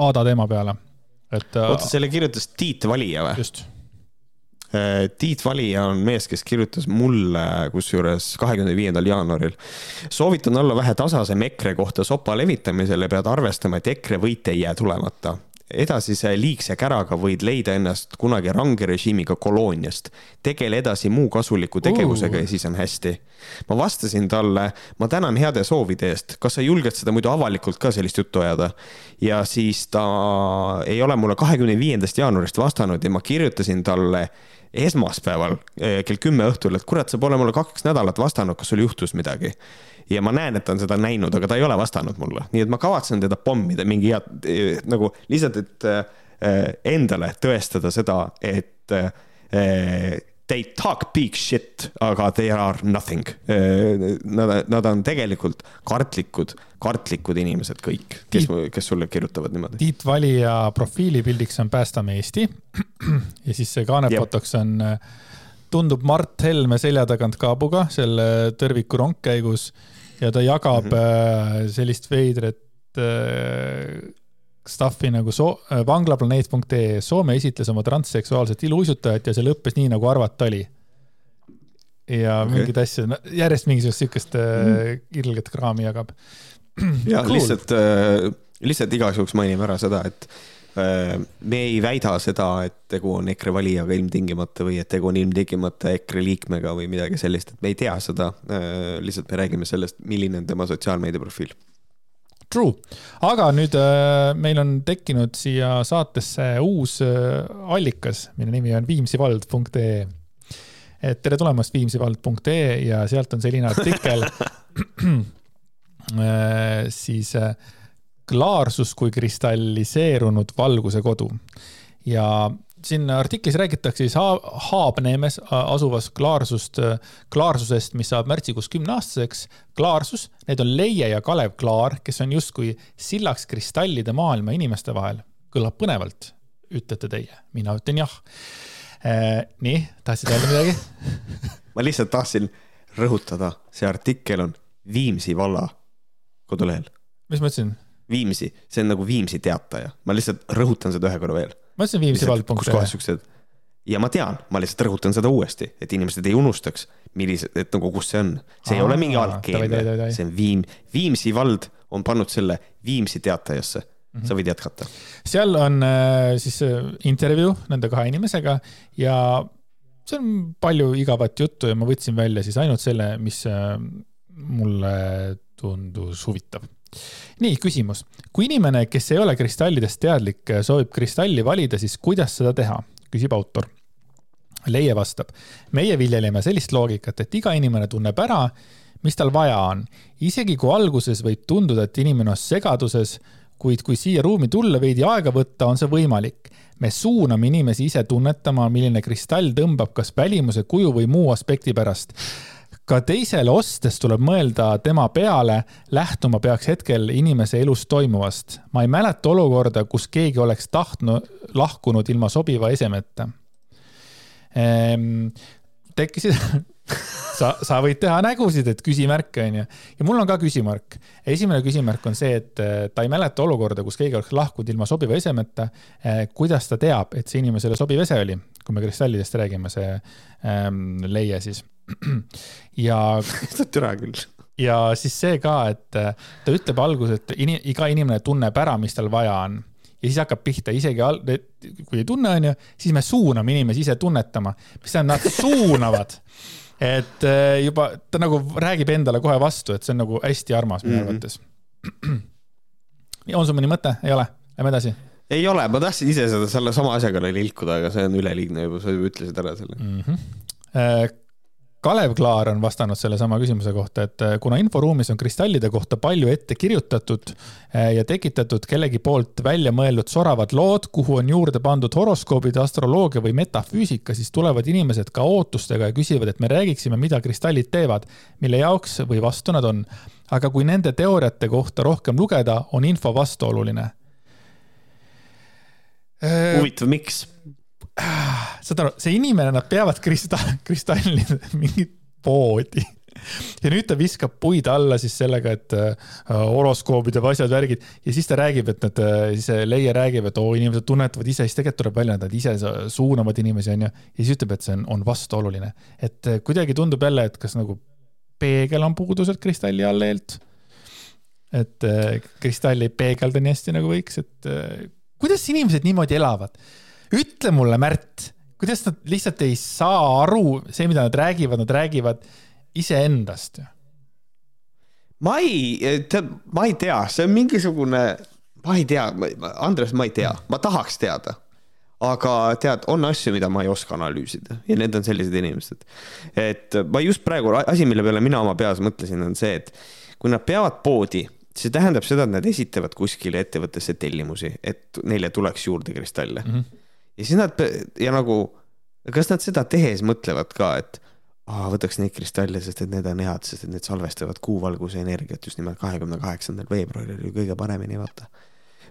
Aada teema peale. et. Äh, oota, selle kirjutas Tiit Valija või? just. Äh, Tiit Valija on mees, kes kirjutas mulle kusjuures kahekümne viiendal jaanuaril. soovitan olla vähe tasasem EKRE kohta sopa levitamisel ja pead arvestama, et EKRE võit ei jää tulemata edasise liigse käraga võid leida ennast kunagi range režiimiga kolooniast. tegele edasi muu kasuliku tegevusega uh. ja siis on hästi. ma vastasin talle, ma tänan heade soovide eest, kas sa julged seda muidu avalikult ka sellist juttu ajada? ja siis ta ei ole mulle kahekümne viiendast jaanuarist vastanud ja ma kirjutasin talle esmaspäeval eh, kell kümme õhtul, et kurat, sa pole mulle kaks nädalat vastanud, kas sul juhtus midagi ja ma näen, et ta on seda näinud, aga ta ei ole vastanud mulle, nii et ma kavatsen teda pommida mingi hea, nagu lihtsalt, et äh, endale tõestada seda, et äh, they talk big shit, aga they are nothing. Nad, nad on tegelikult kartlikud, kartlikud inimesed kõik, kes, kes sulle kirjutavad niimoodi. Tiit Valija profiilipildiks on Päästame Eesti ja siis see kaanefotoks on, tundub Mart Helme selja tagant kaabuga selle tõrviku rongkäigus ja ta jagab mm -hmm. sellist veidrat stuff'i nagu so äh, vanglaplaneet.ee, Soome esitles oma transseksuaalset iluuisutajat ja see lõppes nii, nagu arvata oli. ja okay. mingeid asju, no järjest mingisugust siukest mm. ilget kraami jagab. ja cool. lihtsalt äh,, lihtsalt igaks juhuks mainime ära seda, et äh, me ei väida seda, et tegu on EKRE valijaga ilmtingimata või et tegu on ilmtingimata EKRE liikmega või midagi sellist, et me ei tea seda äh,. lihtsalt me räägime sellest, milline on tema sotsiaalmeedia profiil True, aga nüüd äh, meil on tekkinud siia saatesse uus äh, allikas, mille nimi on viimsivald.ee. et tere tulemast viimsivald.ee ja sealt on selline artikkel äh, siis äh, klaarsus kui kristalliseerunud valguse kodu ja siin artiklis räägitakse siis Haabneemes asuvast klaarsust, klaarsusest, mis saab märtsikuus kümneaastaseks. klaarsus, need on Leie ja Kalev Klaar, kes on justkui sillaks kristallide maailma inimeste vahel. kõlab põnevalt, ütlete teie, mina ütlen jah eh,. nii, tahtsid öelda midagi ma lihtsalt tahtsin rõhutada, see artikkel on Viimsi valla kodulehel. mis ma ütlesin? Viimsi, see on nagu Viimsi teataja, ma lihtsalt rõhutan seda ühe korra veel ma ütlesin Viimsi vald punkt ühe. siuksed ja ma tean, ma lihtsalt rõhutan seda uuesti, et inimesed ei unustaks, millised, et nagu kus see on. see ei ole mingi algkeelne, see on Viim, Viimsi vald on pannud selle Viimsi teatajasse mm. -hmm. sa võid jätkata. seal on äh, siis äh, intervjuu nende kahe inimesega ja see on palju igavat juttu ja ma võtsin välja siis ainult selle, mis äh, mulle tundus huvitav nii, küsimus. kui inimene, kes ei ole kristallidest teadlik, soovib kristalli valida, siis kuidas seda teha, küsib autor. Leie vastab, meie viljeleme sellist loogikat, et iga inimene tunneb ära, mis tal vaja on. isegi kui alguses võib tunduda, et inimene on segaduses, kuid kui siia ruumi tulla, veidi aega võtta, on see võimalik. me suuname inimesi ise tunnetama, milline kristall tõmbab kas välimuse, kuju või muu aspekti pärast ka teisele ostes tuleb mõelda tema peale, lähtuma peaks hetkel inimese elus toimuvast. ma ei mäleta olukorda, kus keegi oleks tahtnud, lahkunud ilma sobiva esemeta ehm,. tekkisid sa, sa võid teha nägusid, et küsimärke onju. ja mul on ka küsimärk. esimene küsimärk on see, et eh, ta ei mäleta olukorda, kus keegi oleks lahkunud ilma sobiva esemeta. Eh, kuidas ta teab, et see inimesele sobiv ese oli, kui me kristallidest räägime, see ähm, leie siis ja türa küll. ja siis see ka, et äh, ta ütleb alguses, et in, iga inimene tunneb ära, mis tal vaja on ja siis hakkab pihta isegi, kui ei tunne, onju, siis me suuname inimesi ise tunnetama, mis tähendab, nad suunavad. et äh, juba ta nagu räägib endale kohe vastu, et see on nagu hästi armas minu arvates mm. -hmm. on sul mõni mõte, ei ole? Lähme edasi ei ole, ma tahtsin ise seda selle sama asjaga ilkuda, aga see on üleliigne juba, sa juba ütlesid ära selle mm. -hmm. Kalev Klaar on vastanud sellesama küsimuse kohta, et äh, kuna inforuumis on kristallide kohta palju ette kirjutatud äh, ja tekitatud kellegi poolt välja mõeldud soravad lood, kuhu on juurde pandud horoskoobid, astroloogia või metafüüsika, siis tulevad inimesed ka ootustega ja küsivad, et me räägiksime, mida kristallid teevad, mille jaoks või vastu nad on. aga kui nende teooriate kohta rohkem lugeda, on info vastuoluline. huvitav, miks? saad aru, see inimene, nad peavad kristall, kristalli mingit poodi ja nüüd ta viskab puid alla siis sellega, et äh, horoskoobid ja asjad, värgid ja siis ta räägib, et need, äh, siis Leie räägib, et oo inimesed tunnetavad ise, siis tegelikult tuleb välja, et nad ise suunavad inimesi, onju. ja siis ütleb, et see on, on vastuoluline. et äh, kuidagi tundub jälle, et kas nagu peegel on puudu sealt kristalli all eelt. et kristall ei peegelda nii hästi nagu võiks, et kuidas inimesed niimoodi elavad ütle mulle, Märt, kuidas nad lihtsalt ei saa aru, see, mida nad räägivad, nad räägivad iseendast. ma ei, ma ei tea, see on mingisugune, ma ei tea, Andres, ma ei tea, ma tahaks teada aga tead, on asju, mida ma ei oska analüüsida ja need on sellised inimesed. et ma just praegu, asi, mille peale mina oma peas mõtlesin, on see, et kui nad peavad poodi, see tähendab seda, et nad esitavad kuskile ettevõttesse tellimusi, et neile tuleks juurde kristalle mm. -hmm ja siis nad ja nagu kas nad seda tehes mõtlevad ka, et aa, võtaks neid kristalle, sest et need on head, sest et need salvestavad kuuvalguse energiat just nimelt kahekümne kaheksandal veebruaril ju kõige paremini, vaata.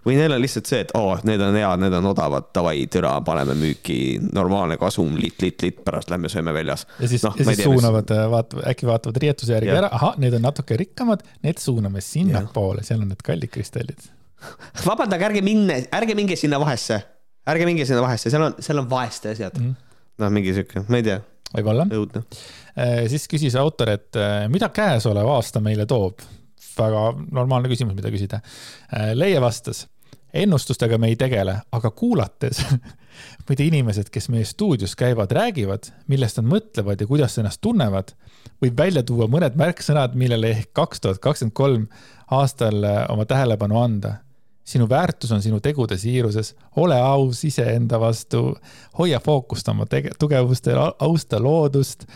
või neil on lihtsalt see, et aa, need on head, need on odavad, davai, türa, paneme müüki, normaalne kasum, litt, litt, litt, pärast lähme sööme väljas. ja siis no,, ja siis tea, suunavad mis..., vaatavad, äkki vaatavad riietuse järgi ja. ära, ahah, need on natuke rikkamad, need suuname sinnapoole, seal on need kallid kristallid vabandage, ärge minne, ärge minge sinna vahesse, ärge minge sinna vahesse, seal on, seal on vaeste asjad mm. -hmm. noh, mingi sihuke, ma ei tea võib-olla. õudne. Äh, siis küsis autor, et äh, mida käesolev aasta meile toob? väga normaalne küsimus, mida küsida. Äh, Leie vastas, ennustustega me ei tegele, aga kuulates mida inimesed, kes meie stuudios käivad, räägivad, millest nad mõtlevad ja kuidas ennast tunnevad, võib välja tuua mõned märksõnad, millele ehk kaks tuhat kakskümmend kolm aastal oma tähelepanu anda sinu väärtus on sinu tegude siiruses, ole aus iseenda vastu, hoia fookust oma tege-, tugevustel, austa loodust,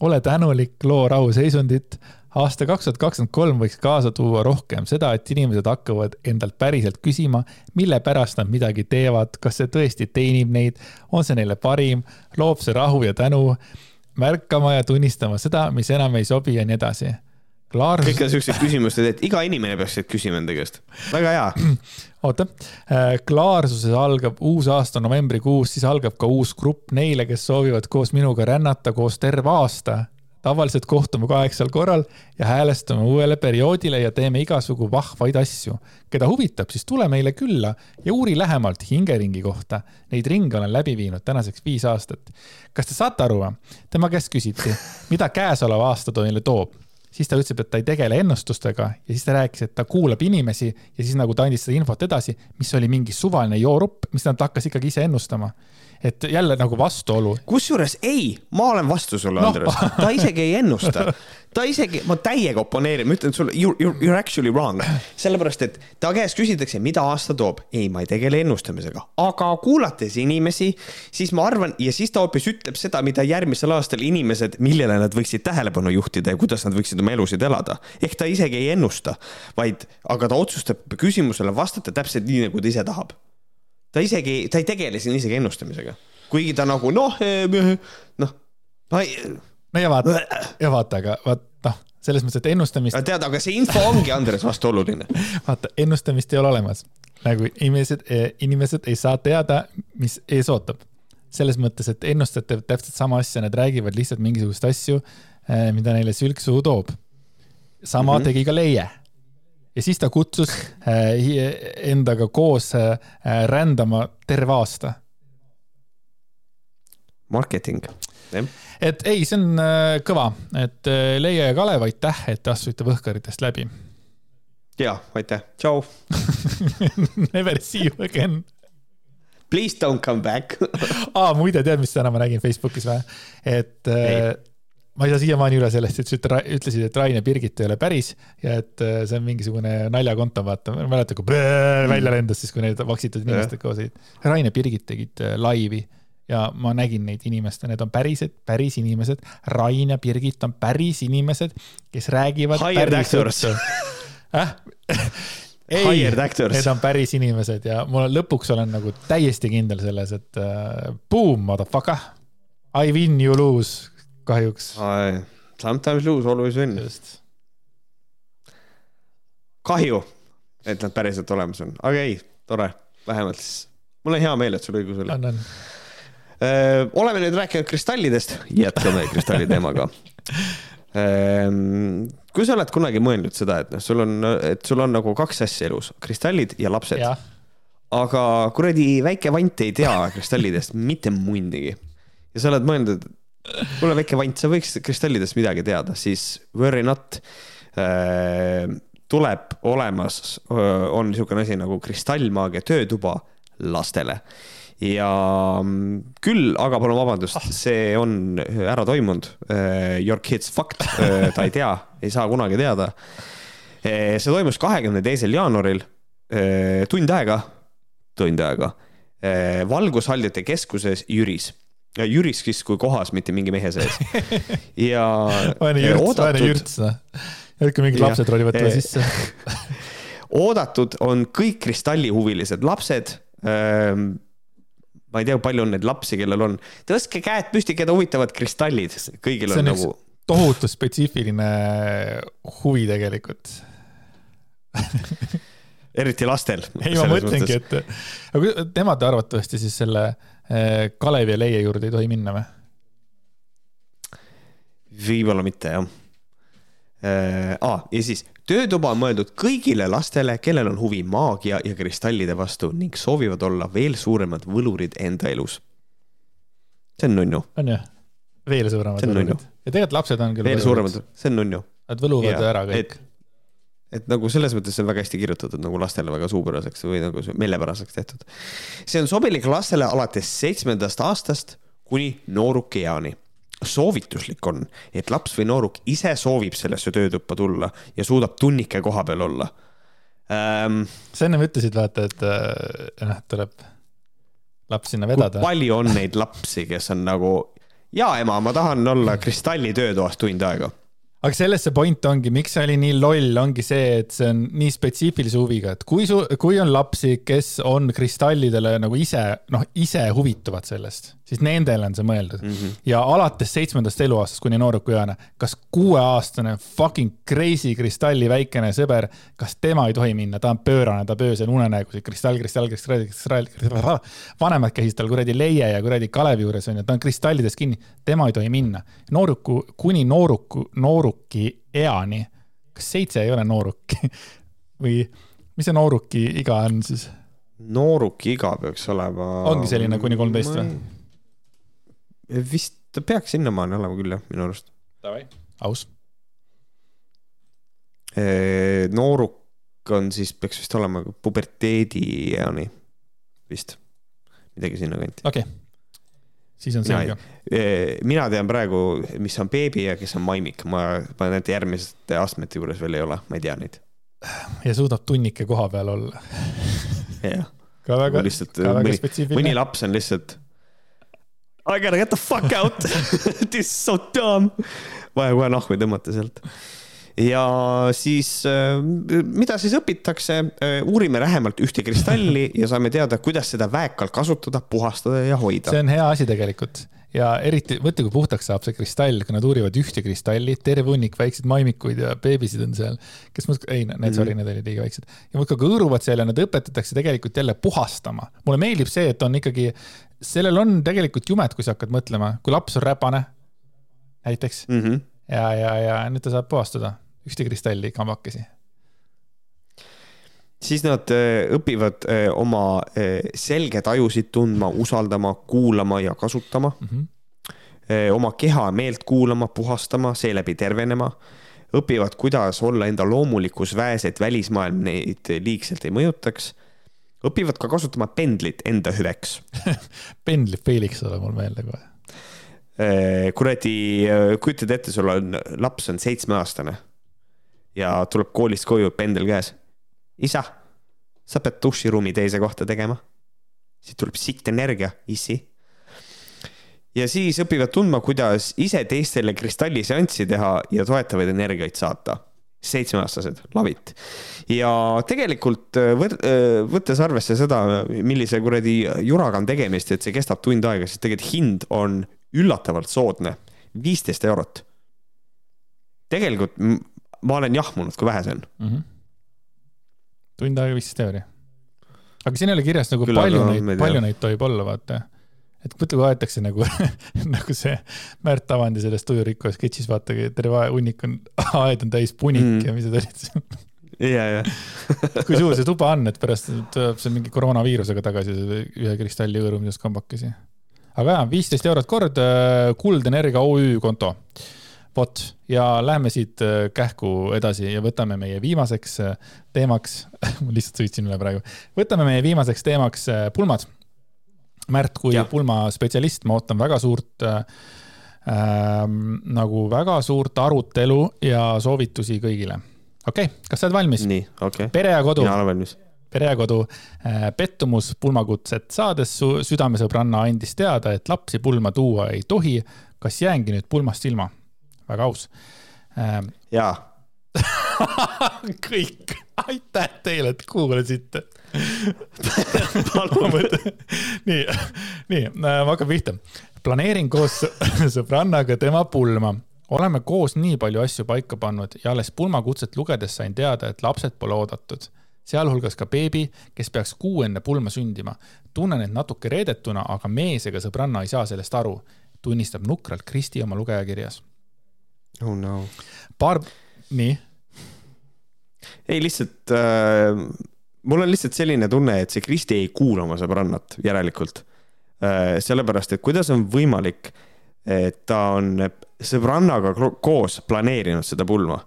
ole tänulik, loo rahuseisundit. aasta kaks tuhat kakskümmend kolm võiks kaasa tuua rohkem seda, et inimesed hakkavad endalt päriselt küsima, mille pärast nad midagi teevad, kas see tõesti teenib neid, on see neile parim, loob see rahu ja tänu, märkama ja tunnistama seda, mis enam ei sobi ja nii edasi Klaarsus... kõik on siuksed küsimused, et iga inimene peaks küsima enda käest. väga hea. oota, äh, klaarsuses algab uus aasta novembrikuus, siis algab ka uus grupp neile, kes soovivad koos minuga rännata koos terve aasta. tavaliselt kohtume kaheksal korral ja häälestame uuele perioodile ja teeme igasugu vahvaid asju. keda huvitab, siis tule meile külla ja uuri lähemalt hingeringi kohta. Neid ringe olen läbi viinud tänaseks viis aastat. kas te saate aru? tema käest küsiti, mida käesolev aasta neile toob siis ta ütleb, et ta ei tegele ennustustega ja siis ta rääkis, et ta kuulab inimesi ja siis nagu ta andis seda infot edasi, mis oli mingi suvaline joorup, mis ta hakkas ikkagi ise ennustama. Et jälle nagu vastuolu. kusjuures ei, ma olen vastu sulle no., Andres, ta isegi ei ennusta ta isegi, ma täiega oponeerin, ma ütlen sulle, you, you, you're actually wrong. sellepärast, et ta käest küsitakse, mida aasta toob. ei, ma ei tegele ennustamisega, aga kuulates inimesi, siis ma arvan ja siis ta hoopis ütleb seda, mida järgmisel aastal inimesed, millele nad võiksid tähelepanu juhtida ja kuidas nad võiksid oma elusid elada. ehk ta isegi ei ennusta, vaid, aga ta otsustab küsimusele vastata täpselt nii, nagu ta ise tahab. Ta isegi, ta ei tegele siin isegi ennustamisega, kuigi ta nagu noh, eh, noh, ma ei no ja vaata, ja vaata, aga vaat noh, selles mõttes, et ennustamist. tead, aga see info ongi, Andres, vastuoluline. vaata, ennustamist ei ole olemas. nagu inimesed, eh, inimesed ei saa teada, mis ees ootab. selles mõttes, et ennustajad teevad täpselt sama asja, nad räägivad lihtsalt mingisuguseid asju, eh, mida neile sülg suhu toob. sama mm -hmm. tegi ka Leie ja siis ta kutsus eh, endaga koos rändama terve aasta. Marketing, jah et ei, see on äh, kõva, et äh, Leia ja Kalev, aitäh, et te astusite Võhkaritest läbi. ja, aitäh, tšau Never see you again. Please don't come back aa, muide, tead, mis täna ma nägin Facebookis või? et äh, ei. Ma ei saa siiamaani üle sellest, et ütlesid, et Rain ja Birgit ei ole päris ja et see on mingisugune naljakonto, vaata, ma ei mäleta, kui välja lendas siis, kui need vaksitud inimesed koos olid. Rain ja Birgit tegid laivi ja ma nägin neid inimeste, need on pärised, päris inimesed. Rain ja Birgit on päris inimesed, kes räägivad. Hired actors äh? ei, need on päris inimesed ja ma lõpuks olen nagu täiesti kindel selles, et uh, boom, motherfucker. I win, you lose, kahjuks. Sometimes lose, always win. kahju, et nad päriselt olemas on, aga ei, tore, vähemalt siis mul on hea meel, et sul õigus oli. on, on oleme nüüd rääkinud kristallidest, jätkame kristalli teemaga. kui sa oled kunagi mõelnud seda, et noh, sul on, et sul on nagu kaks asja elus, kristallid ja lapsed aga kuradi väike vant ei tea kristallidest mitte munnigi. ja sa oled mõelnud, kuule, väike vant, sa võiks kristallidest midagi teada, siis worry not äh, tuleb olemas, on niisugune asi nagu kristallmaagia töötuba lastele. Ja mm, küll, aga palun vabandust, ah. see on ära toimunud. Uh, your kids fucked, uh, ta ei tea, ei saa kunagi teada. See toimus kahekümne teisel jaanuaril, tund aega, tund aega, Valgushaldjate keskuses Jüris Jüris siis kui kohas, mitte mingi mehe sees. ja. vaene jürts, vaene jürts, noh. järsku mingid lapsed ronivad talle sisse oodatud on kõik kristallihuvilised lapsed ma ei tea, palju on neid lapsi, kellel on, tõstke käed püsti, keda huvitavad kristallid, kõigil on, on nagu. tohutu spetsiifiline huvi tegelikult eriti lastel. ei, ma mõtlengi, et aga nemad arvatavasti siis selle eh, Kalevi ja Leie juurde ei tohi minna või? võib-olla mitte jah äh,. Ah, ja siis töötuba on mõeldud kõigile lastele, kellel on huvi maagia ja kristallide vastu ning soovivad olla veel suuremad võlurid enda elus. see on nunnu. on jah? veel suuremad võlurid. ja tegelikult lapsed on küll. veel suuremad, see on nunnu. Nad võluvad ja, ära kõik. Et nagu selles mõttes see on väga hästi kirjutatud nagu lastele väga suupäraseks või nagu meelepäraseks tehtud. see on sobilik lastele alates seitsmendast aastast kuni noorukeani soovituslik on, et laps või nooruk ise soovib sellesse töötuppa tulla ja suudab tunnike koha peal olla ähm,. sa ennem ütlesid, vaata, et äh, noh, tuleb laps sinna vedada. palju on neid lapsi, kes on nagu, jaa ema, ma tahan olla kristalli töötoas tund aega aga selles see point ongi, miks see oli nii loll, ongi see, et see on nii spetsiifilise huviga, et kui su, kui on lapsi, kes on kristallidele nagu ise, noh, ise huvituvad sellest, siis nendele on see mõeldud mm. -hmm. ja alates seitsmendast eluaastast kuni noorukueana, kas kuueaastane fucking crazy kristalli väikene sõber, kas tema ei tohi minna, ta on pöörane, ta öösel unenägusid, kristall, kristall, kristall, kristall, kristall, vanemad käisid tal kuradi leie ja kuradi Kalevi juures onju, ta on kristallides kinni, tema ei tohi minna. nooruku, kuni nooruku, nooruki eani. kas seitse ei ole nooruki või mis see nooruki iga on siis? nooruki iga peaks olema. ongi selline kuni kolmteist või? Vist peaks sinnamaani olema küll jah, minu arust. aus. nooruk on siis, peaks vist olema puberteedieani vist, midagi sinnakanti. okei okay siis on selge. mina tean praegu, mis on beebi ja kes on maimik, ma, ma nende järgmiste astmete juures veel ei ole, ma ei tea neid. ja suudab tunnike koha peal olla. jah. ka väga, ka väga spetsiifiline. mõni laps on lihtsalt. I gotta get the fuck out This is so dumb. vaja kohe nahku tõmmata sealt ja siis, äh, mida siis õpitakse, äh, uurime lähemalt ühte kristalli ja saame teada, kuidas seda väekalt kasutada, puhastada ja hoida. see on hea asi tegelikult ja eriti, mõtle, kui puhtaks saab see kristall, kui nad uurivad ühte kristalli, terve hunnik väikseid maimikuid ja beebisid on seal, kes muudkui, ei, need mm, -hmm. sorry, need olid liiga väiksed. ja muudkui kõõruvad seal ja nad õpetatakse tegelikult jälle puhastama. mulle meeldib see, et on ikkagi, sellel on tegelikult jumet, kui sa hakkad mõtlema, kui laps on räpane näiteks mm. -hmm. ja, ja, ja nüüd ta saab puhastada ühte kristalli kambakesi siis nad äh, õpivad äh, oma äh, selgeid ajusid tundma, usaldama, kuulama ja kasutama mm. -hmm. oma keha ja meelt kuulama, puhastama, seeläbi tervenema. õpivad, kuidas olla enda loomulikus väes, et välismaailm neid liigselt ei mõjutaks. õpivad ka kasutama pendlit enda hüveks pendli Felix tuleb mul meelde kohe. kuradi, kujutad ette, sul on, laps on seitsmeaastane ja tuleb koolist koju pendel käes. Isa, sa pead duširuumi teise kohta tegema. siit tuleb sitt energia, issi. ja siis õpivad tundma, kuidas ise teistele kristalliseanssi teha ja toetavaid energiaid saata seitsmeaastased, love it. ja tegelikult äh, võt-, äh, võttes arvesse seda, millise kuradi juraga on tegemist, et see kestab tund aega, siis tegelikult hind on üllatavalt soodne, viisteist eurot. tegelikult ma olen jahmunud, kui vähe see on mm. -hmm. Tund aega viisteist euri. aga siin ei ole kirjas nagu Küll palju neid, palju neid tohib olla, vaata. et mõtle, kui aetakse nagu nagu see Märt Avandi selles Tujurikko sketšis, vaata, terve hunnik on, aed on täis punik mm. ja mis need olid seal ja, ja kui suur see tuba on, et pärast tuleb seal mingi koroonaviirusega tagasi ühe kristalli hõõrumisest kambakesi. aga jaa, viisteist eurot kord, äh, Kuld Energia OÜ konto vot ja lähme siit äh, kähku edasi ja võtame meie viimaseks äh, teemaks ma lihtsalt sõitsin üle praegu, võtame meie viimaseks teemaks äh, pulmad. Märt, kui ja. pulmaspetsialist, ma ootan väga suurt äh, nagu väga suurt arutelu ja soovitusi kõigile. okei okay,, kas sa oled valmis? nii, okei okay.. pere ja kodu. mina olen valmis pere ja kodu pettumus pulmakutset saades su südamesõbranna andis teada, et lapsi pulma tuua ei tohi. kas jäängi nüüd pulmast ilma? Väga aus ähm,. jaa kõik aitäh teile, et kuulasite nii, nii, ma hakkan pihta. planeerin koos sõbrannaga tema pulma. oleme koos nii palju asju paika pannud ja alles pulmakutset lugedes sain teada, et lapsed pole oodatud sealhulgas ka beebi, kes peaks kuu enne pulma sündima. tunnen end natuke reedetuna, aga mees ega sõbranna ei saa sellest aru, tunnistab nukralt Kristi oma lugejakirjas. Oh no. paar, nii? ei, lihtsalt äh, mul on lihtsalt selline tunne, et see Kristi ei kuula oma sõbrannat järelikult äh,. sellepärast, et kuidas on võimalik, et ta on sõbrannaga koos planeerinud seda pulma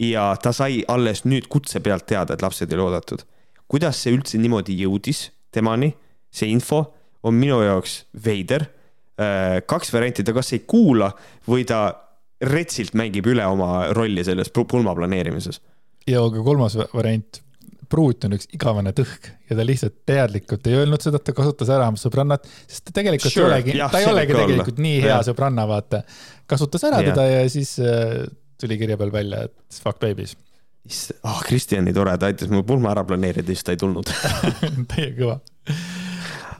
ja ta sai alles nüüd kutse pealt teada, et lapsed ei ole oodatud. kuidas see üldse niimoodi jõudis temani, see info on minu jaoks veider. Äh, kaks varianti, ta kas ei kuula või ta retsilt mängib üle oma rolli selles pulma planeerimises. ja ka kolmas variant, pruut on üks igavene tõhk ja ta lihtsalt teadlikult ei öelnud seda, et ta kasutas ära oma sõbrannat, sest ta tegelikult sure, ei olegi, ta ei olegi tegelikult olla. nii hea ja. sõbranna, vaata. kasutas ära ja. teda ja siis äh, tuli kirja peal välja, et fuck babies. ah oh, Kristjan nii tore, ta aitas mu pulma ära planeerida, siis ta ei tulnud täiega kõva.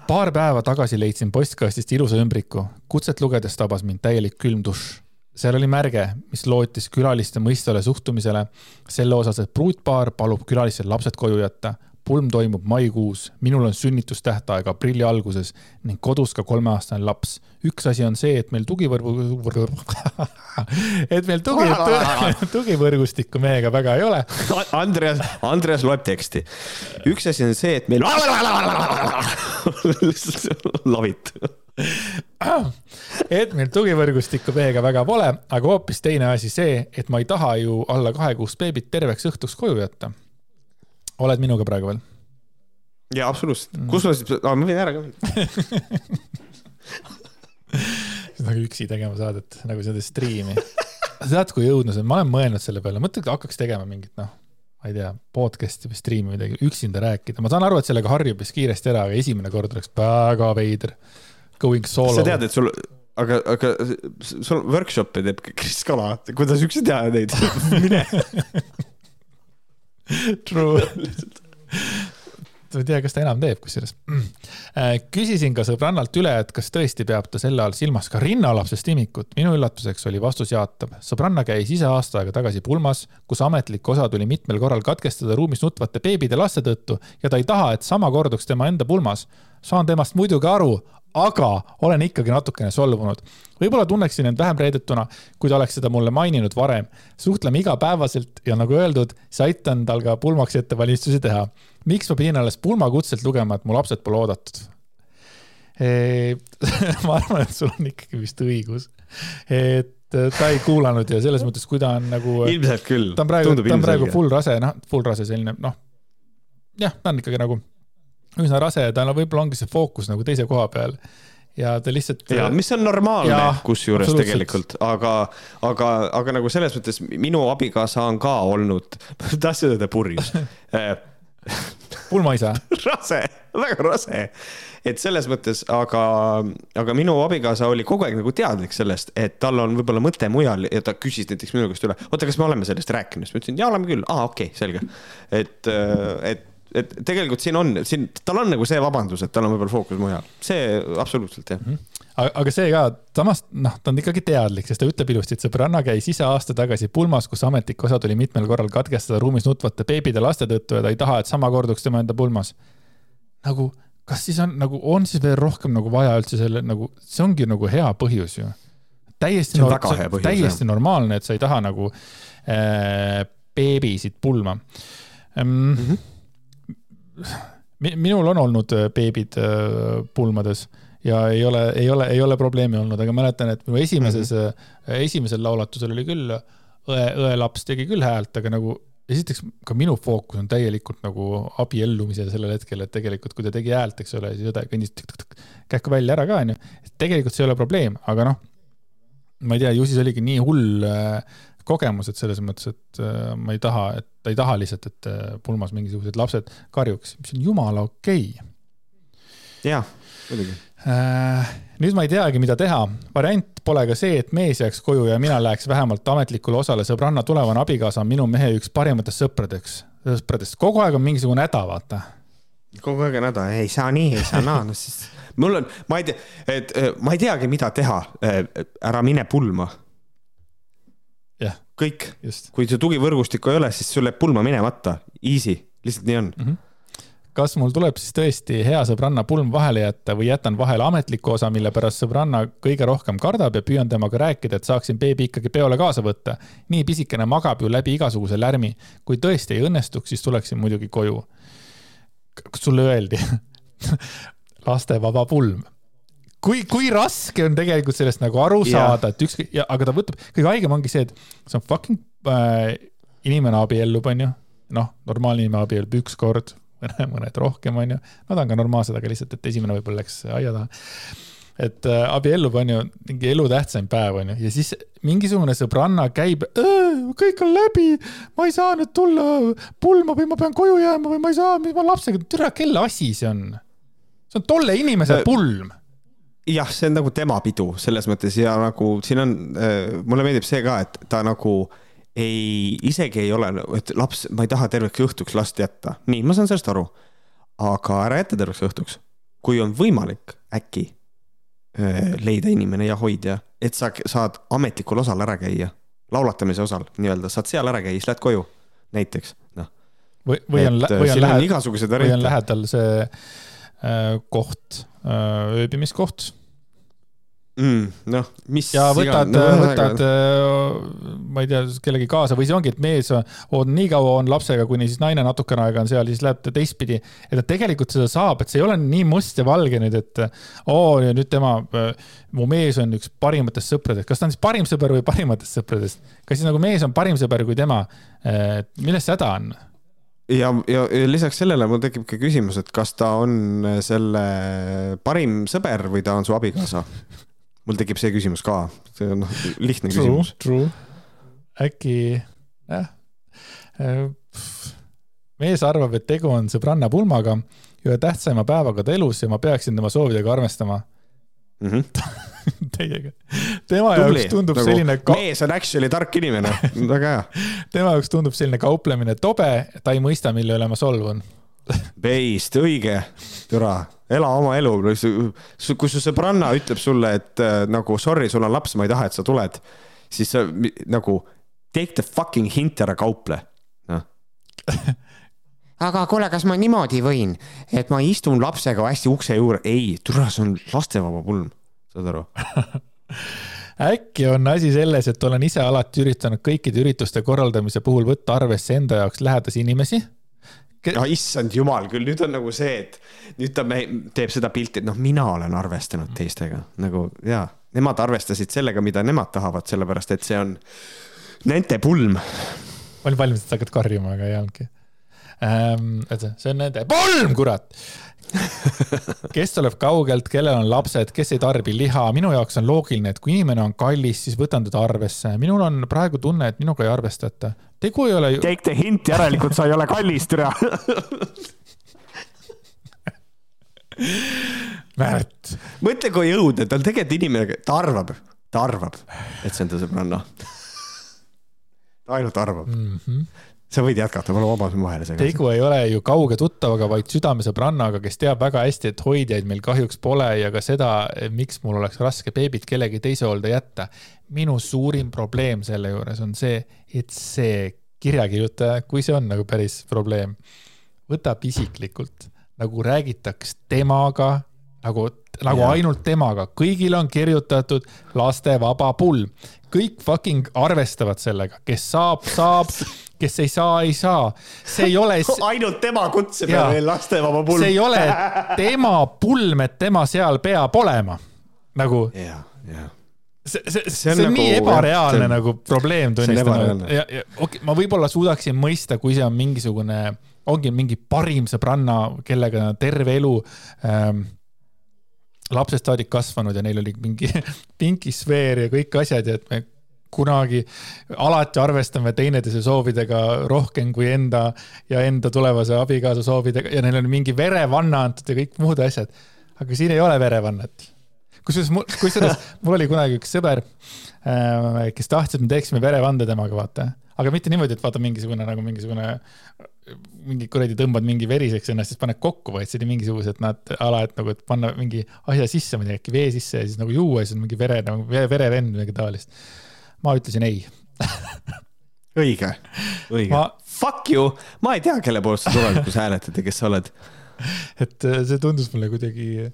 Paar päeva tagasi leidsin postkastist ilusa ümbriku, kutset lugedes tabas mind täielik külm dušš. Seal oli märge, mis lootis külaliste mõistvale suhtumisele. Selle osas, et pruutpaar palub külalistel lapsed koju jätta pulm toimub maikuus, minul on sünnitustähtaeg aprilli alguses ning kodus ka kolmeaastane laps. üks asi on see, et meil tugivõrgu, et meil tugi, tugivõrgustikku meiega väga ei ole. Andreas, Andreas loeb teksti. üks asi on see, et meil lavit et meil tugivõrgustikku meiega väga pole, aga hoopis teine asi see, et ma ei taha ju alla kahekuust beebit terveks õhtuks koju jätta oled minuga praegu veel? jaa, absoluutselt mm.. kus ma siis ah,, ma võin ära ka minna nagu üksi tegema saadet, nagu seda striimi. tead, kui õudne see on, ma olen mõelnud selle peale, mõtle, et hakkaks tegema mingit, noh, ma ei tea, podcast'i või striimi või midagi, üksinda rääkida. ma saan aru, et sellega harjub vist kiiresti ära, aga esimene kord oleks väga veider. Going solo. sa tead, et sul, aga, aga sul workshop'e teeb Kris Kala, kuidas üksi teha neid mine True ma ei tea, kas ta enam teeb, kusjuures. Küsisin ka sõbrannalt üle, et kas tõesti peab ta selle all silmas ka rinnalapsest imikut. minu üllatuseks oli vastus jaatav. sõbranna käis ise aasta aega tagasi pulmas, kus ametlik osa tuli mitmel korral katkestada ruumis nutvate beebide laste tõttu ja ta ei taha, et sama korduks tema enda pulmas. saan temast muidugi aru, aga olen ikkagi natukene solvunud. võib-olla tunneksin end vähem reedetuna, kui ta oleks seda mulle maininud varem. suhtleme igapäevaselt ja nagu öeldud, siis aitan tal ka pulmaks ettevalmistusi teha. miks ma pidin alles pulmakutselt lugema, et mu lapsed pole oodatud? ma arvan, et sul on ikkagi vist õigus, et ta ei kuulanud ja selles mõttes, kui ta on nagu. ilmselt küll. ta on praegu, ta on praegu full rase, noh, full rase selline, noh. jah, ta on ikkagi nagu üsna rase ja tal võib-olla ongi see fookus nagu teise koha peal. Ja ta lihtsalt. ja mis on normaalne kusjuures tegelikult, aga, aga, aga nagu selles mõttes minu abikaasa on ka olnud, tahtsin öelda purjus pulmaisa. Rase, väga rase, et selles mõttes, aga, aga minu abikaasa oli kogu aeg nagu teadlik sellest, et tal on võib-olla mõte mujal ja ta küsis näiteks minu käest üle, oota, kas me oleme sellest rääkinud, siis ma ütlesin, jaa, oleme küll, aa, okei okay,, selge. et, et et tegelikult siin on, siin, tal on nagu see vabandus, et tal on võib-olla fookus mujal, see absoluutselt jah mm. -hmm. aga see ka, samas noh, ta on ikkagi teadlik, sest ta ütleb ilusti, et sõbranna käis ise aasta tagasi pulmas, kus ametlik osa tuli mitmel korral katkestada ruumis nutvate beebide laste tõttu ja ta ei taha, et sama korduks tema enda pulmas. nagu, kas siis on nagu, on siis veel rohkem nagu vaja üldse selle nagu, see ongi nagu hea põhjus ju. täiesti, põhjus, täiesti jah. normaalne, et sa ei taha nagu äh, beebisid pulma mm. -hmm minul on olnud äh, beebid äh, pulmades ja ei ole, ei ole, ei ole probleemi olnud, aga mäletan, et minu esimeses mm, -hmm. esimesel laulatusel oli küll õe, õelaps tegi küll häält, aga nagu esiteks ka minu fookus on täielikult nagu abiellumisel sellel hetkel, et tegelikult kui ta tegi häält, eks ole, siis õde kõndis kähku välja ära ka onju. tegelikult see ei ole probleem, aga noh, ma ei tea, ju siis oligi nii hull kogemused selles mõttes, et äh, ma ei taha, et ta ei taha lihtsalt, et äh, pulmas mingisugused lapsed karjuks, mis on jumala okei okay.. jah, muidugi Äh, nüüd ma ei teagi, mida teha. variant pole ka see, et mees jääks koju ja mina läheks vähemalt ametlikule osale. sõbranna tulevane abikaasa on minu mehe üks parimatest sõpradeks, sõpradest. kogu aeg on mingisugune häda, vaata. kogu aeg on häda, ei saa nii, ei saa naa, no siis mul on, ma ei tea, et ma ei teagi, mida teha. Ära mine pulma. Kõik, kui su tugivõrgustikku ei ole, siis sul jääb pulma minemata, easy, lihtsalt nii on mm. -hmm kas mul tuleb siis tõesti hea sõbranna pulm vahele jätta või jätan vahele ametliku osa, mille pärast sõbranna kõige rohkem kardab ja püüan temaga rääkida, et saaksin beebi ikkagi peole kaasa võtta. nii pisikene magab ju läbi igasuguse lärmi. kui tõesti ei õnnestuks, siis tuleksin muidugi koju. kas sulle öeldi lastevaba pulm? Kui, kui raske on tegelikult sellest nagu aru saada, et ükskõik, aga ta võtab, kõige haigem ongi see, et see on fucking äh, inimene abiellub, onju. noh, normaalne inimene abiellub üks kord mõned rohkem, onju. Nad on ka normaalsed, aga lihtsalt, et esimene võib-olla läks aia taha. et äh, abiellub, on ju, mingi elutähtsaim päev, on ju, ja siis mingisugune sõbranna käib, kõik on läbi, ma ei saa nüüd tulla pulma või ma pean koju jääma või ma ei saa, mis ma lapsega, türa, kelle asi see on? see on tolle inimese äh, pulm jah, see on nagu tema pidu selles mõttes ja nagu siin on äh,, mulle meeldib see ka, et ta nagu äh, ei, isegi ei ole, et laps, ma ei taha terveks õhtuks last jätta. nii, ma saan sellest aru. aga ära jäta terveks õhtuks. kui on võimalik, äkki öö, leida inimene ja hoidja, et sa saad ametlikul osal ära käia, laulatamise osal nii-öelda, saad seal ära käia, siis lähed koju, näiteks, noh. või, või on, või on lähedal, või on lähedal see äh, koht äh,, ööbimiskoht mm,. noh, mis. ja võtad no,, võtad, äh, ma ei tea, kellegi kaasa või see ongi, et mees on nii kaua on lapsega, kuni siis naine natukene aega on seal, siis läheb ta teistpidi. et ta tegelikult seda saab, et see ei ole nii must ja valge nüüd, et oo, ja nüüd tema, äh, mu mees on üks parimatest sõpradest. kas ta on siis parim sõber või parimatest sõpradest? kas siis nagu mees on parim sõber kui tema? milles see häda on? Ja, ja, ja lisaks sellele mul tekib ka küsimus, et kas ta on selle parim sõber või ta on su abikaasa mul tekib see küsimus ka, see on noh, lihtne true, küsimus. True, äkki jah äh,. mees arvab, et tegu on sõbranna pulmaga, ühe tähtsaima päevaga ta elus ja ma peaksin tema soovidega arvestama mm. -hmm. Teiega. tema Tubli, jaoks tundub nagu, selline ka.... mees on actually tark inimene, väga hea. tema jaoks tundub selline kauplemine tobe, ta ei mõista, mille üle ma solvun Beist, õige, türa ela oma elu, kui su sõbranna ütleb sulle, et äh, nagu sorry, sul on laps, ma ei taha, et sa tuled, siis sa nagu take the fucking hint, ära kauple, noh. Aga kuule, kas ma niimoodi võin, et ma istun lapsega hästi ukse juurde, ei, türa, see on lastevaba pulm, saad aru äkki on asi selles, et olen ise alati üritanud kõikide ürituste korraldamise puhul võtta arvesse enda jaoks lähedasi inimesi no issand jumal küll, nüüd on nagu see, et nüüd ta me, teeb seda pilti, et noh, mina olen arvestanud teistega nagu ja nemad arvestasid sellega, mida nemad tahavad, sellepärast et see on nende pulm. ma olin valmis, et sa hakkad karjuma, aga ei olnudki ähm,. et see on nende pulm, kurat kes tuleb kaugelt, kellel on lapsed, kes ei tarbi liha, minu jaoks on loogiline, et kui inimene on kallis, siis võtan teda arvesse. minul on praegu tunne, et minuga ei arvestata. tegu ei ole ju. Take the hint, järelikult sa ei ole kallis, türa Märt. mõtle, kui õudne, ta on tegelikult inimene, ta arvab, ta arvab, et see on ta sõbranna. ta ainult arvab mm. -hmm sa võid jätkata, ma vabandust vahele tegu ei ole ju kauge tuttavaga, vaid südamesõbrannaga, kes teab väga hästi, et hoidjaid meil kahjuks pole ja ka seda, miks mul oleks raske beebit kellegi teise hoolde jätta. minu suurim probleem selle juures on see, et see kirjakirjutaja, kui see on nagu päris probleem, võtab isiklikult, nagu räägitaks temaga, nagu, nagu ja. ainult temaga, kõigile on kirjutatud lastevaba pulm. Kõik fucking arvestavad sellega, kes saab, saab, kes ei saa, ei saa. see ei ole ainult tema kutse peal veel lastevaba pulm. see ei ole tema pulm, et tema seal peab olema. nagu. jah, jah see, see, see, see on, see on nagu, nii ebareaalne jah, nagu probleem ja okei okay,, ma võib-olla suudaksin mõista, kui see on mingisugune, ongi mingi parim sõbranna, kellega terve elu ähm, lapsest saadik kasvanud ja neil oli mingi pinkisfeer ja kõik asjad ja et me kunagi alati arvestame teineteise soovidega rohkem kui enda ja enda tulevase abikaasa soovidega ja neil on mingi verevanna antud ja kõik muud asjad. aga siin ei ole verevannet. kusjuures mul, kusjuures mul oli kunagi üks sõber, äh, kes tahtis, et me teeksime verevande temaga, vaata. aga mitte niimoodi, et vaata mingisugune nagu mingisugune, mingi kuradi tõmbad mingi veriseks ennast, siis paned kokku, vaid see oli mingisugused nad ala, et nagu, et panna mingi asja sisse, ma ei tea, äkki vee sisse ja siis nagu juua ja siis on mingi vere nagu verevend või midagi taolist. Ma ütlesin ei õige, õige ma.... Fuck you, ma ei tea, kelle poolt sa tulevikus hääletad ja kes sa oled. et äh, see tundus mulle kuidagi,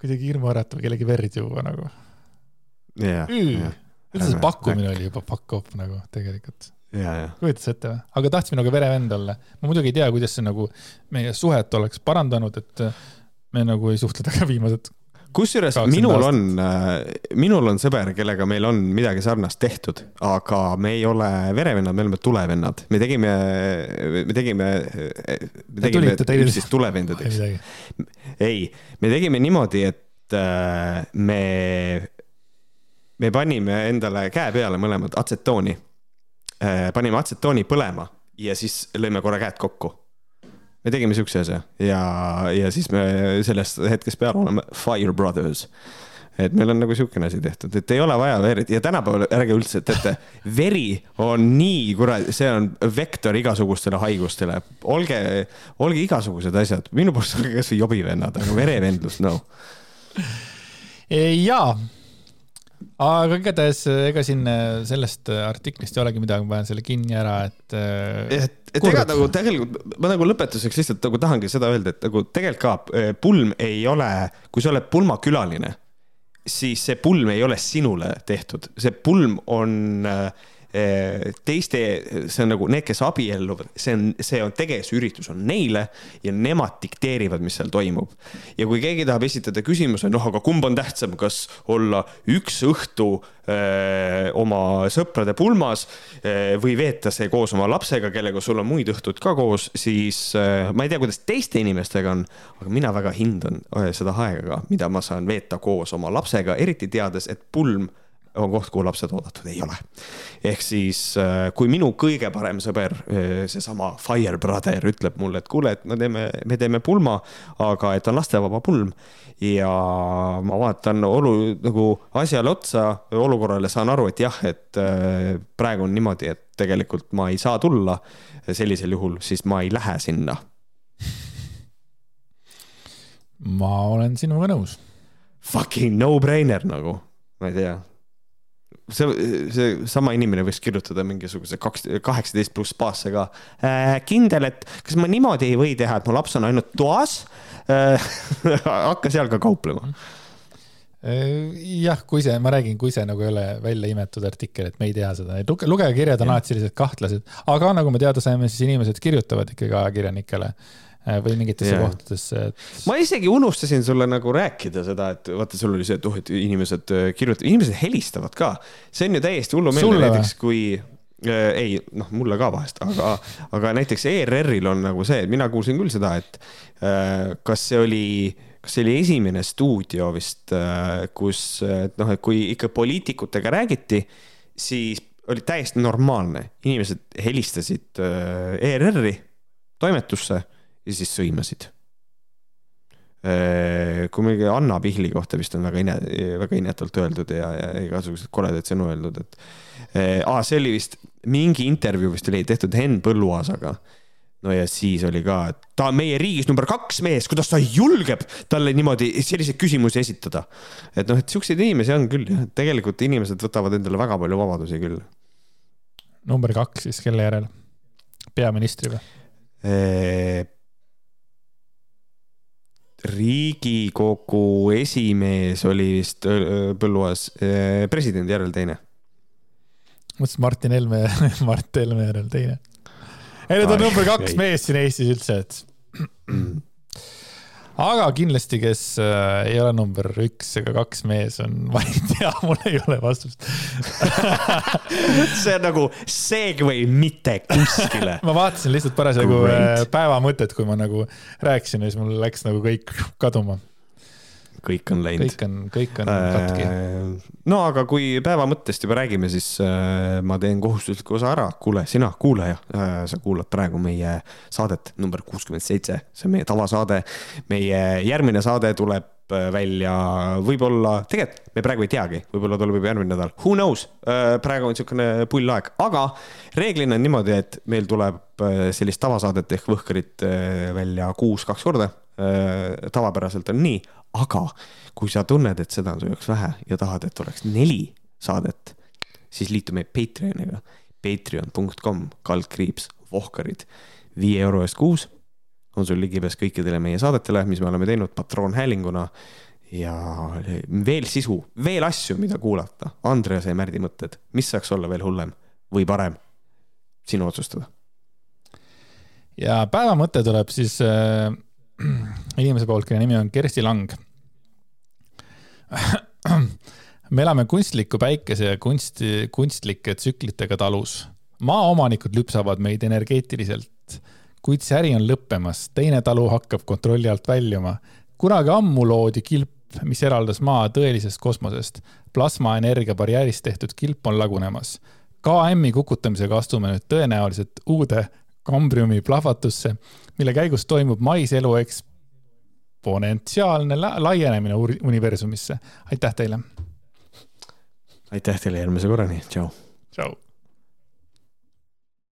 kuidagi hirmuäratav kellegi verd juua nagu. jah, jah. üldse see pakkumine oli juba fuck off nagu tegelikult kujutad sa ette või? aga tahtsime nagu verevend olla. ma muidugi ei tea, kuidas see nagu meie suhet oleks parandanud, et me nagu ei suhtle temaga viimased kusjuures minul on, äh, minul on sõber, kellega meil on midagi sarnast tehtud, aga me ei ole verevennad, me oleme tulevennad. me tegime, me tegime, me tegime üksteist tulevendadeks. ei, me tegime niimoodi, et äh, me, me panime endale käe peale mõlemad atsetooni. Äh, panime atsetooni põlema ja siis lõime korra käed kokku me tegime siukse asja ja, ja siis me sellest hetkest peale oleme Fire Brothers et meil on nagu siukene asi tehtud, et ei ole vaja verd ja tänapäeval ärge üldse teate, veri on nii kuradi, see on vektor igasugustele haigustele. olge, olge igasugused asjad, minu poolest olge kasvõi jobivennad, aga verevendlus, no. jaa aga igatahes ega siin äh, sellest äh, artiklist ei olegi midagi, ma panen selle kinni ära, et. Äh, et, et ega nagu tegelikult ma nagu lõpetuseks lihtsalt nagu tahangi seda öelda, et nagu tegelikult ka pulm ei ole, kui sa oled pulmakülaline, siis see pulm ei ole sinule tehtud, see pulm on äh, teiste, see on nagu need, kes abielluvad, see on, see on tegevusüritus on neile ja nemad dikteerivad, mis seal toimub. ja kui keegi tahab esitada küsimuse, noh, aga kumb on tähtsam, kas olla üks õhtu öö, eh, oma sõprade pulmas öö, eh, või veeta see koos oma lapsega, kellega sul on muid õhtuid ka koos, siis öö, ma ei tea, kuidas teiste inimestega on, aga mina väga hindan seda aega, mida ma saan veeta koos oma lapsega, eriti teades, et pulm on koht, kuhu lapsed oodatud ei ole. ehk siis, äh, kui minu kõige parem sõber, äh, seesama Fire Brother ütleb mulle, et kuule, et me teeme, me teeme pulma, aga et on lastevaba pulm. ja ma vaatan olu, nagu asjale otsa, olukorrale, saan aru, et jah, et äh, praegu on niimoodi, et tegelikult ma ei saa tulla. sellisel juhul, siis ma ei lähe sinna. ma olen sinuga nõus. Fucking no-brainer nagu, ma ei tea see, see sama inimene võiks kirjutada mingisuguse kaks, kaheksateist pluss baasse ka. Äh,. kindel, et kas ma niimoodi ei või teha, et mu laps on ainult toas? Äh,. hakka seal ka kauplema. Äh, jah, kui see, ma räägin, kui see nagu ei ole välja imetud artikkel, et me ei tea seda, luge, lugege kirjad on alati sellised kahtlased, aga nagu me teada saime, siis inimesed kirjutavad ikkagi ajakirjanikele või mingitesse yeah. kohtadesse et.... ma isegi unustasin sulle nagu rääkida seda, et vaata, sul oli see, et oh, et inimesed äh, kirjutavad, inimesed helistavad ka. see on ju täiesti hullumeelne, näiteks kui äh, ei, noh, mulle ka vahest, aga, aga näiteks ERR-il on nagu see, et mina kuulsin küll seda, et äh, kas see oli, kas see oli esimene stuudio vist äh,, kus, noh, et kui ikka poliitikutega räägiti, siis oli täiesti normaalne, inimesed helistasid äh, ERR-i toimetusse ja siis sõimasid. Äh, kui mingi Anna Pihli kohta vist on väga ine-, väga inetult öeldud ja, ja igasuguseid koledaid sõnu öeldud, et aa, see oli vist, mingi intervjuu vist oli tehtud Henn Põlluaasaga no ja siis oli ka, et ta on meie riigis number kaks mees, kuidas ta julgeb talle niimoodi selliseid küsimusi esitada. et noh, et siukseid inimesi on küll jah, tegelikult inimesed võtavad endale väga palju vabadusi küll. number kaks siis kelle järel? peaministri või? Riigikogu esimees oli vist Põlluaas, presidendi järel teine. mõtlesin Martin Helme, Mart Helme järel teine. ei, need on number kaks meest siin Eestis üldse, et mm aga kindlasti, kes äh, ei ole number üks ega kaks mees, on, ma ei tea, mul ei ole vastust. See on nagu segway mitte kuskile. Ma vaatasin lihtsalt parasjagu äh, päeva mõtet, kui ma nagu rääkisin ja siis mul läks nagu kõik kaduma kõik on läinud. kõik on, kõik on katki. Äh, no aga kui päeva mõttest juba räägime, siis äh, ma teen kohustusliku osa ära. kuule, sina kuulaja, äh, sa kuulad praegu meie saadet number kuuskümmend seitse, see on meie tavasaade. meie järgmine saade tuleb äh, välja võib-olla, tegelikult me praegu ei teagi, võib-olla tuleb juba järgmine nädal, who knows. Äh, praegu on niisugune pull aeg, aga reeglina on niimoodi, et meil tuleb sellist tavasaadet ehk Võhkarit välja kuus kaks korda. tavapäraselt on nii, aga kui sa tunned, et seda on su jaoks vähe ja tahad, et oleks neli saadet, siis liitu meie Patreoniga. Patreon.com kaldkriips Vohkarid, viie euro eest kuus on sul ligipääs kõikidele meie saadetele, mis me oleme teinud patroonhäälinguna ja veel sisu, veel asju, mida kuulata. Andrease ja Märdi mõtted, mis saaks olla veel hullem või parem? sinu otsustada. ja päeva mõte tuleb siis äh, inimese poolt, kelle nimi on Kersti Lang me elame kunstliku päikese ja kunsti, kunstlike tsüklitega talus. maaomanikud lüpsavad meid energeetiliselt kuid see äri on lõppemas, teine talu hakkab kontrolli alt väljuma. kunagi ammu loodi kilp, mis eraldas maa tõelisest kosmosest. plasmaenergia barjäärist tehtud kilp on lagunemas. KM-i kukutamisega astume nüüd tõenäoliselt uude kambriumi plahvatusse, mille käigus toimub maiselu eksponentsiaalne la laienemine universumisse. aitäh teile! aitäh teile järgmise korrani, tšau! tšau!